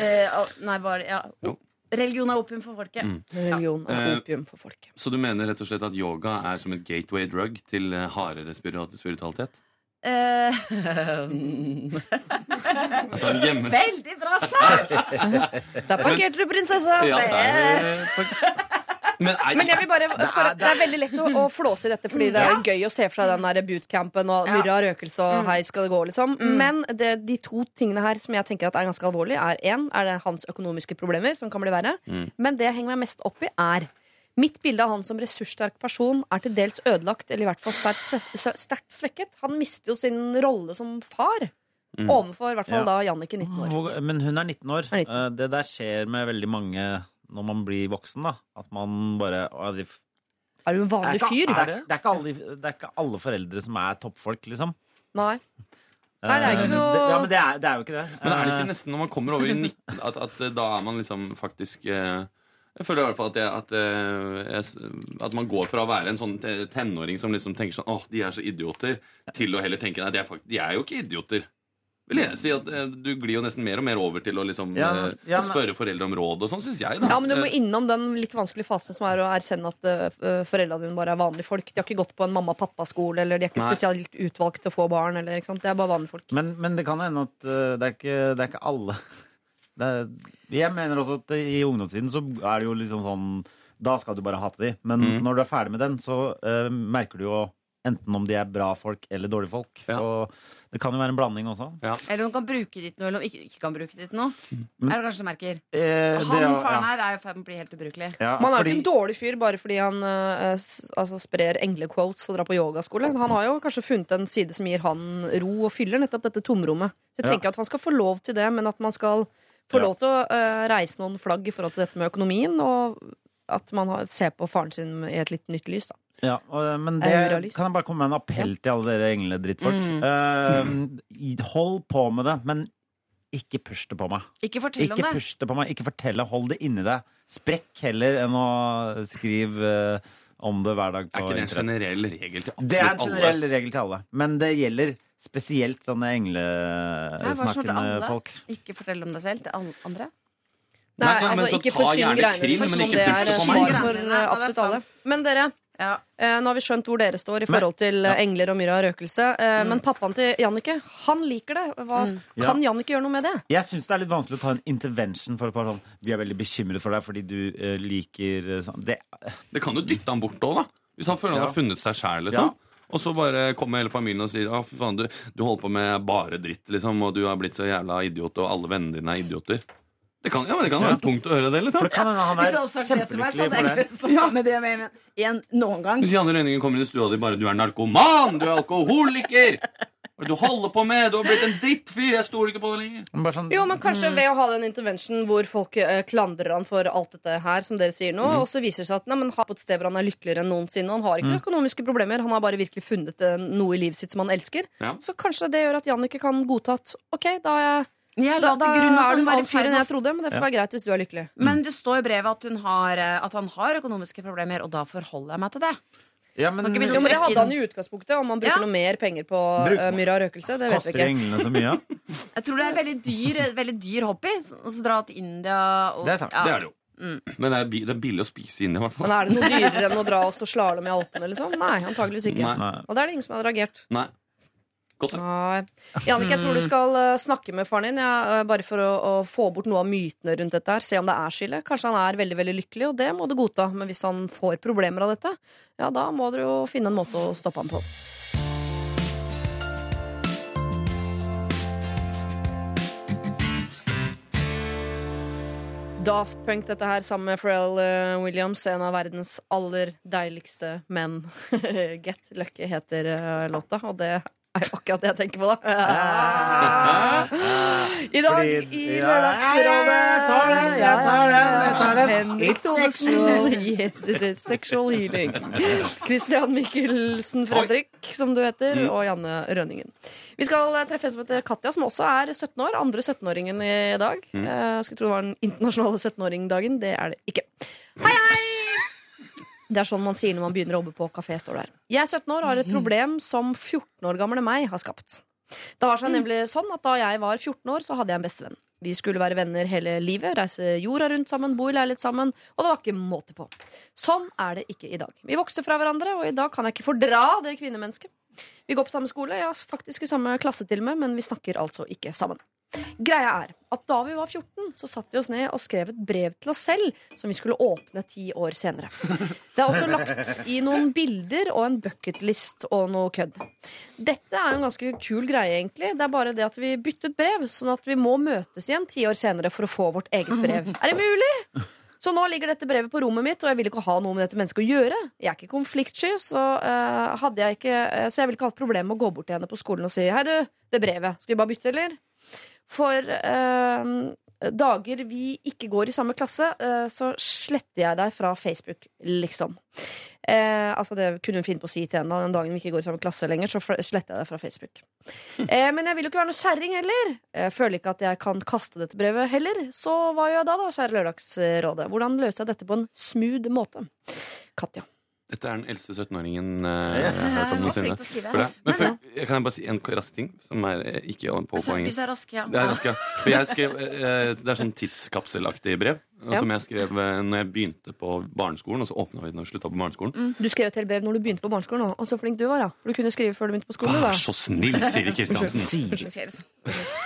Eh, nei, var det ja. Jo. Religion er opium for folket. Mm. Religion er Eh, opium for folket. Så du mener rett og slett at yoga er som et gateway drug til hardere spiritualitet? Eh, veldig bra sagt! Der parkerte du, prinsesse! Ja, der, men, er, Men jeg vil bare, for, det er veldig lett å, å flåse i dette, fordi det er gøy å se for seg den der bootcampen og Ja. murra røkelse og Mm. hei skal det gå, liksom. Mm. Men det, de to tingene her som jeg tenker at er ganske alvorlige, er én, er det hans økonomiske problemer, som kan bli verre. Mm. Men det jeg henger meg mest opp i, er Mitt bilde av han som ressurssterk person er til dels ødelagt, eller i hvert fall sterkt, sterkt svekket. Han mister jo sin rolle som far. Mm. Overfor i hvert fall Ja. da Jannicke 19 år. Men hun er 19 år. Er 19. Eh, Det der skjer med veldig mange når man blir voksen. da At man bare å, de, Er du en vanlig det, fyr? er det, det, er ikke alle, det er ikke alle foreldre som er toppfolk, liksom. Nei. Nei, det er ikke Eh, noe- Ja, men det er, det er jo ikke det. Men er det ikke Eh, nesten når man kommer over i 19 at, at eh, da er man liksom faktisk eh, Jeg føler i hvert fall at, jeg, at, eh, jeg, at man går fra å være en sånn tenåring som liksom tenker sånn åh, de er så idioter, til å heller tenke nei, de er, faktisk, de er jo ikke idioter. Vil jeg si at eh, Du glir jo nesten mer og mer over til å liksom Ja, eh, ja, men- spørre foreldre om råd og sånn, syns jeg. da Ja, men du må Eh, innom den litt vanskelige fasen som er å erkjenne at uh, foreldrene dine bare er vanlige folk. De har ikke gått på en mamma-pappa-skole, eller de er ikke Nei. spesielt utvalgt til å få barn. Eller, ikke sant? Det er bare vanlige folk. Men, men det kan hende at eh, det, er ikke, det er ikke alle. Det er, jeg mener også at i ungdomstiden så er det jo liksom sånn Da skal du bare hate de. Men Mm. når du er ferdig med den, så eh, merker du jo enten om de er bra folk eller dårlige folk. Og det kan jo være en blanding også. Eller hun kan bruke ditt noe, eller hun ikke, ikke kan bruke ditt noe. Men- er det kanskje du merker? Eh, Han det- faren ja. her er jo i ferd med å bli helt ubrukelig. Ja, Man er jo fordi- ikke en dårlig fyr bare fordi han eh, s- altså, sprer englequotes og drar på yogaskole. Han har jo kanskje funnet en side som gir han ro og fyller nettopp dette tomrommet. Så jeg Ja. tenker at han skal få lov til det, men at man skal få Ja. lov til å eh, reise noen flagg i forhold til dette med økonomien, og at man har, ser på faren sin i et litt nytt lys. Da. Ja, men det kan jeg bare komme med en appell til alle dere engledrittfolk. Mm. Uh, hold på med det, men ikke push det på meg. Ikke fortell om Ikke det. push det på meg, ikke fortell det. Hold det inni deg. Sprekk heller enn å skrive uh, om det hver dag på Er ikke det en generell regel til Det er en generell alle? regel til alle. Men det gjelder spesielt sånne englesnakkende folk. Ikke fortell om deg selv til alle andre. Nei, Nei, altså, ikke ta forsyn greiene som om det er svar for absolutt alle. Men dere, Ja. eh, nå har vi skjønt hvor dere står i forhold til eh, Ja. engler og myrra røkelse. eh, Men pappaen til Jannicke, han liker det. Hva, Kan Jannicke gjøre noe med det? Jeg syns det er litt vanskelig å ta en intervention for et par sånn Vi er veldig bekymret for deg fordi du eh, liker sånn det, Det kan jo dytte han bort òg, da. Hvis han føler han Ja. har funnet seg sjæl, Ja. liksom. Og så bare kommer hele familien og sier at du, du holder på med bare dritt, liksom, og du har blitt så jævla idiot, og alle vennene dine er idioter. Det kan, ja, men det kan være tungt å høre det, liksom. Det Hvis du hadde sagt det til meg, så hadde jeg ikke det. ha med det med igjen noen gang. Hvis Janne Rønningen kommer inn i stua di bare 'Du er narkoman! Du er alkoholiker!' Hva er det du holder på med? Du har blitt en drittfyr! Jeg stoler ikke på deg lenger. Bare sånn, Jo, men kanskje ved å ha den intervention hvor folk eh, klandrer han for alt dette her, som dere sier nå, og så viser det seg at nei, men han er på et sted hvor han er lykkeligere enn noensinne. Han har ikke noen økonomiske problemer, han har bare virkelig funnet eh, noe i livet sitt som han elsker. Ja. Så kanskje det gjør at Jannicke kan godta at OK, da er jeg Jeg da, la da til grunn at er du han en var i ferd med jeg trodde, men det får være greit hvis du er lykkelig. Men det står i brevet at, hun har, eh, at han har økonomiske problemer, og da forholder jeg meg til det. ja, men, Kan ikke vi Jo, men Det hadde han i utgangspunktet, om han bruker Ja. noe mer penger på Bruk- uh, myra røkelse. Det vet vi Koster ikke. englene så mye? Jeg tror det er en veldig dyr, veldig dyr hobby. så- Og så dra til India og Det er sant. ja. Det er det jo. Men det er, bi- det er billig å spise inni, i hvert fall. Men er det noe dyrere enn å dra og stå slalåm i Alpene? Liksom? Nei, antageligvis ikke. Nei. Nei. Og det er det ingen som har reagert. Nei. Godt. Jannicke, jeg tror du skal eh, snakke med faren din, ja, eh, bare for å, å få bort noe av mytene rundt dette. her Se om det er skylde. Kanskje han er veldig veldig lykkelig, og det må du godta. Men hvis han får problemer av dette, ja, da må dere jo finne en måte å stoppe ham på. Daft Punk, dette her, sammen med Pharrell eh, Williams, en av verdens aller deiligste menn. Get Lucky heter låta, og det er jo akkurat det jeg tenker på, da. I dag i Lørdagsrådet jeg tar den, jeg tar det. jeg tar det. Henrik Thodesen. Yes, it is sexual healing. Christian Michelsen Fredrik, som du heter, og Janne Rønningen. Vi skal eh, treffe en som heter Katja, som også er 17 år. Andre 17-åringen i dag. Jeg skulle tro det var den internasjonale 17-åring-dagen. Det er det ikke. Hei, hei! Det er sånn man sier når man begynner å jobbe på kafé. står det her. Jeg er 17 år og har et problem som 14 år gamle meg har skapt. Det var seg nemlig sånn at Da jeg var 14 år, så hadde jeg en bestevenn. Vi skulle være venner hele livet, reise jorda rundt sammen, bo i leilighet sammen. Og det var ikke måte på. Sånn er det ikke i dag. Vi vokste fra hverandre, og i dag kan jeg ikke fordra det kvinnemennesket. Vi går på samme skole, ja, faktisk i samme klasse til og med, men vi snakker altså ikke sammen. Greia er at da vi var 14, så satt vi oss ned og skrev et brev til oss selv som vi skulle åpne ti år senere. Det er også lagt i noen bilder og en bucketlist og noe kødd. Dette er jo en ganske kul greie, egentlig. Det er bare det at vi byttet brev, sånn at vi må møtes igjen ti år senere for å få vårt eget brev. Er det mulig? Så nå ligger dette brevet på rommet mitt, og jeg vil ikke ha noe med dette mennesket å gjøre. Jeg er ikke konfliktsky, så, uh, jeg, ikke, eh, så jeg vil ikke ha et problem med å gå bort til henne på skolen og si Hei, du, det brevet. Skal vi bare bytte, eller? For eh, dager vi ikke går i samme klasse, eh, så sletter jeg deg fra Facebook, liksom. Eh, altså Det kunne hun finne på å si til henne den dagen vi ikke går i samme klasse lenger. Så sletter jeg deg fra Facebook. Eh, men jeg vil jo ikke være noe kjerring heller. Jeg føler ikke at jeg kan kaste dette brevet heller. Så hva gjør jeg da, da, kjære Lørdagsrådet? Hvordan løser jeg dette på en smooth måte? Katja. Dette er den eldste 17-åringen eh, jeg har hørt om noensinne. å. For det. Men før, jeg kan jeg bare si en rask ting som er eh, ikke på Så, poenget? hvis det er rask, ja. Det er, rask, ja. For jeg skrev, eh, det er sånn tidskapselaktig brev. Ja. Som jeg skrev eh, når jeg begynte på barneskolen, og så åpna vi den og slutta på barneskolen. Du skrev et helt brev når du begynte på barneskolen. Og så flink du var, da. For du kunne skrive før du begynte på skolen. Vær Da. så snill, Siri Kristiansen.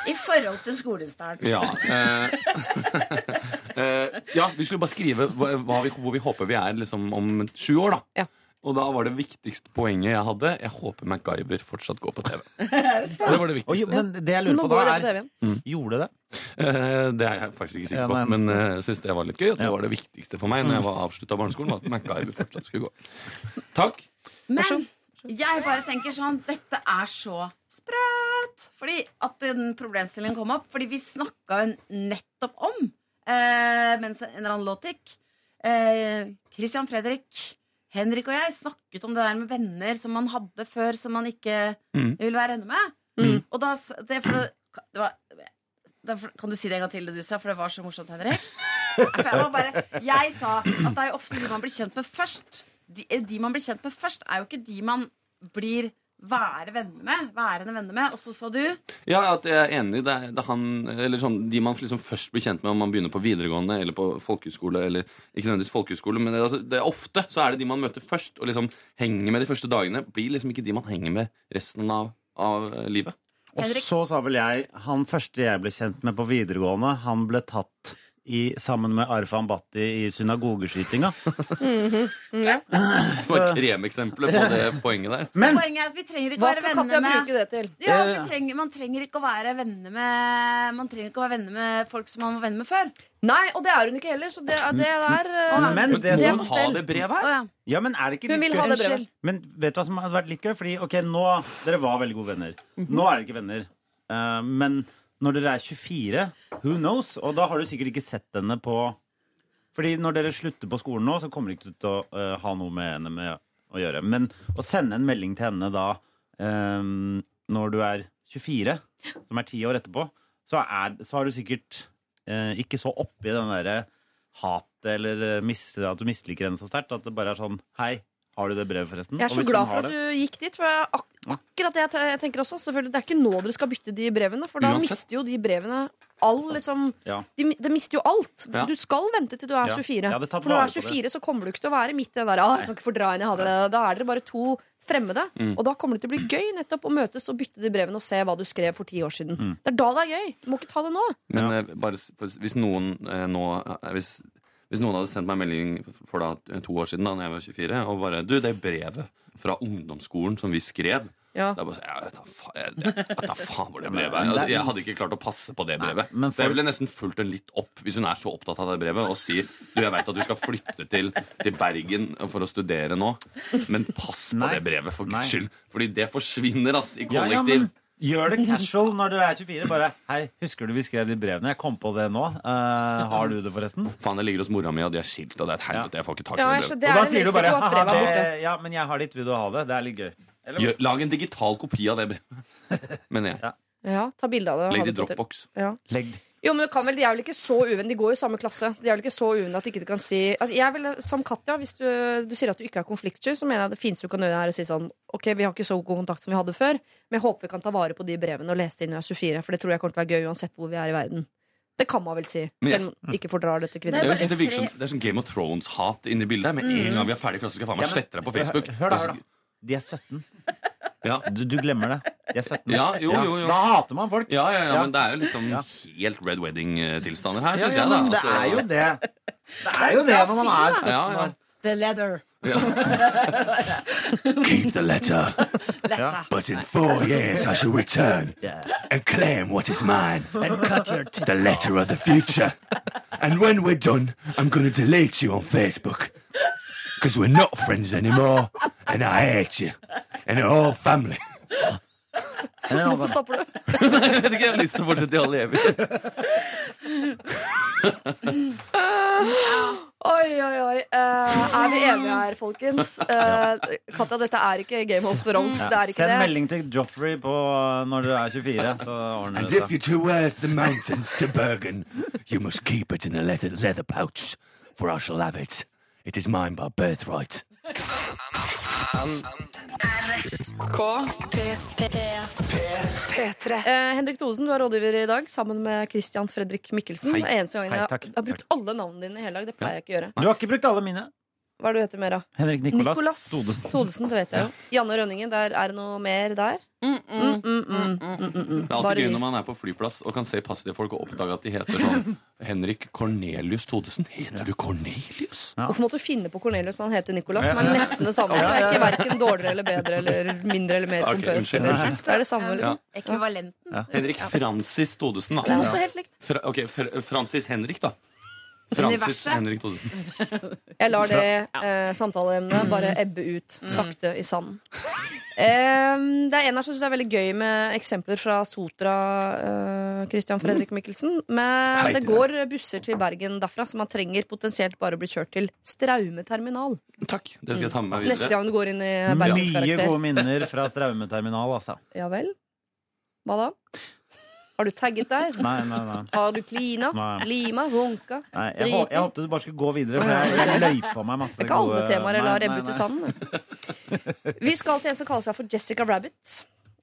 I forhold til skolestart. Ja, eh, eh, ja, vi skulle bare skrive hva, hva vi, hvor vi håper vi er liksom, om sju år. da Ja. Og da var det viktigste poenget jeg hadde Jeg håper MacGyver fortsatt går på TV. Det var det Oi, viktigste. men det jeg Nå lurer på går det da, er igjen. Gjorde det? Eh, det er jeg faktisk ikke sikker på, men- men eh, jeg syns det var litt gøy. At det var det viktigste for meg Når jeg var avslutta barneskolen. Var at MacGyver fortsatt skulle gå. Takk. Men jeg bare tenker sånn Dette er så sprøtt! Fordi at den problemstillingen kom opp. Fordi vi snakka jo nettopp om, eh, mens en eller annen låt gikk eh, Christian Fredrik, Henrik og jeg snakket om det der med venner som man hadde før, som man ikke Mm. ville være venner med. Mm. Og da det, for, det var, det for, Kan du si det en gang til, det du sa? For det var så morsomt, Henrik. For jeg, var bare, jeg sa at det er jo ofte de man blir kjent med først. De, de man blir kjent med først, er jo ikke de man blir være venner med. Værende venner med. Og så sa du Ja, at jeg er enig. Det er, det er han, eller sånn, De man liksom først blir kjent med om man begynner på videregående eller på folkehøyskole. Eller ikke nødvendigvis folkehøyskole, men det, altså, det er ofte så er det de man møter først og liksom henger med de første dagene. Blir liksom ikke de man henger med resten av, av eh, livet. Og så sa vel jeg Han første jeg ble kjent med på videregående, han ble tatt i, sammen med Arfan Bhatti i synagogeskytinga. Det var kremeksempelet på det poenget der. Så poenget er at vi trenger ikke Hva være skal venner Katja med bruke det til? ja, Eh. vi trenger, Man trenger ikke å være venner med Man trenger ikke å være venner med folk som man var venner med før. Nei, og det er hun ikke heller, så det, det der eh, Men det det er på Ha det brevet Å, her. ja. Ja, men er det ikke Hun litt vil ha gøy? det brevet. Men vet du hva som hadde vært litt gøy? Fordi, ok, nå, Dere var veldig gode venner. Nå er dere ikke venner. Uh, men når dere er 24, who knows? Og da har du sikkert ikke sett henne på Fordi når dere slutter på skolen nå, så kommer dere ikke til å uh, ha noe med henne med å gjøre. Men å sende en melding til henne da um, når du er 24, som er ti år etterpå, så, er, så har du sikkert uh, ikke så oppi den derre hatet eller eh, mis, at du misliker henne så sterkt. At det bare er sånn Hei, har du det brevet, forresten? Jeg er så glad for at du gikk dit. For ak akkurat det jeg tenker også. Selvfølgelig, Det er ikke nå dere skal bytte de brevene, for da Uansett. mister jo de brevene all liksom Ja. de, Det mister jo alt. Ja. Du skal vente til du er Ja. 24. Ja, For når du er 24, så kommer du ikke til å være midt i den der ah, jeg kan ikke fordra henne, jeg hadde det. Da er dere bare to fremmede. Mm. Og da kommer det til å bli gøy nettopp å møtes og bytte de brevene og se hva du skrev for ti år siden. Mm. Det er da det er gøy. Du må ikke ta det nå. Men Ja. eh, bare hvis noen eh, nå eh, hvis, hvis noen hadde sendt meg en melding for da eh, to år siden, da jeg var 24, og bare Du, det brevet fra ungdomsskolen som vi skrev Ja. det er bare, så- jeg vet da fa- jeg- jeg faen hvor det brevet er. Altså, jeg hadde ikke klart å passe på det Nei, brevet. men for... jeg ville nesten fulgt den litt opp, hvis hun er så opptatt av det brevet, og sier du, jeg vet at du skal flytte til, til Bergen for å studere nå, men pass på Nei. det brevet, for Nei. guds skyld. Fordi det forsvinner, ass, i Ja, ja, men gjør det casual når dere er 24. Bare Hei, husker du vi skrev de brevene? Jeg kom på det nå. Eh, har du det, forresten? Faen, det ligger hos mora mi, og de er skilt, og det er et helvete. Jeg får ikke tak i Ja, det brevet. Og da sier du bare ha, det, ja, men jeg har ditt, vil du ha det? Det er litt gøy. Eller, Gjør, lag en digital kopi av det brevet. Mener jeg. Ja. Ja, ta bilde av det. Legg det i det. Dropbox. Ja. legg Jo, men du kan vel, De er vel ikke så uvenner? De går jo i samme klasse. De er vel ikke så uvenner at ikke du kan si at jeg vil, Som Katja, hvis du, du sier at du ikke er konfliktsky, så mener jeg det fineste du kan gjøre, er å si sånn Ok, vi har ikke så god kontakt som vi hadde før, men jeg håper vi kan ta vare på de brevene og lese det når jeg er 24, for det tror jeg kommer til å være gøy uansett hvor vi er i verden. Det kan man vel si, Men selv om ikke fordrar dette Det kvinner. er Jeg det virker som Det er sånn Game of Thrones-hat inni bildet. Med en gang vi er ferdig i klasse, skal jeg faen meg slette deg på Facebook. Hør, da, hør da. De er 17. Ja. Du, du glemmer det. De er 17. Ja, jo, jo, jo. Da hater man folk. Ja, ja, ja, Ja. men det er jo liksom Ja. helt Red Wedding-tilstander her, syns ja, jeg. da men det Altså, er jo det. Det er jo det når man er 17 ja, ja. år. The leather. Keep the letter, Letter. but in four years I shall return and claim what is mine. And cut your tits The letter of the future. And when we're done, I'm gonna delete you on Facebook. Because we're not friends anymore, and I hate you. And the whole family. Hvorfor stopper du? Jeg vet ikke, jeg har lyst til å fortsette i all evighet. Oi, oi, oi. Eh, er vi enige her, folkens? Eh, Katja, dette er ikke Game of Thrones. Det er ikke Send det. melding til Joffrey på når du er 24, så ordner And det if seg. you traverse the mountains to Bergen, you must keep it in a leather, leather pouch, for I shall have it. It is mine by birthright. P3. Eh, Henrik Thoresen, du er rådgiver i dag sammen med Christian Fredrik Mikkelsen. Hei. Er eneste gangen Hei, jeg takk. har brukt alle navnene dine i hele dag. Det pleier jeg ikke å gjøre. Du har ikke brukt alle mine. Hva er det du heter mer, da? Henrik Nicolas, Nicolas Todesen. Todesen. det vet jeg jo. Janne Rønningen, der er det noe mer der? Mm, mm, mm, mm, mm, mm, mm. Det er Bare alltid gøy når man er på flyplass og kan se passet til folk og oppdage at de heter sånn Henrik Cornelius Todesen. Heter du Cornelius? Hvorfor måtte du finne på Cornelius når han heter Nicolas, som er nesten det samme? Det er ikke verken dårligere eller bedre eller mindre eller mer pompøst. Okay, Det er det samme, liksom. Ekvivalenten. Henrik Francis Thodesen, Det er også helt likt. Fra, ok, Fr Francis Henrik, da. Francis Henrik Thodesen. Jeg lar det eh, samtaleemnet bare ebbe ut sakte i sanden. Um, det er en her som syns det er veldig gøy med eksempler fra Sotra, Uh, Christian Fredrik Mikkelsen. Men Heiter. det går busser til Bergen derfra, så man trenger potensielt bare å bli kjørt til Straume terminal. Takk. Det skal jeg ta med meg Neste gang du går inn i Mye gode minner fra Straume terminal, altså. Ja vel? Hva da? Har du tagget der? Nei, nei, nei. Har du klina? Nei. Lima? Runka? nei jeg, hå- jeg håpte du bare skulle gå videre, for jeg, jeg løy på meg masse Det er ikke alle temaer jeg lar nei, ebbe ut i nei. sanden. Vi skal til en som kaller seg for Jessica Rabbit.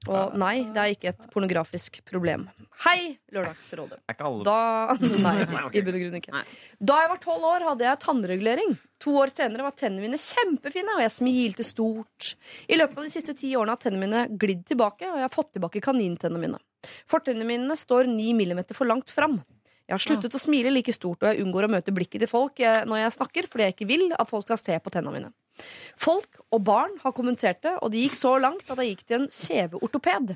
Og nei, det er ikke et pornografisk problem. Hei, Lørdagsrådet. Er ikke alle Da Nei, i bunn og grunn ikke. Da jeg var tolv år, hadde jeg tannregulering. To år senere var tennene mine kjempefine, og jeg smilte stort. I løpet av de siste ti årene har tennene mine glidd tilbake, og jeg har fått tilbake kanintennene mine. Fortennene mine står 9 millimeter for langt fram. Jeg har sluttet å smile like stort, og jeg unngår å møte blikket til folk når jeg snakker, fordi jeg ikke vil at folk skal se på tennene mine. Folk og barn har kommentert det, og det gikk så langt at jeg gikk til en kjeveortoped.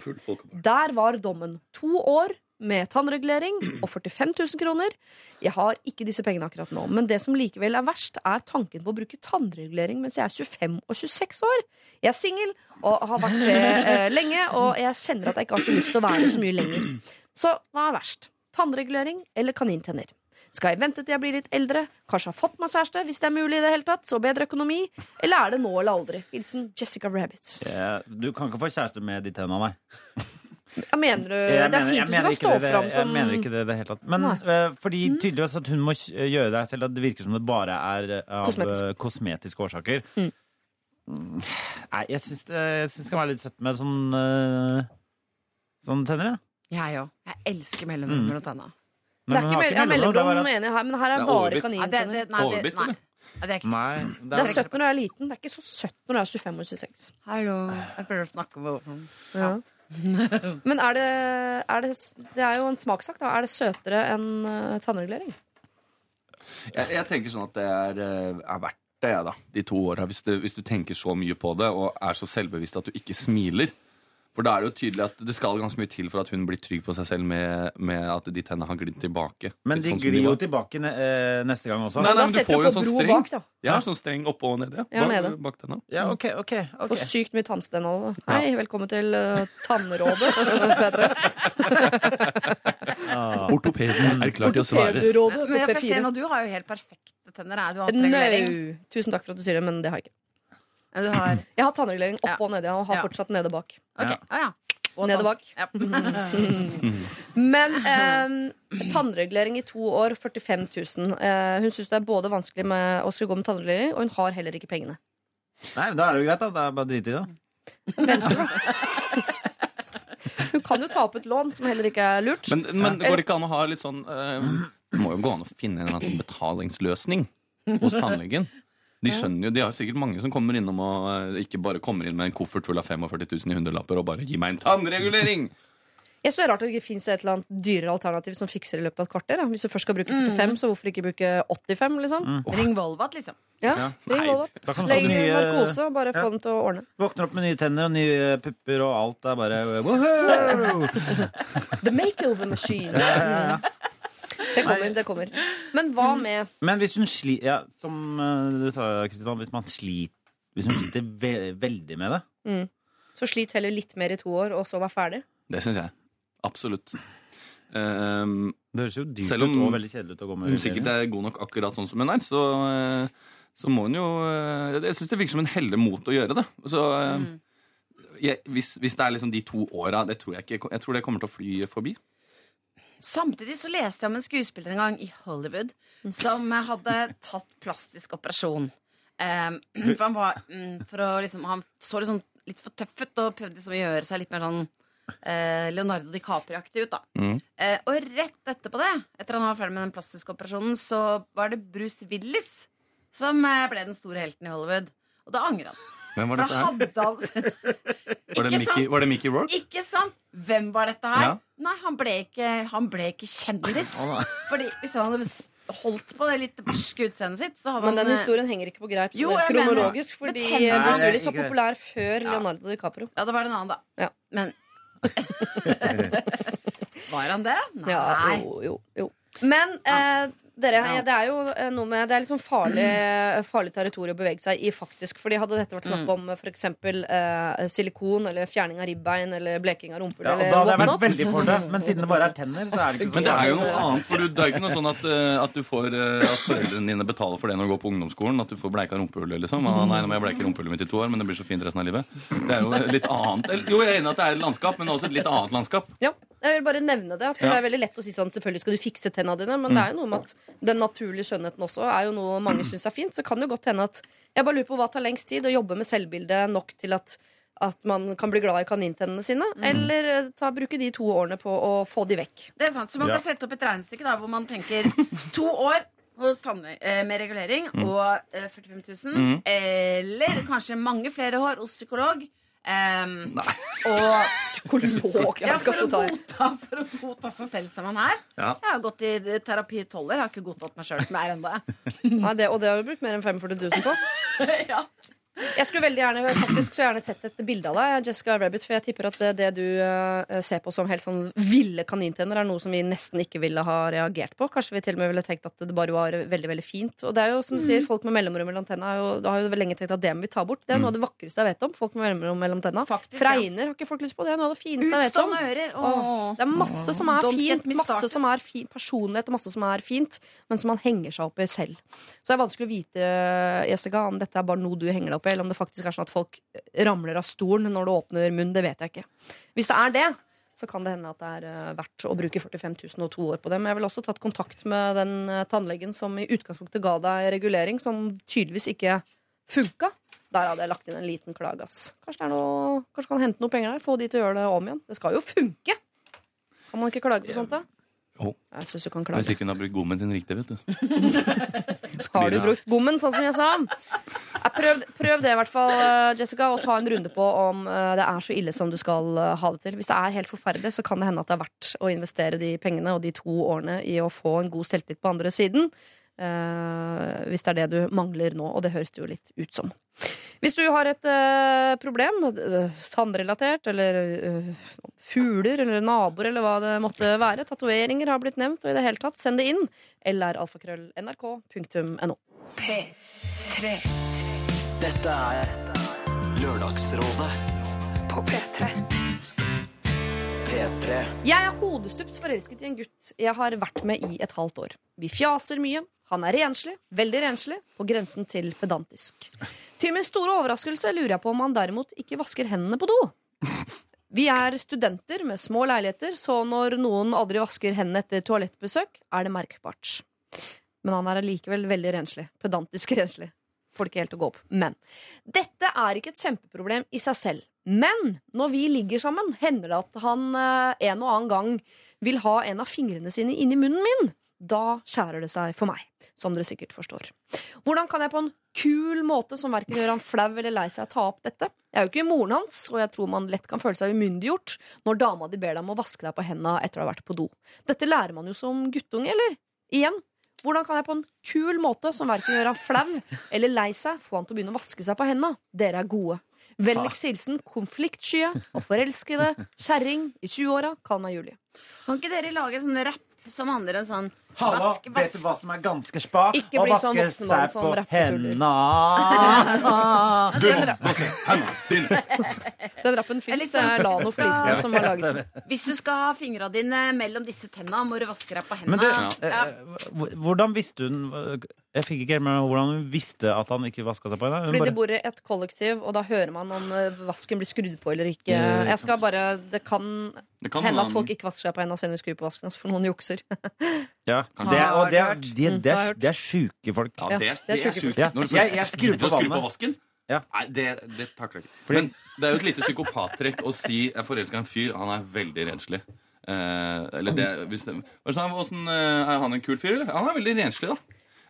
Der var dommen to år med tannregulering og 45 000 kroner. Jeg har ikke disse pengene akkurat nå, men det som likevel er verst, er tanken på å bruke tannregulering mens jeg er 25 og 26 år. Jeg er singel og har vært det eh, lenge, og jeg kjenner at jeg ikke har så lyst til å være så mye lenger. Så hva er verst? Tannregulering eller kanintenner? Skal jeg vente til jeg blir litt eldre, kanskje har fått meg kjæreste, hvis det er mulig i det hele tatt, så bedre økonomi? Eller er det nå eller aldri? Hilsen Jessica Rabbit. Ja, Du kan ikke få kjæreste med de tenna, nei. Mener du Jeg Det er fint du skal ikke stå det, fram Jeg mener ikke det i det hele tatt. Men Nei. eh, fordi tydeligvis at hun må gjøre det selv, at det virker som det bare er eh, av Kosmetisk. eh, kosmetiske årsaker. Mm. Mm, Nei, jeg syns det, det kan være litt søtt med sånn uh, Sånn tenner, jeg. Jeg òg. Jeg elsker mellomrom Mm. mellom tenna. Det er ikke mell ja, mellomrom, er mener jeg her, men her er er bare kanintenner. Ja, nei, det, nei. eller? Nei, det er ikke Nei, Det er søtt når du er liten. Det er ikke så søtt når du er 25 og 26. Hallo. Jeg prøver å snakke med overfor Ja. Men er det, er det Det er jo en smakssak, da. Er det søtere enn uh, tannregulering? Jeg, jeg tenker sånn at det er, eh, er verdt det, jeg, da. De to åra. Hvis, hvis du tenker så mye på det og er så selvbevisst at du ikke smiler. For da er det jo tydelig at det skal ganske mye til for at hun blir trygg på seg selv med, med at de tennene har glidd tilbake. Men de Sånn glir jo tilbake ne eh, neste gang også. Nei, nei, Da men du får jo en sånn streng. bak, da. Ja, sånn streng oppå og nede. Ja, Bak- nede. Bak tenna. Ja, ok, ok, ok. Får sykt mye tannsten av det. Hei, velkommen til uh, Tannrådet, Petre. Ortopeden er klar til å svare. Ortopedrådet Men jeg får se P4. nå, du har jo helt perfekte tenner. jeg. Du har hatt regulering. No. Tusen takk for at du sier det, men det har jeg ikke. Du har Jeg har tannregulering oppe Ja. og nede, og har Ja. fortsatt nede bak. Ok, Ja. ah, ja. Og Nede bak. Ja. Men eh, tannregulering i to år, 45 000. Eh, hun syns det er både vanskelig med å skulle gå med tannregulering, og hun har heller ikke pengene. Nei, men Da er det jo greit, da. Det er bare drit i det. Hun kan jo ta opp et lån, som heller ikke er lurt. Men, men går det ikke an å ha litt sånn eh, Det må jo gå an å finne en eller annen sånn betalingsløsning hos tannlegen. De skjønner jo, de har sikkert mange som kommer innom og eh, ikke bare kommer inn med en koffert full av 45 000 i hundrelapper og bare 'gi meg en tannregulering'! Jeg synes det er rart at det ikke fins et eller annet dyrere alternativ som fikser i løpet av et kvarter. Da. Hvis du først skal bruke 45, så hvorfor ikke bruke 85, liksom? Ring Volvat, liksom. Ja, Ja. ring Volvat. Legg nye narkose og bare ja. få den til å ordne. Våkner opp med nye tenner og nye pupper og alt. Er bare wow! The makeover machine. Mm. Det kommer, det kommer. Men hva med Men hvis hun sliter ja, Som eh, du sa, Kristian, hvis man sliter Hvis hun sliter ve veldig med det Så slit heller litt mer i to år, og så vær ferdig. Det syns jeg. Absolutt. Um, Det høres jo dyrt Selv om ut og veldig kjedelig ut å gå med hun sikkert er god nok akkurat sånn som hun er, så, eh, så må hun jo eh, Jeg syns det virker som hun heller mot å gjøre det. Så eh, jeg, hvis, hvis det er liksom de to åra, det tror jeg ikke Jeg tror det kommer til å fly forbi. Samtidig så leste jeg om en skuespiller en gang i Hollywood som hadde tatt plastisk operasjon. Um, for han var um, for å liksom, Han så liksom litt for tøff ut og prøvde liksom å gjøre seg litt mer sånn uh, Leonardo DiCaprio-aktig ut. da Mm. Uh, og rett etterpå det, etter han var ferdig med den plastiske operasjonen, så var det Bruce Willis som eh, ble den store helten i Hollywood. Og da angret han. Hvem var dette her? hadde han Var det Mickey, var det Mickey Rourke? Ikke sant? Hvem var dette her? Ja. Nei, han ble ikke, han ble ikke kjendis. Fordi hvis han hadde holdt på det litt barske utseendet sitt, så hadde Men han den eh, historien henger ikke på greip Jo, kronologisk, mener- fordi Bruce Willis var populær før Leonardo DiCaprio. Ja, det var en annen, da. Ja. Men Var han det? Nei. Ja, jo, jo, jo. Men eh, dere, Ja. det er jo eh, noe med Det er litt sånn farlig, farlig territorium å bevege seg i, faktisk. Fordi hadde dette vært snakk Mm. om f.eks. Eh, silikon eller fjerning av ribbein eller bleking av rumpehull ja, eller Da hadde jeg vært veldig for det. Men siden det bare er tenner, så er det ikke så Men det er jo noe annet. For det er ikke noe sånn at, eh, at du får eh, At foreldrene dine betaler for det når du går på ungdomsskolen. At du får bleika rumpehullet, liksom. Ah, nei, nå må jeg bleike rumpehullet mitt i to år, men det blir så fint resten av livet. Det er jo litt annet. Jo, jeg er enig i at det er et landskap, men også et litt annet landskap. Ja, jeg vil bare nevne det. At Ja. Det er veldig lett å si sånn Selvfølgelig skal du fikse tenna dine, men det er jo noe med at den naturlige skjønnheten også er jo noe mange syns er fint. Så kan det jo godt hende at Jeg bare lurer på hva tar lengst tid? Å jobbe med selvbildet nok til at at man kan bli glad i kanintennene sine, eller eh, ta, bruke de to årene på å få de vekk. Det er sant, Så man Ja. kan sette opp et regnestykke da, hvor man tenker to år hos tannle eh, med regulering og eh, 45 000. Mm. Eller kanskje mange flere år hos psykolog. Um, og Psykolog, ja, for, å godta, for å godta seg selv som man er. Ja. Jeg har gått i terapi i tolv år. Har ikke godtatt meg sjøl som jeg er ennå. Og det har vi brukt mer enn 45 000 på. ja. Jeg skulle veldig gjerne faktisk så gjerne sett et bilde av deg, Jessica Rabbit, for jeg tipper at det, det du uh, ser på som helt sånn ville kanintenner, er noe som vi nesten ikke ville ha reagert på. Kanskje vi til og med ville tenkt at det bare var veldig veldig fint. Og det er jo som du sier, folk med mellomrom mellom tenna har jo, har jo lenge tenkt at det må vi ta bort. Det er noe av det vakreste jeg vet om. Folk med mellomrom mellom tenna. Faktisk, ja. Har ikke folk lyst på. Det er noe av det fineste jeg vet om. Ører. Åh. det er masse som er Don't fint, masse som er fi personlighet og masse som er fint, men som man henger seg opp i selv. Så det er vanskelig å vite Jessica, om dette er bare noe du henger deg opp i, eller om det faktisk er sånn at folk ramler av stolen når du åpner munnen. Det vet jeg ikke. Hvis det er det, så kan det hende at det er eh, verdt å bruke 45 000 og to år på det. Men jeg vil også tatt kontakt med den eh, tannlegen som i utgangspunktet ga deg regulering, som tydeligvis ikke funka. Der hadde jeg lagt inn en liten klage. ass. Kanskje, noe, kanskje kan hente noen penger der? Få de til å gjøre det om igjen. Det skal jo funke! Kan man ikke klage på sånt, da? Jo. Jeg syns du kan Hvis ikke hun har brukt gommen sin riktig, vet du. Har du brukt gommen, sånn som jeg sa? Jeg prøv, prøv det, i hvert fall, eh, Jessica, og ta en runde på om eh, det er så ille som du skal eh, ha det til. Hvis det er helt forferdelig, så kan det hende at det er verdt å investere de pengene og de to årene i å få en god selvtillit på andre siden. Uh, hvis det er det du mangler nå, og det høres det jo litt ut som. Hvis du har et uh, problem, eh, tannrelatert, eller uh, fugler, eller naboer, eller hva det måtte være, tatoveringer har blitt nevnt, og i det hele tatt, send det inn. Eller alfakrøll.nrk.no. P3 Dette er Lørdagsrådet på P3. P3. Jeg er hodestups forelsket i en gutt jeg har vært med i et halvt år. Vi fjaser mye. Han er renslig, veldig renslig, på grensen til pedantisk. Til min store overraskelse lurer jeg på om han derimot ikke vasker hendene på do. Vi er studenter med små leiligheter, så når noen aldri vasker hendene etter toalettbesøk, er det merkbart. Men han er allikevel veldig renslig. Pedantisk renslig. Får det ikke helt å gå opp. Men dette er ikke et kjempeproblem i seg selv. Men når vi ligger sammen, hender det at han eh, en og annen gang vil ha en av fingrene sine inni munnen min. Da skjærer det seg for meg, som dere sikkert forstår. Hvordan kan jeg på en kul måte, som verken gjør han flau eller lei seg, ta opp dette? Jeg er jo ikke moren hans, og jeg tror man lett kan føle seg umyndiggjort når dama di ber deg om å vaske deg på hendene etter å ha vært på do. Dette lærer man jo som guttunge, eller? Igjen, hvordan kan jeg på en kul måte, som verken gjør han flau eller lei seg, få han til å begynne å vaske seg på hendene? Dere er gode. Vennligst hilsen konfliktsky og forelskede kjerring i 20-åra. Kall meg Julie. Kan ikke dere lage sånn rapp som handler om sånn Hallo, vask, vet du hva som er ganske spa? Ikke bli sånn vaske voksen mann seg som på rapper og tuller. hendene. Du må vaske hendene dine! Den rappen fins. Det er Lano Flytende som har laget den. Hvis du skal ha fingra dine mellom disse tenna, må du vaske deg på du, hendene. Ja. eh, hvordan visste hun Jeg fikk ikke helt med hvordan hun visste at han ikke vaska seg på henne. Hun Fordi de bare- bor i et kollektiv, og da hører man om eh, vasken blir skrudd på eller ikke. Jeg skal bare, Det kan Det kan hende at folk ikke vasker seg på hendene selv om de skrur på vasken, for noen jukser. Ja, det er, og det er, de, det, Mm, er, det er sjuke folk. Ja, det er, det er sjuke. Ja. Når du Jeg- jeg skrur på på vannet. vasken Ja. Nei, det, det takler jeg ikke. Fordi- Men det er jo et lite psykopattrekk å si 'jeg forelska en fyr', han er veldig renslig. Eh, eller det, hvis det hva hvordan, eh, Er han en kul fyr, eller? Han er veldig renslig, da.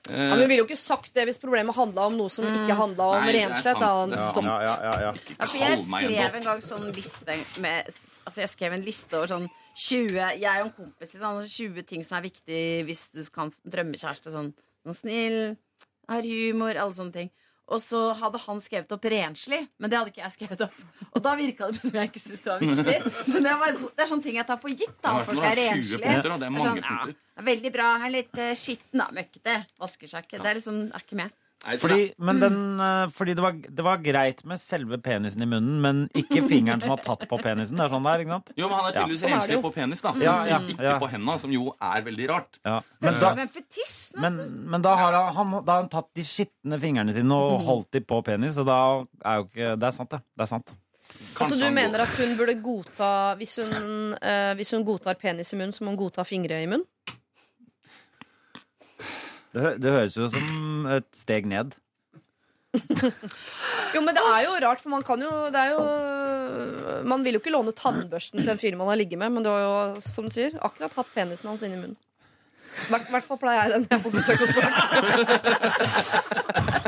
Eh, Ja, men Vi ville jo ikke sagt det hvis problemet handla om noe som ikke handla om Nei, renslighet. er Ja, ja, ja, ja. Ja, jeg skrev en gang sånn liste med Altså jeg skrev en liste over sånn 20 Jeg og en kompis sånn 20 ting som er viktig hvis du kan drømmekjæreste. Sånn, sånn snill, har humor, alle sånne ting. Og så hadde han skrevet opp renslig, men det hadde ikke jeg skrevet opp. Og da virka det som jeg ikke syntes det var viktig. Men det, var, det er sånne ting jeg tar for gitt. da Folk er det 20 renslige. punkter, da. Det er er sånn, ja. Veldig bra. Her er litt eh, skitten, da. Møkkete. Vasker seg ikke. Det er liksom er ikke med. Fordi, men den, eh, fordi det, var, det var greit med selve penisen i munnen, men ikke fingeren som har tatt på penisen. Det er sånn der, ikke sant? Jo, men han er tydeligvis Sånn er det renslig jo. på penis, da. Ja, ja, Ikke ja. på henda, som jo er veldig rart. Ja. Men, da, som en fetisj. nesten. men, men da, har han, han, da har han tatt de skitne fingrene sine og holdt de på penis, og da er jo ikke Det er sant, det. Det er sant. Altså Du han mener at hun burde godta Hvis hun, eh, hvis hun godtar penis i munnen, så må hun godta fingre i munnen? Det, det høres jo som et steg ned. Jo, men det er jo rart, for man kan jo Det er jo Man vil jo ikke låne tannbørsten til en fyr man har ligget med, men du har jo, som du sier, akkurat hatt penisen hans inn i munnen. Hvert hvert fall pleier jeg det når jeg er på besøk hos folk.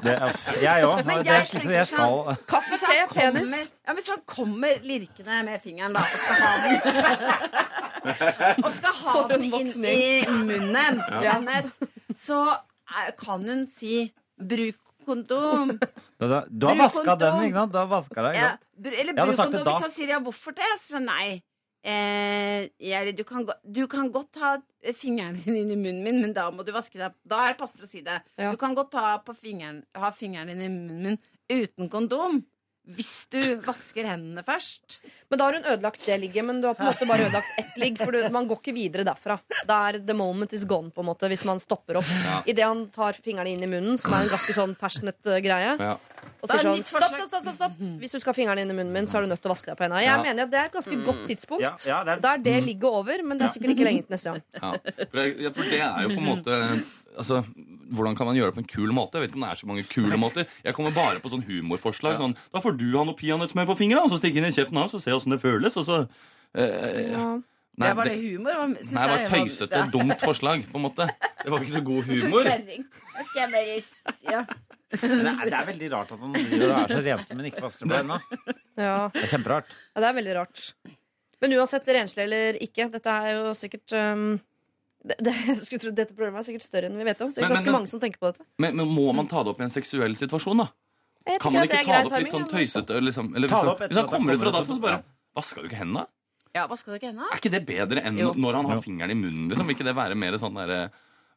Det er, jeg òg. Men Det jeg liksom jeg sånn- skal Kaffe, te, penis. ja, hvis han kommer lirkende med fingeren da, og skal ha den Og skal ha den inn i munnen Ja. hennes, så eh, kan hun si 'bruk kondom'. Du har du har vaska den, ikke sant? Du har vaska deg, ikke Ja, sant? eller bruk kondom. Hvis han sier ja, hvorfor det? Så nei. Eh, Jerry, du, kan, du kan godt ha fingeren din inn i munnen min, men da må du vaske deg. Da er det passende å si det. Ja. Du kan godt ta på fingeren, ha fingeren din i munnen min uten kondom. Hvis du vasker hendene først. Men da har hun ødelagt det ligget, men du har på en måte bare ødelagt ett ligg. For du, man går ikke videre derfra. Da er the moment is gone, på en måte, hvis man stopper opp. Ja. Idet han tar fingrene inn i munnen, som er en ganske sånn passionate uh, greie, Ja. og er sier sånn stopp, stopp, stopp, stopp, stopp. Hvis du skal ha fingrene inn i munnen min, så er du nødt til å vaske deg på hendene. Jeg Ja. mener at det er et ganske godt tidspunkt. Ja, ja, det er- Da er det ligget over, men det er sikkert ikke lenge til neste gang. Ja. For, det, for det er jo på en måte Altså, Hvordan kan man gjøre det på en kul måte? Jeg vet ikke om det er så mange kule måter. Jeg kommer bare på sånn humorforslag. Sånn, da får du ha noe peanøttsmør på fingrene, og så stikke inn i kjeften hans og se åssen det føles. Og så eh, Ja. Nei, det var det humor? Synes nei, det var tøysete, dumt forslag, på en måte. Det var ikke så god Så humor. Jeg bare ja. Det er, det er veldig rart at han driver og er så renslig, men ikke vasker på ennå. Ja. Det er kjemperart. Ja, det er veldig rart. Men uansett renslig eller ikke, dette er jo sikkert um, det, det, jeg skulle tro Dette problemet er sikkert større enn vi vet om. Så det er Men- ganske men- mange som tenker på dette. Men, men må man ta det opp i en seksuell situasjon, da? Kan man ikke ta det opp litt sånn tøysete? Liksom, eller hvis, han, opp hvis han kommer ut fra dassen, så bare Vaska du ikke hendene? ja, vaska du ikke hendene? Er ikke det bedre enn Jo. når han har fingeren i munnen? Liksom? Vil ikke det være mer sånn derre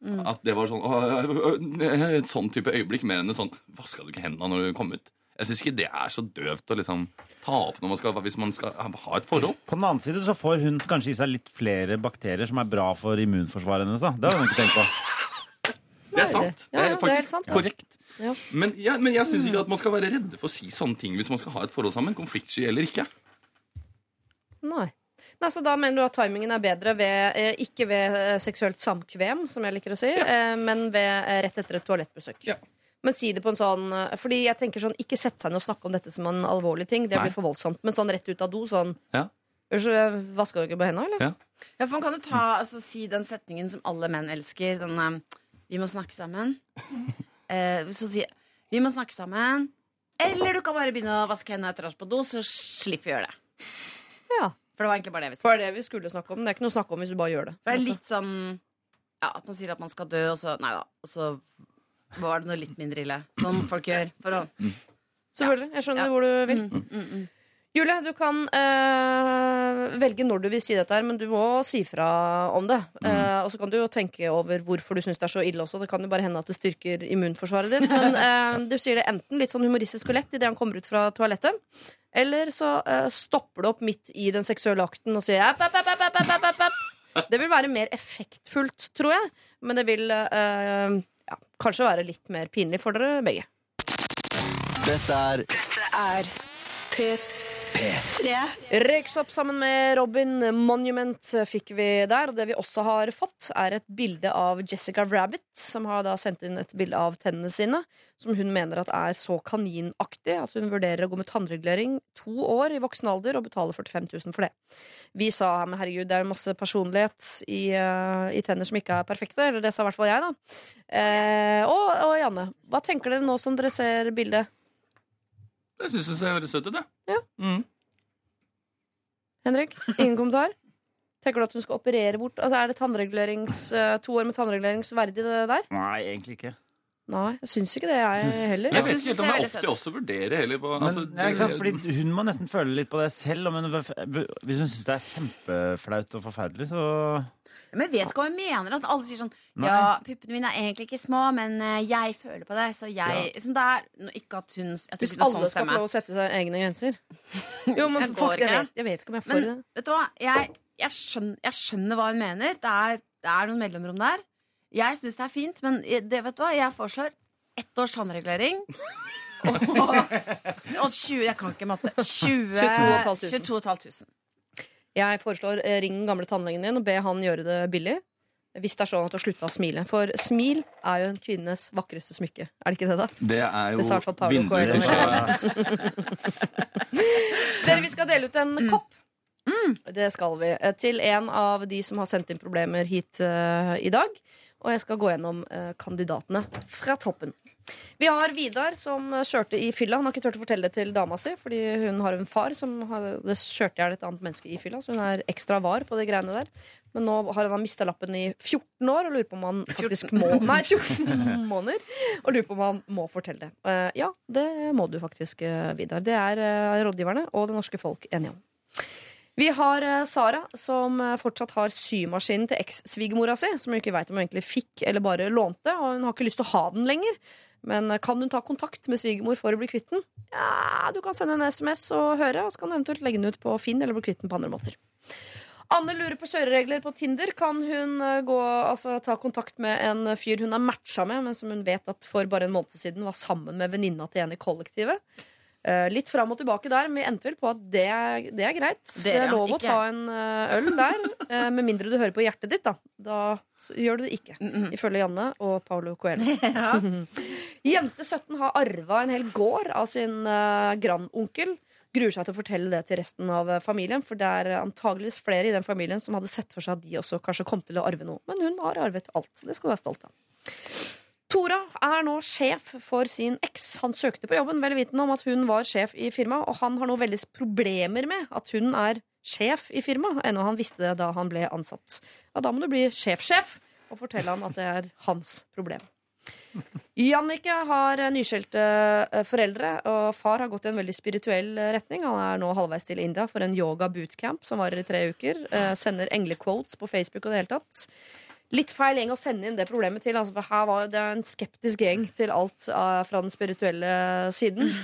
Mm. At det var sånn å, å, å, Et sånn type øyeblikk, mer enn et sånn Vaska du ikke hendene når du kom ut? Jeg syns ikke det er så døvt å liksom ta opp når man skal, hvis man skal ha et forhold. På den annen side så får hun kanskje i seg litt flere bakterier som er bra for immunforsvaret hennes. da. Det har hun ikke tenkt på. Det er sant. Det er faktisk sant. korrekt. Ja. Men, ja, men jeg syns ikke at man skal være redde for å si sånne ting hvis man skal ha et forhold sammen. Konfliktsky eller ikke. Nei. Nei, så Da mener du at timingen er bedre ved, eh, ikke ved eh, seksuelt samkvem, som jeg liker å si, ja. men ved eh, rett etter et toalettbesøk. Ja. Men si det på en sånn eh, Fordi jeg tenker sånn, Ikke sett seg ned og snakke om dette som en alvorlig ting. Det blir for voldsomt. Men sånn rett ut av do, sånn Ja. Vasker du ikke på hendene, eller? Ja. Ja, for man kan jo ta, altså, si den setningen som alle menn elsker. Den eh, 'Vi må snakke sammen'. Eh, så si 'Vi må snakke sammen'. Eller du kan bare begynne å vaske hendene etter er på do, så slipper vi å gjøre det. Ja. For det var egentlig bare det vi skulle. Det det vi skulle snakke om. Det er ikke noe å snakke om hvis du bare gjør det. For det er litt sånn Ja, at man sier at man skal dø, og så Nei da. Og så var det noe litt mindre ille. Sånn folk gjør. For å Selvfølgelig. Jeg skjønner Ja. hvor du vil. mm, mm, mm. Julie, du kan øh, velge når du vil si dette, her men du må si fra om det. Eh, og så kan du jo tenke over hvorfor du syns det er så ille også. Det kan jo bare hende at det styrker immunforsvaret ditt. Men eh, du sier det enten litt sånn humoristisk og lett idet han kommer ut fra toalettet, eller så eh, stopper du opp midt i den seksuelle akten og sier app, app, app, app, app, app, app. Det vil være mer effektfullt, tror jeg. Men det vil eh, ja, kanskje være litt mer pinlig for dere begge. Dette er Er P3. Røyksopp sammen med Robin Monument fikk vi der. Og det vi også har fått, er et bilde av Jessica Rabbit, som har da sendt inn et bilde av tennene sine, som hun mener at er så kaninaktig at hun vurderer å gå med tannregulering to år i voksen alder og betale 45 000 for det. Vi sa men herregud, det er jo masse personlighet i, uh, i tenner som ikke er perfekte. Eller det sa i hvert fall jeg, da. Eh, og, og Janne, hva tenker dere nå som dere ser bildet? Det syns jeg ser veldig søt ut, det. Ja. Mm. Henrik, ingen kommentar? Tenker du at hun skal operere bort Altså, Er det tannregulerings, eh, to år med tannreguleringsverdig, det der? Nei, egentlig ikke. Nei, jeg syns ikke det, jeg Syns- heller. Jeg vet ikke om jeg ofte også er veldig opp til oss å vurdere heller. På, Men, altså, ja, sant? Fordi hun må nesten føle litt på det selv. Men hvis hun syns det er kjempeflaut og forferdelig, så Men jeg vet ikke hva hun mener. At alle sier sånn Nei. Ja, puppene mine er egentlig ikke små, men eh, jeg føler på det, så jeg liksom det er Ikke at hun Hvis er alle sånn skal få lov å sette seg egne grenser. Jo, men Jeg fuck, jeg vet, jeg vet ikke om jeg får Men det. vet du hva? Jeg, jeg, skjønner, jeg skjønner hva hun mener. Det er, det er noen mellomrom der. Jeg syns det er fint, men det, vet du hva? jeg foreslår ett års tannregulering. og, og 20 Jeg kan ikke matte. 20, 22 500. 22 500. Jeg foreslår eh, ring den gamle tannlegen din og be han gjøre det billig. Hvis det er sånn at du har slutta å smile. For smil er jo en kvinnes vakreste smykke. Er det ikke det, da? Det er jo Det sa i hvert fall Paolo vinduet Coelho. Dere, vi skal dele ut en Mm. kopp. Det skal vi. eh, Til en av de som har sendt inn problemer hit eh, i dag. og jeg skal gå gjennom eh, kandidatene fra toppen. Vi har Vidar som kjørte i fylla. Han har ikke turt å fortelle det til dama si, fordi hun har en far som hadde kjørte i hjel et annet menneske i fylla, så hun er ekstra var på de greiene der. Men nå har han mista lappen i 14 år og lurer på om han faktisk må Nei, 14 måneder. Og lurer på om han må fortelle det. Eh, ja, det må du faktisk, eh, Vidar. Det er eh, rådgiverne og det norske folk enige om. Vi har Sara, som fortsatt har symaskinen til eks-svigermora si, som hun ikke veit om hun egentlig fikk eller bare lånte, og hun har ikke lyst til å ha den lenger. Men eh, kan hun ta kontakt med svigermor for å bli kvitt den? Ja, du kan sende en SMS og høre, og så kan du eventuelt legge den ut på Finn eller bli kvitt den på andre måter. Anne lurer på kjøreregler på Tinder. Kan hun eh, gå, altså, ta kontakt med en fyr hun er matcha med, men som hun vet at for bare en måned siden var sammen med venninna til en i kollektivet? Eh, litt fram og tilbake der, men vi endte vel på at det er, det er greit. Det, er lov å ta en eh, øl der, eh, med mindre du hører på hjertet ditt. Da, da gjør du det ikke. Ifølge Janne og Paulo Coelho. Jente 17 har arva en hel gård av sin grandonkel. Gruer seg til å fortelle det til resten av familien, for det er antageligvis flere i den familien som hadde sett for seg at de også kanskje kom til å arve noe. Men hun har arvet alt. Det skal du være stolt av. Tora er nå sjef for sin eks. Han søkte på jobben vel vitende om at hun var sjef i firmaet, og han har nå veldig problemer med at hun er sjef i firmaet, ennå han visste det da han ble ansatt. Ja, da må du bli sjef-sjef og fortelle han at det er hans problem. Jannicke har nyskjelte eh, foreldre, og far har gått i en veldig spirituell eh, retning. Han er nå halvveis til India for en yoga bootcamp som varer i tre uker. Eh, Sender englequotes på Facebook og det hele tatt. Litt feil gjeng å sende inn det problemet til. Altså, for her var det en skeptisk gjeng til alt uh, fra den spirituelle siden.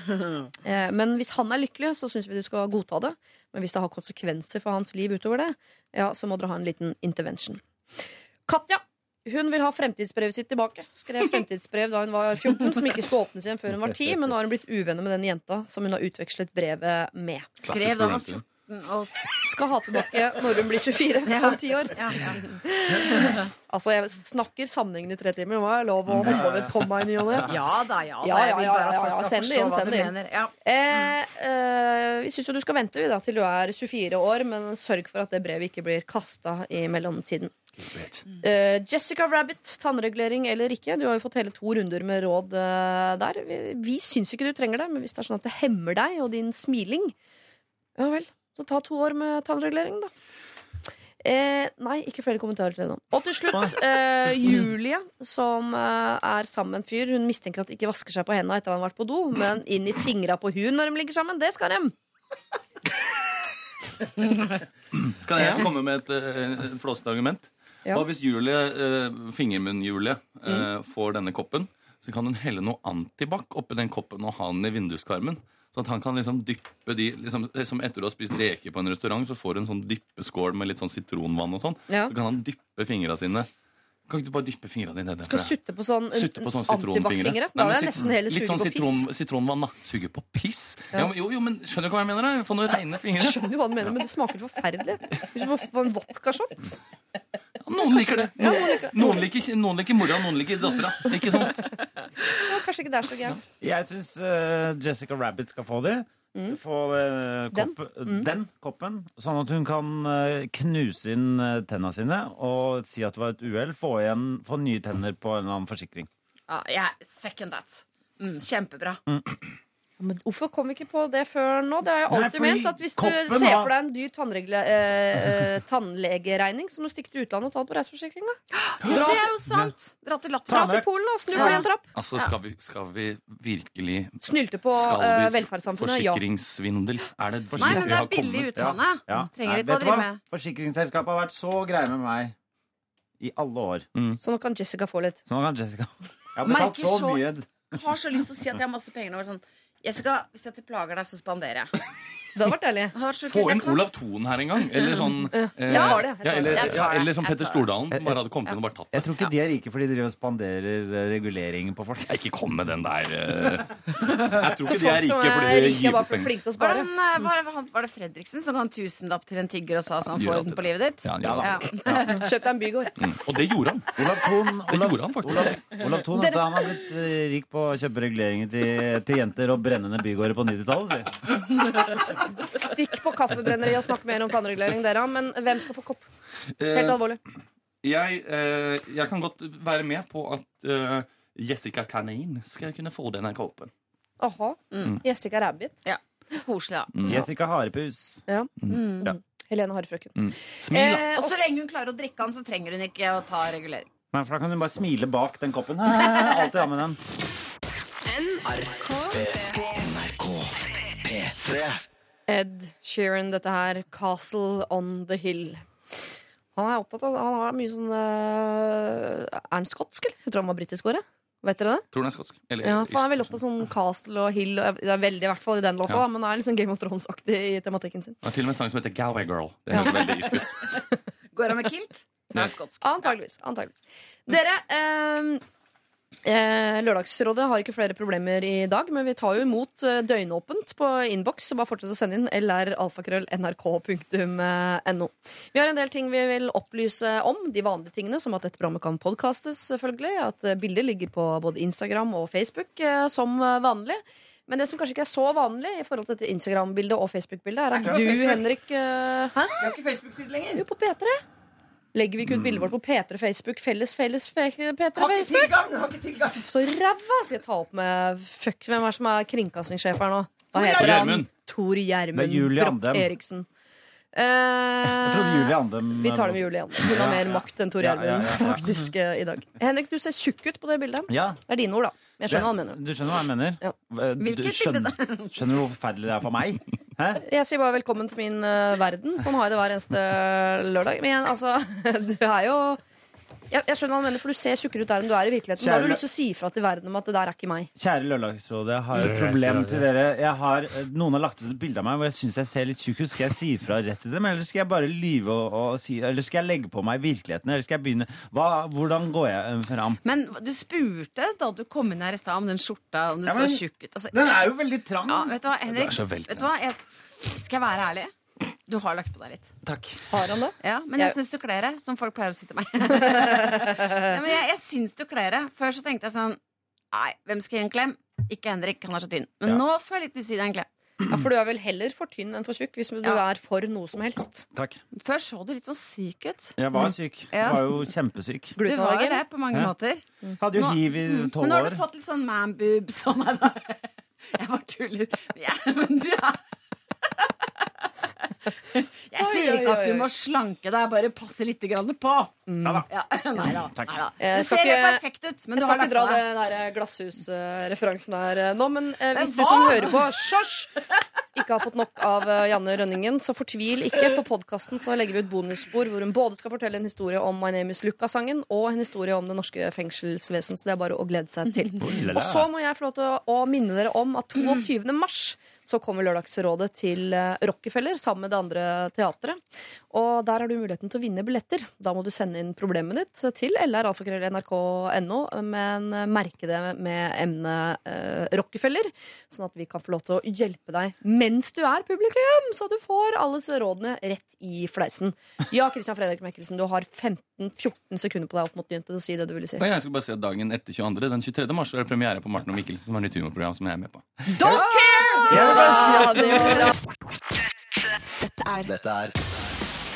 Eh, Men hvis han er lykkelig, så syns vi du skal godta det. Men hvis det har konsekvenser for hans liv utover det, ja, så må dere ha en liten intervention. Katja hun vil ha fremtidsbrevet sitt tilbake. Skrev fremtidsbrev da hun var 14, som ikke skulle åpnes igjen før hun var 10. Men nå har hun blitt uvenner med den jenta som hun har utvekslet brevet med. Skrev da hun var 14 og Skal ha tilbake når hun blir 24 om ti år. Altså, jeg snakker sammenhengende i tre timer. Det må være lov å hoppe over et komma i ny og ne. Ja da, ja. Ja, ja, ja, ja, ja. Send det inn, send det inn. Ja. Eh, eh, vi syns jo du skal vente vi, da, til du er 24 år, men sørg for at det brevet ikke blir kasta i mellomtiden. Uh, Jessica Rabbit, tannregulering eller ikke? Du har jo fått hele to runder med råd uh, der. Vi, vi syns ikke du trenger det, men hvis det er sånn at det hemmer deg og din smiling, ja vel, så ta to år med tannregulering, da. Eh, nei, ikke flere kommentarer til det nå. Og til slutt, eh, Julie, som eh, er sammen med en fyr. Hun mistenker at de ikke vasker seg på hendene etter at han har vært på do, men inn i fingra på hun når de ligger sammen. Det skal de! Kan jeg komme med et, eh, et flåsete argument? Ja. Hva hvis Julie, eh, fingermunn-Julie eh, får denne koppen, så kan hun helle noe antibac oppi den koppen og ha den i vinduskarmen. Så at han kan liksom dyppe de liksom, som Etter å ha spist reker på en restaurant, så får du en sånn dyppeskål med litt sånn sitronvann og sånn. Ja. Så kan han dyppe fingra sine. Kan ikke du bare dyppe fingra dine nedi? Skal sutte på sånn Sutte på sånn antibac-fingre. Da men jeg nesten heller suge sånn på piss. sitronvann, da. Suge på piss? Ja. Ja. jo, jo, men skjønner du hva jeg mener? da? Få noen reine fingre. Skjønner jo hva du mener, men det smaker forferdelig. Hvis du får en vodkashot. Noen liker det. Noen, noen, liker, noen liker mora, noen liker dattera. Ikke sant? Ja, kanskje ikke det er så gærent. Jeg syns Jessica Rabbit skal få de. Få eh, Den? Mm. den koppen, sånn at hun kan uh, knuse inn uh, tenna sine og si at det var et uhell. Få, få nye tenner på en eller annen forsikring. Ja, yeah, second that. Mm, kjempebra. Men hvorfor kom vi ikke på det før nå? Det har jeg alltid Nei, ment at Hvis du ser for deg en dyr eh, eh, tannlegeregning, så må du stikke til utlandet og ta det på reiseforsikringa. Dra, Det er jo sant! Dra til dra til Polen og snu på en trapp. Altså, skal vi, skal vi virkelig Snylte på Skal eh, vi velferdssamfunnet. Ja. Forsikringssvindel? Er det Nei, men det er billig i utlandet. Ja. Trenger ikke å drive med Forsikringsselskapet har vært så greie med meg i alle år. Så nå kan Jessica få litt. Så nå kan Jessica Jeg har betalt så så- mye. Har så lyst til å si at jeg har masse penger nå. Sånn, Jessica, hvis jeg plager deg, så spanderer jeg. Det hadde vært deilig. Få inn Olav Thon her en gang. Eller sånn eh, det, Ja, eller, det. Ja, som Petter. Stordalen, som bare hadde kommet inn og bare tatt Jeg tror ikke de er rike fordi de driver og spanderer eh, reguleringen på folk. Ikke kom med den der eh. Jeg tror ikke de er rike fordi de gir er bort penger. Var det, var, var det Fredriksen som ga en tusenlapp til en tigger og sa sånn Få orden på livet ditt? Ja, ja, Kjøp deg en bygård. Mm. Og det gjorde han. Olav Thon, Det gjorde han faktisk. Olav, Olav Thon Dere- han har blitt rik på å kjøpe reguleringer til, til jenter og brennende bygårder på 90-tallet. si. Stikk på kaffebrenneriet og snakk mer om tannregulering, dere. Men hvem skal få kopp? Helt Eh, alvorlig. Jeg, eh, jeg kan godt være med på at eh, Jessica Kanin skal kunne få denne kåpen. Aha. Mm. Jessica Rabbit. Ja. Koselig, da. Mm. Jessica Harepus. Ja. Mm. Ja. Helene Harefrøken. Mm. Smil, da. Eh, Og så lenge hun klarer å drikke den, så trenger hun ikke å ta regulering. Nei, for da kan hun bare smile bak den koppen. Alltid ha med den. Ed Sheeran, dette her. 'Castle on the Hill'. Han er opptatt av Han har mye sånn uh, Er han skotsk, eller? Jeg tror han var britisk bare. Vet dere det? Tror han er skotsk. Eller, Ja, for Han er veldig opptatt av sånn castle og hill. Og det er veldig, i hvert fall i den låta, Ja. men han er sånn Game of Thrones-aktig i tematikken sin. Han er til og med en sang som heter Galway Girl. Det høres veldig irsk ut. Går han med kilt? Nei. Antageligvis. antageligvis. Dere, um, eh, Lørdagsrådet har ikke flere problemer i dag, men vi tar jo imot eh, døgnåpent på innboks. Så bare fortsett å sende inn lralfakrøll.nrk.no. Vi har en del ting vi vil opplyse om. De vanlige tingene, som at dette programmet kan podkastes, selvfølgelig. At eh, bilder ligger på både Instagram og Facebook eh, som eh, vanlig. Men det som kanskje ikke er så vanlig i forhold til dette Instagram-bildet og Facebook-bildet, er at du, Facebook? Henrik eh, Hæ? Jeg har ikke Facebook-side lenger. Jo, på P3. Legger vi ikke ut bildet vårt på P3 Facebook? Felles, felles fe P3 Har ikke Facebook? tilgang! Har ikke tilgang. Så ræva skal jeg ta opp med fuck. Hvem er det som er kringkastingssjef her nå? Hva heter han? Gjermund. Tor Det er Gjermund Julie Broch Andem. Eriksen. Eh, Jeg trodde Julie Andem vi tar det med Julie Andem. Hun har mer makt enn Tor Ja, Gjermund ja, ja, ja. faktisk eh, i dag. Henrik, du ser tjukk ut på det bildet. Ja. Det er dine ord, da. Men jeg skjønner hva han mener. Du skjønner hva jeg mener? Ja. Du skjønner, skjønner du hvor forferdelig det er for meg? Hæ? Jeg sier bare velkommen til min uh, verden. Sånn har jeg det hver eneste lørdag. Men igjen, altså, du er jo jeg, jeg skjønner hva han mener, for du ser tjukkere ut der enn du er i virkeligheten. Da har du lyst til å si ifra til verden om at det der er ikke meg. Kjære Lørdagsrådet, jeg har et problem til dere. Jeg har, noen har lagt ut et bilde av meg hvor jeg syns jeg ser litt tjukk ut. Skal jeg si ifra rett til dem, eller skal jeg bare lyve og, og si Eller skal jeg legge på meg virkeligheten, eller skal jeg begynne Hva, Hvordan går jeg eh, fram? Men du spurte da du kom inn her i stad om den skjorta, om du Ja, men så tjukk ut. Altså, den er jo veldig trang. Ja, vet du hva, Henrik? Du er så veldig Vet du hva? Jeg, skal jeg være ærlig? Du har lagt på deg litt. Takk. Har han det? Ja, men jeg Jeg- syns du kler det, som folk pleier å si til meg. ja, men jeg, jeg syns du kler det. Før så tenkte jeg sånn Nei, hvem skal gi en klem? Ikke Henrik, han er så tynn. Men Ja. nå får jeg litt lyst til å gi deg en klem. Ja, For du er vel heller for tynn enn for tjukk hvis du Ja. er for noe som helst. Takk. Før så du litt sånn syk ut. Jeg var syk. Jeg var jo kjempesyk. Du var jo det på mange Ja. måter. Hadde jo Nå- hiv i tolv år. Men nå har du fått litt sånn man-boob. Sånn. Jeg bare tuller. Ja, men du er Jeg sier ikke at du må slanke deg, bare passe litt grann på. Ja, nei da. Takk. Nei da. Du ser ikke- perfekt ut, men jeg skal ikke dra det den der glasshusreferansen her eh, nå, men eh, hvis du som hører på Sjosj! Ikke har fått nok av eh, Janne Rønningen, så fortvil ikke. På podkasten legger vi ut bonusspor hvor hun både skal fortelle en historie om My Name Is Luca-sangen og en historie om det norske fengselsvesen. Så det er bare å glede seg til. la. Og så må jeg få lov til å minne dere om at 22. mars så kommer Lørdagsrådet til eh, Rockefeller sammen med det andre teatret. Og der har du muligheten til å vinne billetter. Da må du sende inn problemet ditt til lralfakrøll.nrk.no, men merke det med emnet eh, Rockefeller, sånn at vi kan få lov til å hjelpe deg mens du er publikum, så du får alle rådene rett i fleisen. Ja, Christian Fredrik Mikkelsen, du har 15-14 sekunder på deg opp mot nyheter. til å si det du ville si. Jeg skal bare si at Dagen etter 22. Den 23. mars er det premiere på Martin og Mikkelsen, som har nytt humorprogram som jeg er med på. Care! Ja. Dette er Dette er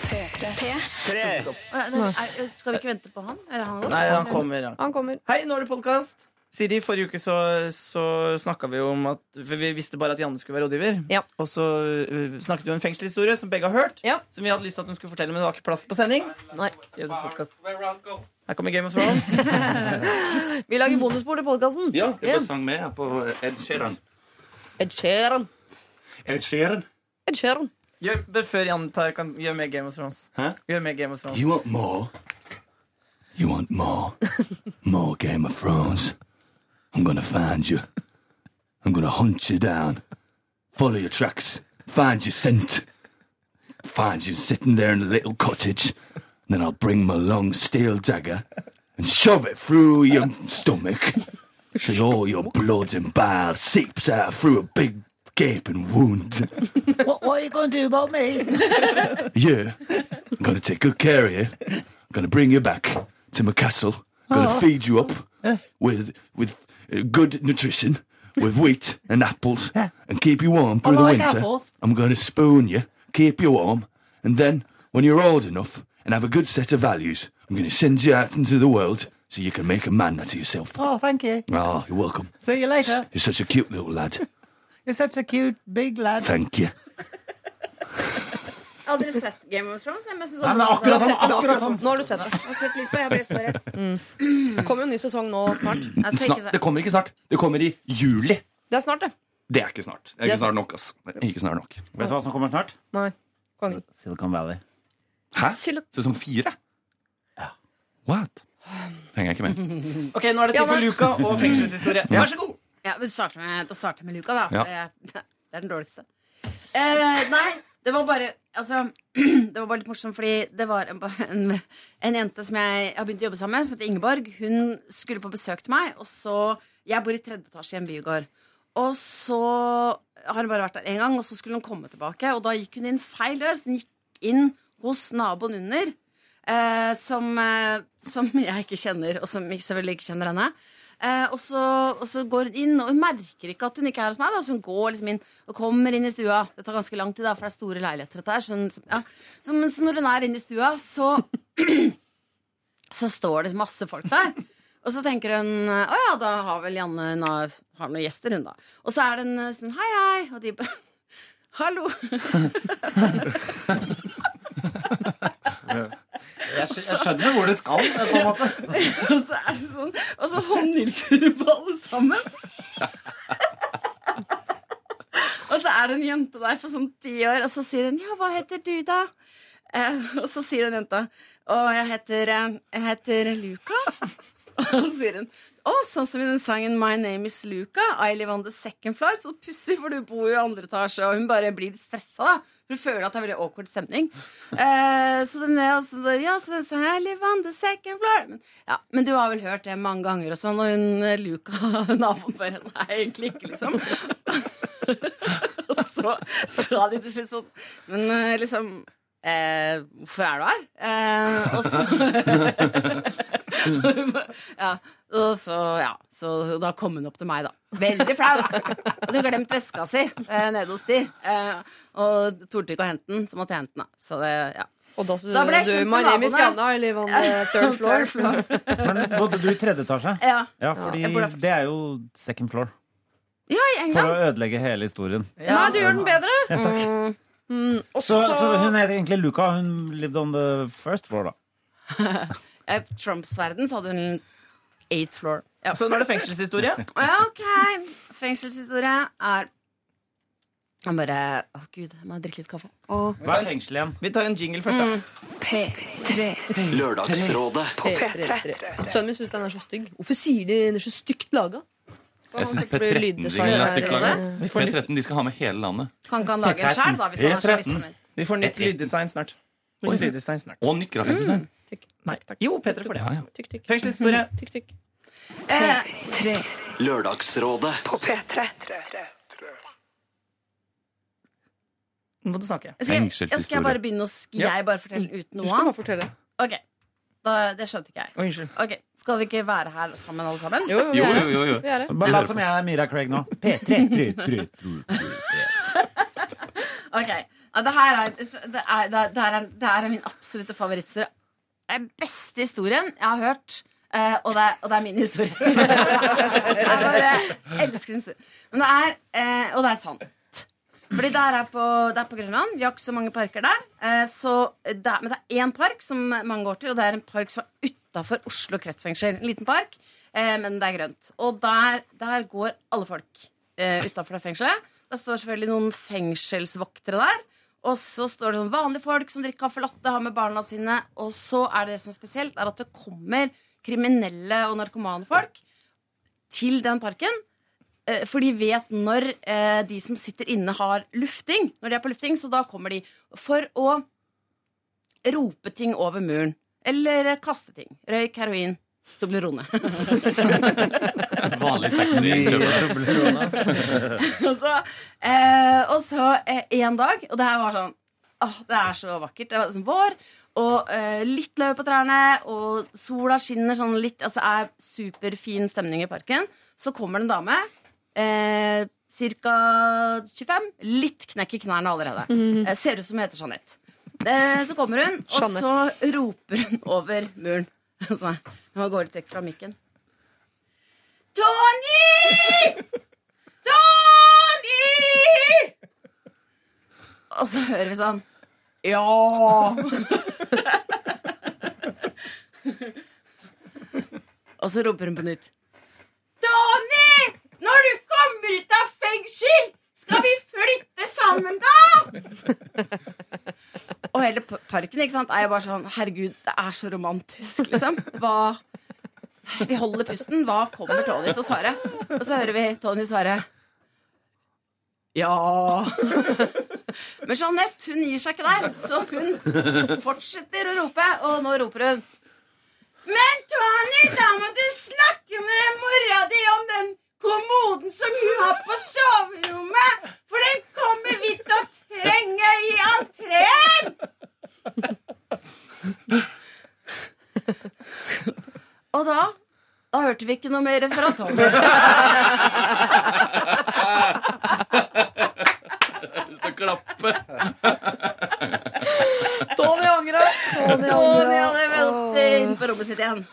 P3. Eh, er- Skal vi ikke vente på han? Er det han Nei, han kommer. Han kommer. Hei, nå er det podkast. Siri, forrige uke så, så snakka vi om at for Vi visste bare at Janne skulle være rådgiver. Ja. Og så uh, snakket vi om en fengselshistorie som begge har hørt. Ja. Som vi hadde lyst til at hun skulle fortelle, men det var ikke plass på sending. Nei. Her kommer Game of Thrones. Vi lager bonusbord til podkasten. Ja, jeg bare sang med her på Ed Sheeran. Ed Sheeran. Ed Sheeran? Ed Sheeran. Gjør, er bare før Janne tar, kan gjøre mer Game of Thrones. Hæ? Gjør mer Game of Thrones. You want more? You want more? more Game of Thrones? I'm gonna find you. I'm gonna hunt you down. Follow your tracks. Find your scent. Find you sitting there in the little cottage. Then I'll bring my long steel dagger and shove it through your stomach. So all your blood and bile seeps out through a big gaping wound. What, what are you going to do about me? Yeah. I'm going to take good care of you. I'm going to bring you back to my castle. I'm going to Oh. feed you up with with uh, good nutrition, with wheat and apples, and keep you warm through I the like winter. apples. I'm going to spoon you, keep you warm, and then when you're old enough and have a good set of values, I'm going to send you out into the world so you can make a man out of yourself. Oh, thank you. Oh, you're welcome. See you later. You're such a cute little lad. You're such a cute big lad. Thank you. Jeg har aldri sett Game of Thrones. Men jeg Nei, men akkurat sånn, nå. akkurat sånn. Nå har du sett det. Jeg har sett litt på, jeg ble så redd. Det kommer jo en ny sesong nå snart. Snart, det kommer ikke snart. Det kommer i juli. Det er snart, det. Det er ikke snart. Det er ikke snart nok, ass. Ikke snart nok. Vet du hva som kommer snart? Nei. Kongen. Silicon Valley. Hæ? Sesong fire? Ja. What? Henger jeg ikke med. Ok, Nå er det tid for Luca og fengselshistorie. Vær så god! Ja, vi starter med, Da starter jeg med Luca, da. For Ja. det, det er den dårligste. Eh, nei, det var bare Altså, det var bare litt morsomt, fordi det var en, en, en jente som jeg har begynt å jobbe sammen med, som heter Ingeborg. Hun skulle på besøk til meg, og så Jeg bor i tredje etasje i en bygård. Og så har hun bare vært der én gang, og så skulle hun komme tilbake. Og da gikk hun inn feil dør. Så hun gikk inn hos naboen under, eh, som, eh, som jeg ikke kjenner, og som ikke- selvfølgelig ikke kjenner henne. Eh, og, så, og så går hun inn, og hun merker ikke at hun ikke er hos meg. Da. Så hun går liksom inn og kommer inn i stua. Det tar ganske lang tid, da, for det er store leiligheter. Dette her, så, hun, ja. så, men så når hun er inne i stua, så Så står det masse folk der. Og så tenker hun å ja, da har vel Janne hun har, har noen gjester, hun da. Og så er det en sånn hei, hei. Og de bare hallo. Jeg, skj- jeg skjønner hvor det skal, på en måte. og så er det sånn Og så håndhilser du på alle sammen. og så er det en jente der for sånn ti år, og så sier hun 'ja, hva heter du, da?' Eh, og så sier den jenta 'å, jeg heter, eh, jeg heter Luca'. og så sier hun 'å, sånn som i den sangen 'My name is Luca', I live on the second floor', så pussig, for du bor jo i andre etasje, og hun bare blir litt stressa, da. For hun føler at det er veldig awkward stemning. Eh, så den er altså, ja, så den sang I live on the second floor. Men, ja, men du har vel hørt det mange ganger og sånn, og hun eh, Luca, naboen henne, Nei, egentlig ikke, liksom. og så sa de til slutt sånn Men eh, liksom eh, Hvorfor er du her? Eh, og så ja, og så, ja, så da kom hun opp til meg, da. Veldig flau, da. Hadde hun glemt veska si eh, nede hos de. Eh, og torde ikke å hente den, så måtte jeg hente den. da. Så det, ja. Og da, Da ble jeg du, My name is. Janna, I live on the third floor. Third floor. Men bodde du i tredje etasje? Ja. Ja, fordi det er jo second floor. Ja, i For å ødelegge hele historien. Nei, du gjør den bedre. Ja, takk. Mm. Mm, så, så hun heter egentlig Luca. Hun lived on the first floor, da. I Trumps verden så hadde hun eighth floor. Ja. Så nå er det fengselshistorie. Ja, ok. Fengselshistorie er Jeg bare Å, gud, jeg må drikke litt kaffe. Hva er fengsel igjen? Vi tar en jingle først, da. P3. Lørdagsrådet På P3. Sønnen min syns den er så stygg. Hvorfor sier de den er så stygt laga? Jeg syns P13-jingelen er stygt laga. Vi får nytt- P13 de skal ha med hele landet. Kan ikke han lage en sjæl, da? Hvis han er så misfornøyd? Vi får nytt lyddesign snart. Nytt lyddesign snart. Og nytt grafisk design. Nei. Jo, Peter får det. Ja, ja. Tykk, tykk. Fengselshistorie. Tykk, tykk. Eh, tre. Lørdagsrådet På P3. Nå må du snakke. Skal jeg, skal jeg bare begynne å Ja. jeg bare fortelle uten Du noe skal bare annet? fortelle. Ok, da, Det skjønte ikke jeg. Å, unnskyld. Ok, Skal vi ikke være her sammen, alle sammen? Jo, jo, vi Jo, er jo, det. jo. jo. Vi er det. Bare lat som jeg er Myra Craig nå. P3. Tre, tre, tre, tre. Ok, ja, det her er, det er, det er, det er, det er min absolutte favoritthistorie. Den beste historien jeg har hørt. Uh, og, det er, og det er min historie. jeg bare elsker den. Men det er, uh, og det er sant. Fordi det er på, det er på Grønland. Vi har ikke så mange parker der. Uh, så det er, men det er én park som mange går til, og det er en park som er utafor Oslo kretsfengsel. En liten park, men det er grønt. Og der, der går alle folk uh, utafor det fengselet. Det står selvfølgelig noen fengselsvoktere der. Og så står det sånn vanlige folk som drikker caffè latte, har med barna sine. Og så er det det som er spesielt, er at det kommer kriminelle og narkomane folk til den parken. eh, For de vet når eh, de som sitter inne, har lufting. Når de er på lufting, Så da kommer de for å rope ting over muren. Eller kaste ting. Røyk, heroin, Toblerone. Vanlig teknikk. og så, eh, og så eh, en dag, og det her var sånn Åh, det er så vakkert. Det var liksom vår, og eh, litt løv på trærne, og sola skinner sånn litt Altså er superfin stemning i parken. Så kommer det en dame. Eh, Ca. 25. Litt knekk i knærne allerede. Mm. ser ut som hun heter Jeanette. Eh, Så kommer hun, og Jeanette. så roper hun over muren. Så hun går litt vekk fra mikken. Tony! Tony! Og så hører vi sånn Ja! og så roper hun på nytt. Tony! Når du kommer ut av fengsel, skal vi flytte sammen, da? Og hele parken ikke sant, er jo bare sånn Herregud, det er så romantisk, liksom. Hva Vi holder pusten. Hva kommer Tony til å svare? Og så hører vi Tony svare ja. Men Jeanette hun gir seg ikke der, så hun fortsetter å rope. Og nå roper hun Men Tony, da må du snakke med mora di om den kommoden som hun har på soverommet, for den kommer vi til å trenge i entreen! Og da da hørte vi ikke noe mer fra Tony. Skal klappe. Tony angra! Tony Tony angra. hadde vært inn på rommet sitt igjen.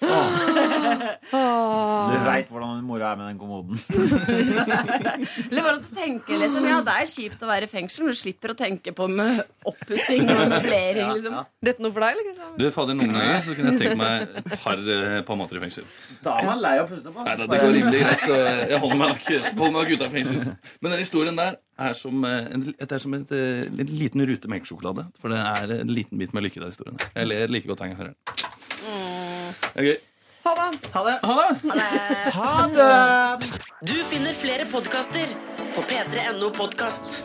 Du veit hvordan mora er med den kommoden. Eller bare å tenke liksom, ja, Det er kjipt å være i fengsel, men du slipper å tenke på med oppussing og møblering. Liksom. Dette noe for deg, eller? Liksom? Du, fader, Noen ganger så kunne jeg tenkt meg et par eh, palmater i fengsel. Da er man lei av å puste på. Nei, da, Det går rimelig greit. så Jeg holder meg nok, holder meg nok ute av fengsel. Men den historien der er som, eh, en, er som et, eh, en liten rute melkesjokolade. For det er en liten bit med lykke i den historien. Jeg ler like godt hver gang jeg hører den. Er. Ha det. Ha det. Ha det. Ha det! Du finner flere podkaster på p3.no podkast.